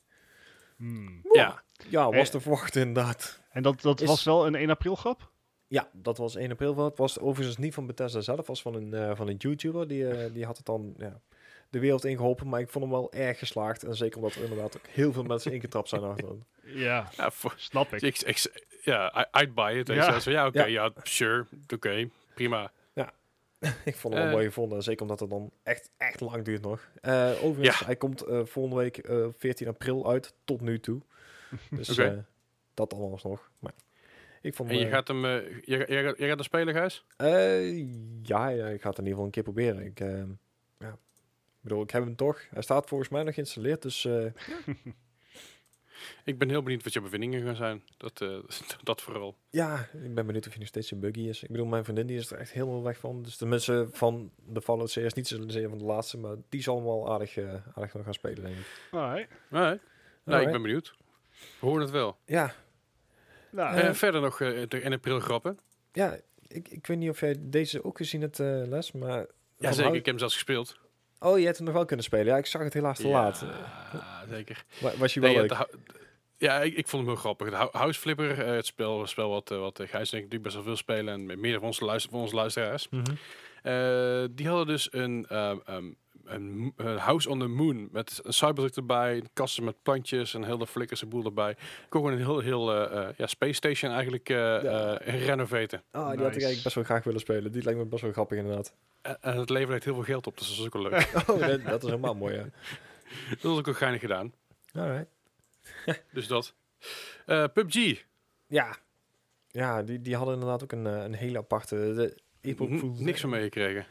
Hmm. Ja, Ja, was te verwachten inderdaad. En dat, dat Is- was wel een 1 april grap? Ja, dat was 1 april. Het was overigens niet van Bethesda zelf, was van een, eh, van een YouTuber. Die, eh, die had het dan ja, de wereld ingeholpen, maar ik vond hem wel erg geslaagd. En zeker omdat er inderdaad ook heel veel mensen ingetrapt zijn achter. Ja, ja, voor, snap ik. ik, ik, ja I- I'd buy it. En Ja. ja, zo, ja oké, Ja. ja. sure, oké, prima. Ik vond het wel Eh. mooi gevonden, zeker omdat het dan echt, echt lang duurt nog. Eh, overigens, Ja. hij komt eh, volgende week eh, 14 april uit, tot nu toe. Dus eh, dat dan alsnog. Maar ik vond En je gaat hem, eh, jij, jij, gaat- hem spelen, Gijs? eh, ja, ja, ik ga het in ieder geval een keer proberen. Ik, eh, Ik bedoel, ik heb hem toch. Hij staat volgens mij nog geïnstalleerd, dus eh, Ik ben heel benieuwd wat je bevindingen gaan zijn. Dat, eh, dat vooral. ja, ik ben benieuwd of hij nog steeds een buggy is. Ik bedoel, mijn vriendin die is er echt helemaal weg van. Dus de mensen van de Fallout series, niet zozeer van de laatste, maar die zal hem wel aardig, aardig nog gaan spelen, denk ik. Nee, nee, ik ben benieuwd. We horen het wel. Ja, Nou, Eh, Eh, verder nog eh, de in april grappen. ja ik, ik weet niet of jij deze ook gezien hebt, eh, Les, maar... Ja, zeker. Ik heb hem zelfs gespeeld. Oh, je hebt hem nog wel kunnen spelen. Ja, ik zag het helaas te laat. Ja, zeker. Wa- Was je wel ja, leuk? ja, ik, ik vond hem heel grappig. House Flipper, eh, het spel, spel wat, eh, wat eh, Gijs denk ik natuurlijk best wel veel spelen. En met meerdere van onze, luister, van onze luisteraars. Mhm. Eh, die hadden dus een, ehm, ehm, een, House on the Moon met een Cybertruck erbij, kasten met plantjes en hele flikkers en boel erbij. Ik kon gewoon een heel, heel eh, eh, ja, Space Station eigenlijk eh Ja. eh, renovaten. Ah, die had ik eigenlijk best wel graag willen spelen. Die lijkt me best wel grappig inderdaad. En, en het levert echt heel veel geld op, dus dat is ook wel leuk. Oh, dat, dat is helemaal mooi, ja. dat was ook wel geinig gedaan. Alright. Dus dat. Eh, PUBG. Ja. Ja, die, die hadden inderdaad ook een, een hele aparte... De, N- niks van meegekregen.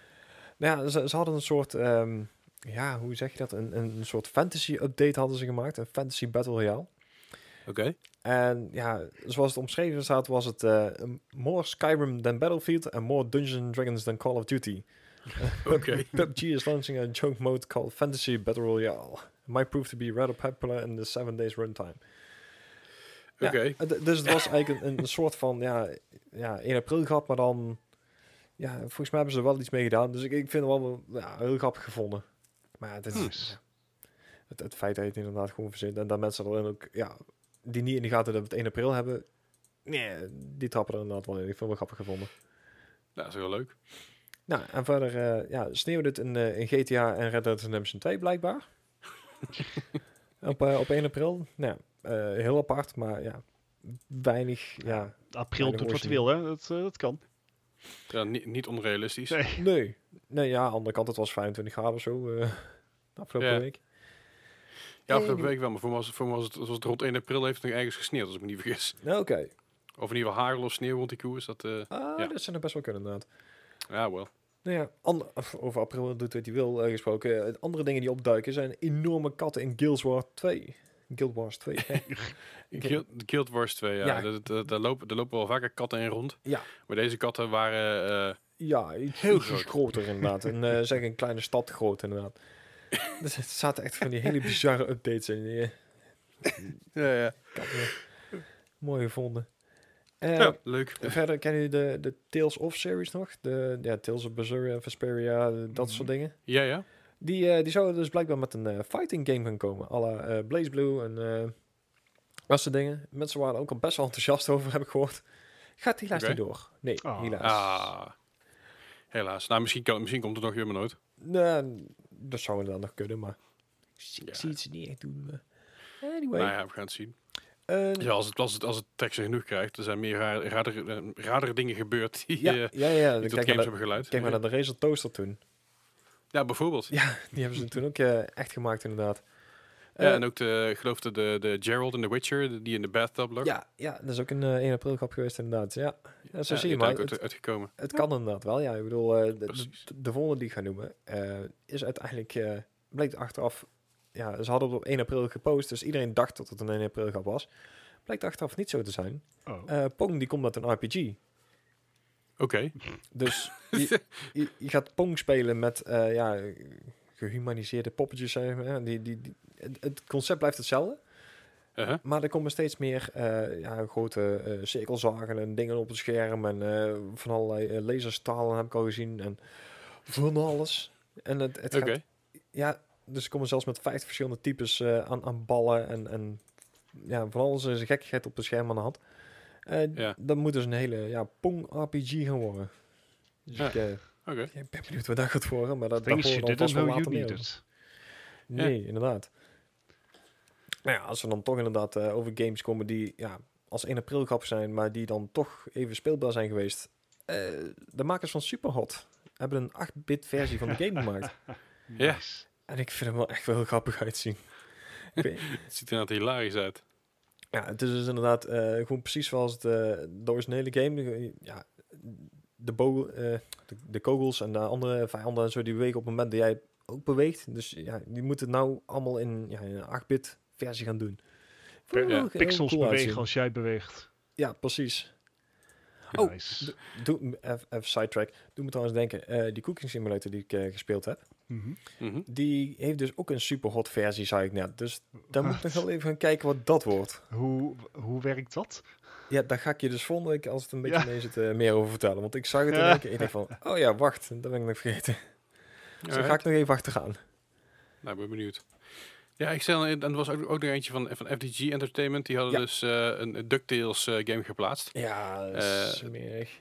Nou ja, ze, ze hadden een soort... ehm, ja, hoe zeg je dat? Een, een soort fantasy-update hadden ze gemaakt. Een fantasy battle royale. Oké. En ja, zoals het omschreven staat, was het eh, more Skyrim than Battlefield en more Dungeons and Dragons than Call of Duty. Oké. PUBG is launching a joke mode called Fantasy Battle Royale. It might prove to be rather popular in the seven days runtime. Oké. dus het was eigenlijk een, een soort van, ja, ja, 1 april grap, maar dan, ja, volgens mij hebben ze er wel iets mee gedaan. Dus ik, ik vind het wel ja, heel grappig gevonden. Maar ja, het, is, Nice. ja, het, het feit dat je het inderdaad gewoon verzint en dat mensen er dan ook, ja, die niet in de gaten dat we het 1 april hebben, nee, die trappen er inderdaad wel in. Ik vind het wel grappig gevonden. Nou, dat is heel leuk. Nou, en verder uh, ja, sneeuwde het in, uh, in GTA en Red Dead Redemption 2 blijkbaar. op, uh, op 1 april. Nou, uh, heel apart, maar ja, weinig. Ja, April weinig doet wat hij wil, hè? Dat, eh, dat kan. Ja, niet, niet onrealistisch. Nee. Nee, nee, ja, aan de andere kant, het was 25 graden of zo uh, de afgelopen Ja. week. Ja, afgelopen week wel, maar voor me was, voor me was, het, was het rond 1 april heeft het nog ergens gesneeuwd, als ik me niet vergis. Nou, Oké, Of in ieder geval hagel of sneeuw rond die koers. Dat, eh, ah, Ja. dat zou nog best wel kunnen inderdaad. ja, wel. Nou ja, ander- over april doet wat hij wil uh, gesproken. Andere dingen die opduiken zijn enorme katten in Guild Wars 2. Guild Wars 2. Guild, de Guild Wars 2, ja. Ja. Daar- lopen, daar lopen wel vaker katten in rond. Ja. Maar deze katten waren... eh, Ja, iets Heel groot. groter inderdaad. En eh, zeg een kleine stad groot inderdaad. Dus het zaten echt van die hele bizarre updates in. Die, eh, ja, ja. eh, mooi gevonden. Ja, leuk. Verder kennen jullie de, de Tales of series nog? De ja, Tales of Berseria, Vesperia, dat soort dingen. Ja, ja. Die, eh, die zouden dus blijkbaar met een eh, fighting game gaan komen. Alle eh Blaze Blue en eh, dat soort dingen. Mensen waren er ook al best wel enthousiast over, heb ik gehoord. Gaat helaas niet door. Nee, Ah. helaas. Ah. Helaas. Nou, misschien, kan, misschien komt het nog weer, maar nooit. Nee, dat zou inderdaad nog kunnen, maar ik zie, Ja. ik zie het ze niet echt doen. Anyway. Nou ja, we gaan het zien. Ja, als het, als het, als het traction genoeg krijgt, er zijn meer raar- raardere, raardere dingen gebeurd die, ja, ja, ja, die tot games hebben geleid. kijk maar naar de Razer Toaster toen. Ja, bijvoorbeeld. Ja, die hebben ze toen ook eh, echt gemaakt inderdaad. Ja, Eh, en ook de, ik geloof de, de, Gerald in The Witcher, de- die in de bathtub lag. ja, ja, dat is ook een eh, 1 april grap geweest inderdaad. Ja, ja zo Ja, zie je maar. Het, uit- uitgekomen. het kan inderdaad wel, ja. Ik bedoel, eh, de, de, volgende die ik ga noemen, eh, is uiteindelijk, eh, bleek achteraf, ja, ze hadden het op 1 april gepost, dus iedereen dacht dat het een 1 april grap was. Blijkt achteraf niet zo te zijn. Oh. Eh, Pong die komt met een RPG. Oké. Dus je, je, je gaat Pong spelen met eh, ja, gehumaniseerde poppetjes. Zeg maar. die, die, die, het, concept blijft hetzelfde. Uh-huh. Maar er komen steeds meer eh, ja, grote eh, cirkelzagen en dingen op het scherm. En van allerlei laserstralen heb ik al gezien. En van alles. En het, het gaat, ja, dus er komen zelfs met vijf verschillende types aan, aan ballen. En, en ja, van alles is gekkigheid op het scherm aan de hand. Eh Ja. Dan moet dus een hele ja, Pong RPG gaan worden. Dus Ja. ik, eh, ik ben benieuwd wat dat gaat worden, maar dat, dat dan didn't vast wel later meer. needed. Nee, inderdaad. Nou ja, als we dan toch inderdaad eh, over games komen die ja, als 1 april grap zijn, maar die dan toch even speelbaar zijn geweest. De makers van Superhot hebben een 8-bit versie van de game gemaakt. Ja. Nice. En ik vind hem wel echt wel heel grappig uitzien. Het ziet er inderdaad hilarisch uit. Ja, het is dus inderdaad eh, gewoon precies zoals het, eh, de originele game. Ja, de, bo eh, de, de kogels en de andere vijanden en zo, die bewegen op het moment dat jij ook beweegt. Dus ja, die moeten het nou allemaal in, ja, in een 8-bit versie gaan doen. Per- heel Pixels cool bewegen als jij beweegt. Ja, precies. Oh, Nice. Doe, even, even sidetrack. Doe me trouwens denken, eh, die cooking simulator die ik eh, gespeeld heb, Mhm. Mhm. die heeft dus ook een super hot versie, zei ik net. Dus daar moet ik nog wel even gaan kijken wat dat wordt. Hoe, hoe werkt dat? Ja, daar ga ik je dus volgende week, als het een beetje Ja. mee zit, eh, meer over vertellen. Want ik zag het in Ja. één keer. Ik dacht van, oh ja, wacht, dat ben ik nog vergeten. Dus daar ga ik nog even achteraan. Nou, ik ben benieuwd. Ja, ik zei al, en er was ook, ook nog eentje van, van FDG Entertainment. Die hadden Ja. dus eh, een DuckTales eh, game geplaatst. Ja, Eh, smerig.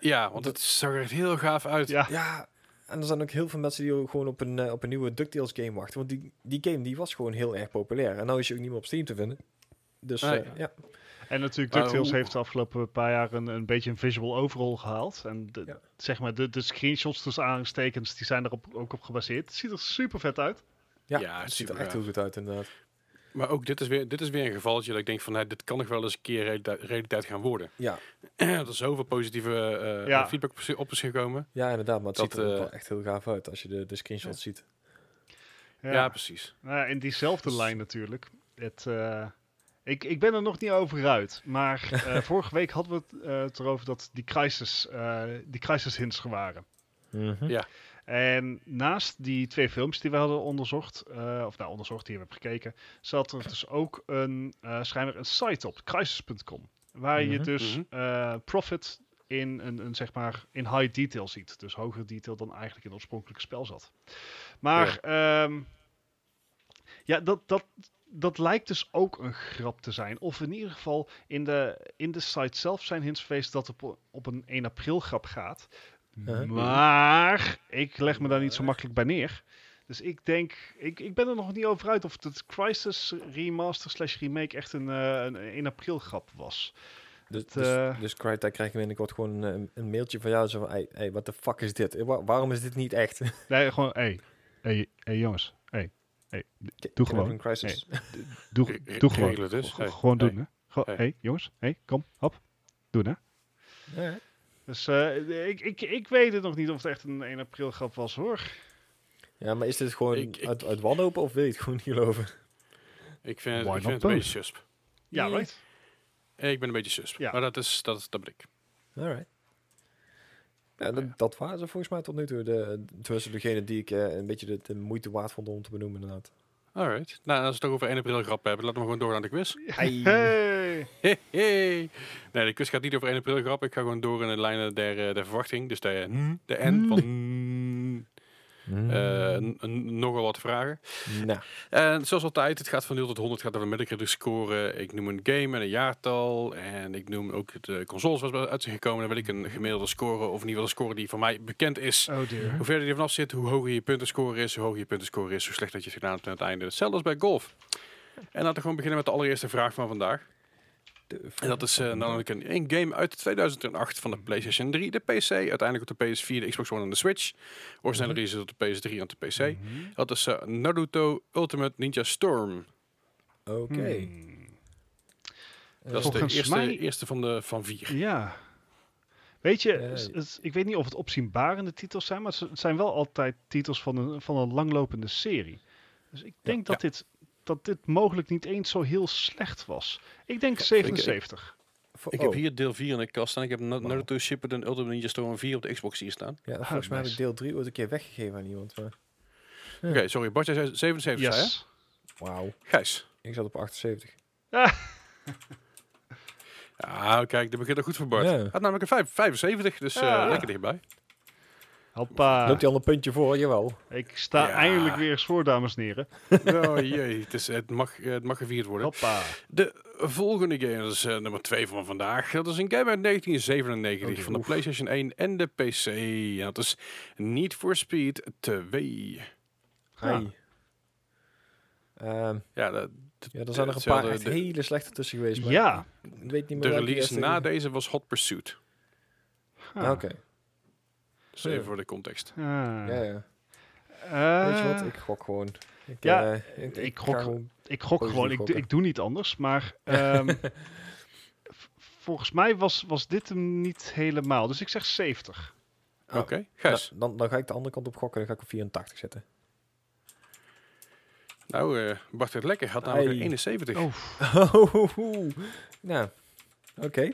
Ja, want het zag er echt heel gaaf uit. Ja. Ja, en er zijn ook heel veel mensen die gewoon op een, eh, op een nieuwe DuckTales game wachten. Want die, die game die was gewoon heel erg populair. En nou is je ook niet meer op Steam te vinden. Dus Ah, eh, ja. ja. En natuurlijk, Maar DuckTales hoe- heeft de afgelopen paar jaar een, een beetje een visual overhaul gehaald. En de, Ja. zeg maar, de, de screenshots tussen aanstekens, die zijn er op, ook op gebaseerd. Het ziet er super vet uit. Ja, Ja, het ziet er echt heel goed uit inderdaad. Maar ook dit is, weer, dit is weer een gevalletje dat ik denk van, nou, dit kan nog wel eens een keer realiteit, realiteit gaan worden. Ja, er is zoveel positieve eh, Ja. feedback op- op is gekomen. ja inderdaad. Maar het Dat, ziet er eh, wel echt heel gaaf uit als je de, de screenshots ziet. Ja, precies. Nou ja, in diezelfde Dus- lijn natuurlijk. Het, eh, ik, ik ben er nog niet over uit. Maar eh, vorige week hadden we het, eh, het erover dat die crisis, eh, die crisis hints er waren. Mhm. Ja. En naast die twee films die we hadden onderzocht, eh, of nou onderzocht, die hebben we gekeken, zat er dus ook een, eh schijnbaar een site op, crisis.com. Waar je Mhm. dus Mhm. eh, profit in een, een, zeg maar, in high detail ziet. Dus hoger detail dan eigenlijk in het oorspronkelijke spel zat. Maar ja, ja dat, dat, dat lijkt dus ook een grap te zijn. Of in ieder geval in de, in de site zelf zijn hints geweest dat het op, op een 1 april grap gaat. Uh-huh. Maar ik leg me daar niet zo makkelijk bij neer. Dus ik denk, ik, ik ben er nog niet over uit of het Crisis remaster slash remake echt een, eh, een 1 april grap was. Dus, Het, dus, eh, dus Crytek krijgt binnenkort gewoon een, een mailtje van jou. Zo van, hey, hey, what the fuck is dit? Wa- waarom is dit niet echt? Nee, gewoon, hé, hey, hey, hey, jongens, hey, hey, doe gewoon. Een crisis. doe, doe gewoon. dus. Hey, gewoon doen, hè. Hey, jongens, hey, kom, hop, doen, hè. Ja, Dus eh, ik, ik, ik weet het nog niet of het echt een 1 april grap was, hoor. Ja, maar is dit gewoon Ik- ik- uit, uit wanhopen of wil je het gewoon niet geloven? Ik vind, Why ik vind het een beetje susp. Ja, Yeah. right? Eh, Ik ben een beetje susp. Ja. Maar dat is, dat, is- dat ben ik. Alright. Ja, dat, dat waren ze volgens mij tot nu toe. De, tussen degene die ik eh, een beetje de, de moeite waard vond om te benoemen inderdaad. Alright. Nou, als we het toch over 1 april grap hebben, laten we gewoon door naar de quiz. Hey. Nee, de quiz gaat niet over 1 april grap. Ik ga gewoon door in de lijnen der, eh, der verwachting. Dus de, de N van eh, n- n- nogal wat vragen. Nou, En zoals altijd, het gaat van 0 tot 100, het gaat over de Metacritic score. Ik noem een game en een jaartal. En ik noem ook de consoles waar uit zijn gekomen. Dan wil ik een gemiddelde score, of in ieder geval een score die voor mij bekend is. Oh dear. Hoe verder je vanaf zit, hoe hoger je puntenscore is. Hoe hoger je puntenscore is, hoe slecht dat je het gedaan hebt aan het einde. Hetzelfde als bij golf. En laten we gewoon beginnen met de allereerste vraag van vandaag. En dat is eh, namelijk een, een game uit 2008 van de PlayStation 3, de PC, uiteindelijk op de PS4, de Xbox One en de Switch. Originele release is op de PS3 en op de PC. Mhm. Dat is eh, Naruto Ultimate Ninja Storm. Oké. Hmm. Dat is de eerste, mij- eerste van de van vier. Ja. Weet je, Eh, het- ik weet niet of het opzienbarende titels zijn, maar het zijn wel altijd titels van een, van een langlopende serie. Dus ik denk dat, Dit, dat dit mogelijk niet eens zo heel slecht was. Ik denk 77. voor- Ik oh, heb hier deel 4 in de kast staan. Ik heb Na- Naruto Shippuden Ultimate Ninja Storm 4 op de Xbox hier staan. Ja, Ah, volgens mij heb ik deel 3 ooit een keer weggegeven aan iemand. Maar... Ja. Oké, sorry. Bart, jij zei 77, zei je? Yes. Wauw, Gijs. ik zat op 78. Ja, kijk, dat begint er goed voor Bart. Ja. Had namelijk een vijf- 75, dus eh, Ah. lekker dichtbij. Hoppa. Loopt hij al een puntje voor? Jawel. Ik sta Ja. eindelijk weer eens voor, dames en heren. oh jee, het, is, het, mag, het mag gevierd worden. Hoppa. De volgende game, dat is eh, nummer 2 van vandaag. Dat is een game uit 1997 Oh, van de. PlayStation 1 en de PC. En dat is Need for Speed 2. Ai. Ehm, Ja, dat, ja, er zijn er een paar echt de, hele slechte tussen geweest. Maar Ja. Ik weet niet meer de release na deze was Hot Pursuit. Ah, Oké, even voor de context. Ah. ja, ja. Eh, Weet je wat, ik gok gewoon. Ik, ja, eh, ik, gok- gewoon- Ik gok gewoon, ik, ik doe niet anders. Maar ehm, volgens mij was, was dit hem niet helemaal. Dus ik zeg 70. Oh, Oké, Gijs. nou, dan, dan ga ik de andere kant op gokken en dan ga ik op 84 zetten. Nou, eh Bart het lekker. Had namelijk een 71. Oh, nou, oké.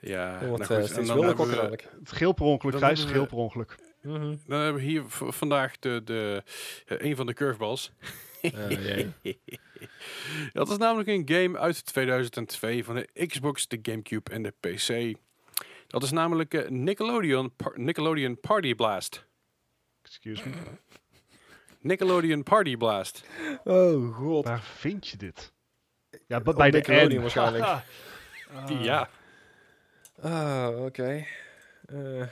Ja, Dat wordt nou eh, goed. En steeds dan wilder hebben we- dadelijk. het geel per ongeluk, Dan Geel per ongeluk. Mhm. Dan hebben we hier v- vandaag de, de, eh, een van de curveballs. Eh, jee. Dat is namelijk een game uit 2002 van de Xbox, de Gamecube en de PC. Dat is namelijk eh, Nickelodeon, Par- Nickelodeon Party Blast. Excuse me. Nickelodeon Party Blast. Oh god. Waar vind je dit? Ja, bij de Nickelodeon N. waarschijnlijk. Ah. Ja, Ah, oké. Eh, nee,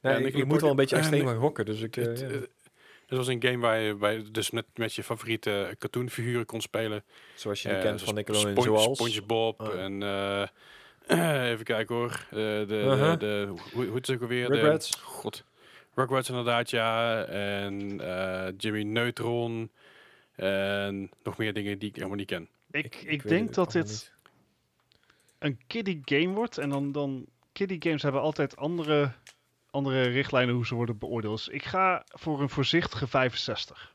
Ja, ik, ik moet wel een beetje eh, extreem gaan gokken, dus ik... eh, het, ja. eh, het was een game waar je, waar je dus met, met je favoriete cartoonfiguren kon spelen. zoals je die Eh, kent van Nickelodeon, Spon- zoals... SpongeBob Oh. en... eh, even kijken hoor. Eh, de, de, Uh-huh. de, hoe, hoe het ook alweer? Rugrats. De, God. Rugrats inderdaad, ja. En eh, Jimmy Neutron. En nog meer dingen die ik helemaal niet ken. Ik, ik, weet denk dat dit niet. Een kiddie game wordt. En dan, dan kiddie games hebben altijd andere, andere richtlijnen hoe ze worden beoordeeld. Dus ik ga voor een voorzichtige 65.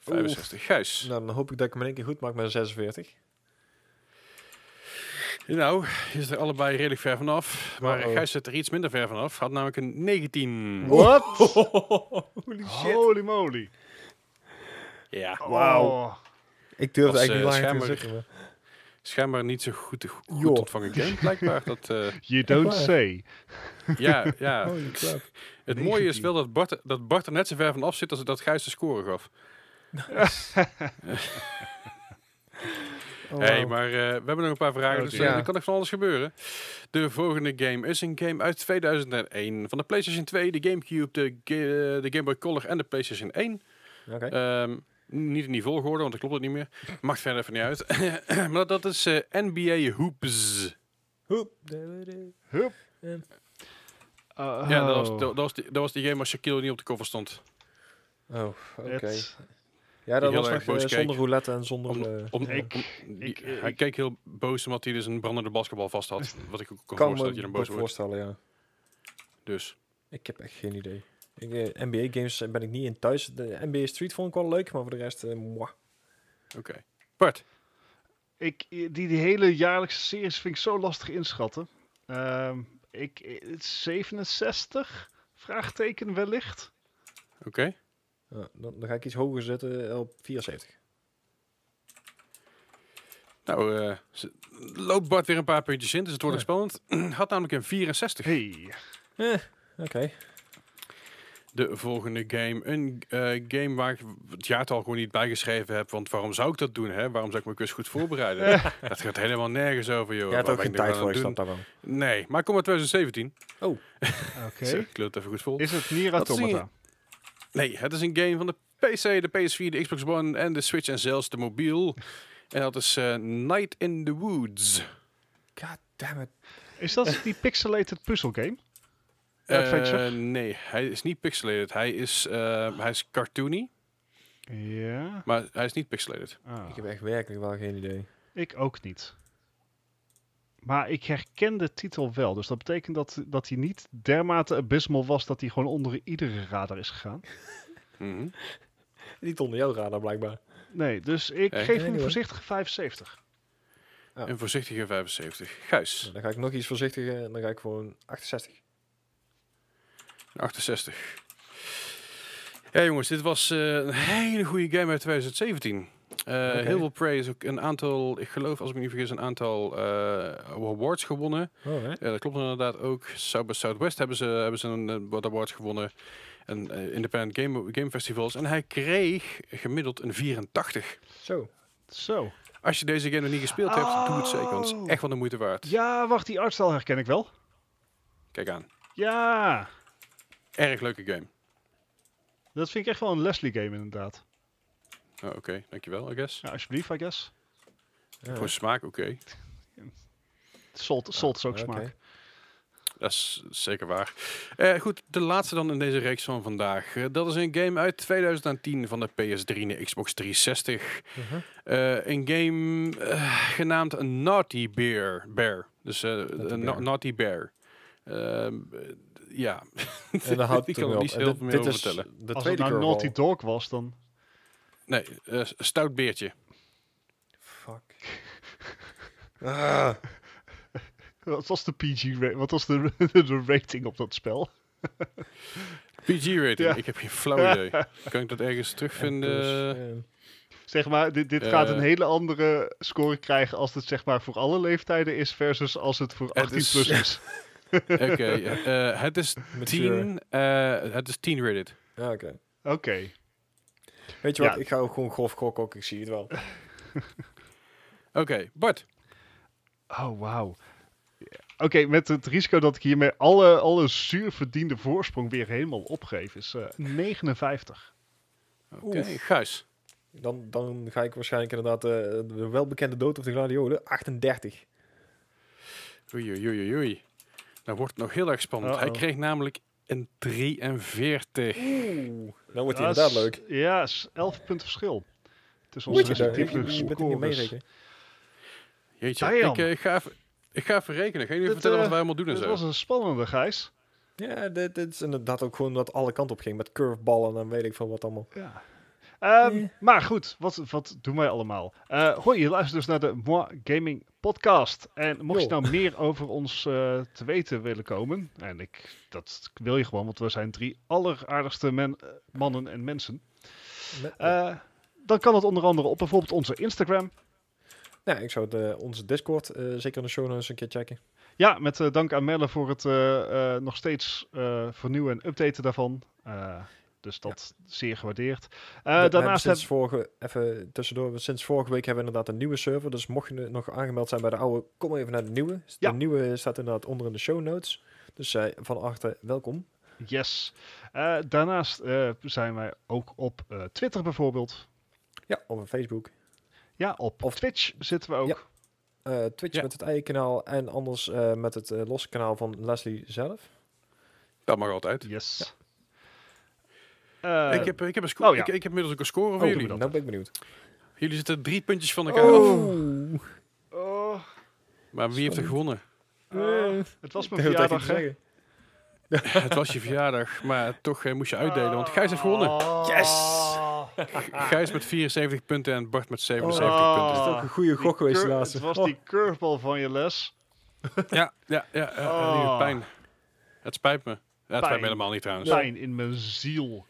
65. Gijs. Nou, dan hoop ik dat ik hem in één keer goed maak met een 46. Nou, je zit er allebei redelijk ver vanaf. Maar Uh-oh. Gijs zit er iets minder ver vanaf. Had namelijk een 19. What? Holy Holy moly. Ja, Wauw. Ik durf Als, eigenlijk niet eh, langer te zeggen. Schijnbaar niet zo goed, goed ontvangen game, blijkbaar. Dat, eh, You don't say. ja, ja. Holy crap. Het mooie is 19. wel dat Bart, dat Bart er net zo ver van af zit als dat Gijs de score gaf. Oh, hey, maar eh, we hebben nog een paar vragen, Oh, dus eh, er kan nog van alles gebeuren. De volgende game is een game uit 2001 van de PlayStation 2, de Gamecube, de, Ga- de Game Boy Color en de PlayStation 1. Oké. Ehm, niet in die volgorde, want dat klopt het niet meer. Maakt verder even niet uit. maar dat is eh, NBA Hoops. Hoep. Hup. En- Uh, Ja, dat was, dat, dat was die, dat was die game waar Shaquille niet op de cover stond. Oh, oké. Ja, dat was boos eh, keek. zonder roulette en zonder... Om, eh, om, Ik- om- die- ik- hij ik- keek heel boos omdat hij dus een brandende basketbal vast had. Wat ik ook kon kan voorstellen dat je dan boos wordt. voorstellen, ja. Dus, Ik heb echt geen idee. Ik, eh, NBA games ben ik niet in thuis. De NBA Street vond ik wel leuk, maar voor de rest, eh oké. Bart, ik, die, die hele jaarlijkse series vind ik zo lastig inschatten. Ehm, ik, eh, 67? Vraagteken wellicht. oké. Ja, dan, dan ga ik iets hoger zetten eh, op 74. Nou, eh, ze- loopt Bart weer een paar puntjes in, dus het wordt Ja. spannend. Had namelijk een 64. Hey. Eh, oké. De volgende game. Een eh, game waar ik het jaartal gewoon niet bijgeschreven heb. Want waarom zou ik dat doen? Hè? Waarom zou ik mijn quiz goed voorbereiden? dat gaat helemaal nergens over, joh. Je had Waar ook geen tijd voor, ik snap wel. Nee, maar kom uit 2017. Oké. Zo, ik kleur het even goed vol. Is het Nier Dat is Automata? Nee, het is een game van de PC, de PS4, de Xbox One en de Switch en zelfs de mobiel. En dat is eh, Night in the Woods. God damn it. Is dat die pixelated Eh, nee, hij is niet pixelated. Hij is, eh, hij is cartoony, Ja. maar hij is niet pixelated. Ah, Ik heb echt werkelijk wel geen idee. ik ook niet. Maar ik herken de titel wel. Dus dat betekent dat, dat hij niet dermate abysmal was dat hij gewoon onder iedere radar is gegaan. Mhm. Niet onder jouw radar blijkbaar. Nee, dus ik Hey. geef hem een voorzichtige 75. Ja. Een voorzichtige 75. Gijs, Nou, dan ga ik nog iets voorzichtiger en dan ga ik gewoon 68. 68. Ja jongens, dit was eh, een hele goede game uit 2017. Eh. Heel veel praise. Ook een aantal, ik geloof als ik me niet vergis, een aantal eh, awards gewonnen. Oh? Ja, dat klopt inderdaad ook. South by Southwest hebben ze, hebben ze een wat awards gewonnen. Een eh, Independent Game, Game Festivals. En hij kreeg gemiddeld een 84. Zo. Zo. Als je deze game nog niet gespeeld hebt, doe het zeker. Want het is Oh. echt van de moeite waard. Ja, wacht, die artstyle herken ik wel. Kijk aan. Ja, Erg leuke game. dat vind ik echt wel een Leslie game inderdaad. Oh, Oké, dankjewel, I guess. Ja, alsjeblieft, I guess. Ja. Voor smaak, oké. Salt, salt is ook smaak. Dat is zeker waar. Eh, goed, de laatste dan in deze reeks van vandaag. Eh, dat is een game uit 2010 van de PS3 en de Xbox 360. Mhm. Eh, een game genaamd Naughty Bear. Bear. Dus eh, een na- Bear. Naughty Bear. Ja. En dan houdt Ik kan er niet heel veel meer over vertellen. de Als het nou. Naughty Dog was, dan... Nee, eh, stout beertje. Fuck. Ah. Wat was de PG Wat was de, de rating op dat spel? PG-rating. Ja. Ik heb geen flauw idee. Kan ik dat ergens terugvinden? Zeg maar, dit, dit Eh. gaat een hele andere score krijgen als het zeg maar voor alle leeftijden is versus als het voor Het 18 is- plus is. Oké, eh, het is mature. 10. eh, het is 10 rated. Ja, oké. Oké. Weet je Ja. wat? Ik ga ook gewoon grof gokken, ook. ik zie het wel. Oké, Bart. Oh, wauw. Oké, met het risico dat ik hiermee alle, alle zuur verdiende voorsprong weer helemaal opgeef, is eh, 59. Oké. Gijs. Dan, dan ga ik waarschijnlijk inderdaad de welbekende dood of de gladiolen. 38. Oei, oei, oei, oei. Nou wordt het nog heel erg spannend. Hij kreeg namelijk een 43. Oeh. Nou wordt hij Dat inderdaad is- leuk. Ja, is 11 punten verschil. Tussen Moet onze respectieve scores. rekenen. Jeetje, Damn. ik, eh, ik, ga even, ik ga even rekenen. Ga Dit, vertellen wat eh, wij allemaal doen en Dit zo? was een spannende, Gijs. Ja, dit, dit is inderdaad ook gewoon dat alle kanten op ging. Met curveballen en weet ik veel wat allemaal. Ja. Ehm, Eh. Maar goed, wat, wat doen wij allemaal? Eh hoi, je luistert dus naar de Moi Gaming podcast. En mocht je nou meer over ons eh, te weten willen komen, en ik, dat wil je gewoon, want we zijn drie alleraardigste men, eh, mannen en mensen. Eh, dan kan het onder andere op bijvoorbeeld onze Instagram. ja, ik zou de, onze Discord eh, zeker in de show notes een keer checken. Ja, met dank aan Melle voor het eh, eh, nog steeds eh, vernieuwen en updaten daarvan. Dus dat zeer gewaardeerd. Eh, We- we hebben daarnaast sinds heb, vorige, even tussendoor, we- sinds vorige week hebben we inderdaad een nieuwe server. Dus mocht je nog aangemeld zijn bij de oude, kom even naar de nieuwe. Ja. De nieuwe staat inderdaad onder in de show notes. Dus eh, van achter welkom. yes. Eh, daarnaast eh, zijn wij ook op eh, Twitter bijvoorbeeld. Ja, op Facebook. Ja, op Of- Twitch zitten we ook. Ja. Eh, Twitch Ja. met het eigen kanaal en anders eh, met het losse kanaal van Leslie zelf. Dat mag altijd. Yes. Eh, ik, heb, ik, heb een score, oh ja. ik, ik heb inmiddels ook een score voor doe jullie. dat. Nou ben ik benieuwd. Jullie zitten drie puntjes van elkaar af. Oh. oh, Maar wie heeft er gewonnen? eh, het was mijn verjaardag, hè? het was je verjaardag, maar toch eh, moest je uitdelen. Want Gijs heeft gewonnen. Yes! Gijs met 74 punten en Bart met 77 Oh. punten. Dat is ook een goede Die gok geweest laatste. Het was Oh. die curveball van je les. Ja, ja, ja. Oh. doet pijn. Het spijt me. Ja, het spijt me helemaal niet trouwens. Pijn in mijn ziel.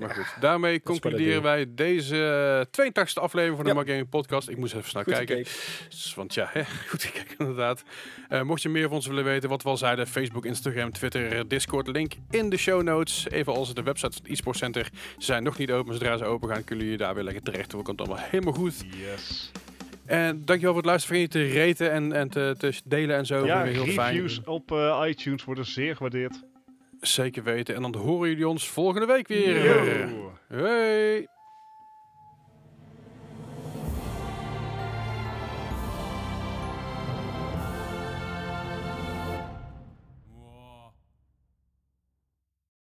Maar goed, daarmee concluderen wij deze 82e aflevering van de Ja. Mark Gaming Podcast. Ik moest even snel Goed kijken. gekeken. Want ja, hè, goed gekeken inderdaad. Eh, mocht je meer van ons willen weten, wat we al zeiden, Facebook, Instagram, Twitter, Discord, link in de show notes. Even als de websites van het eSports Center zijn nog niet open. Zodra ze open gaan, kunnen jullie daar weer lekker terecht. Dat komt allemaal helemaal goed. Yes. En dankjewel voor het luisteren. Vergeet niet te raten en, en te, te delen en zo. Ja, heel reviews fijn. op eh, iTunes worden zeer gewaardeerd. Zeker weten. En dan horen jullie ons volgende week weer. Yo. Hey.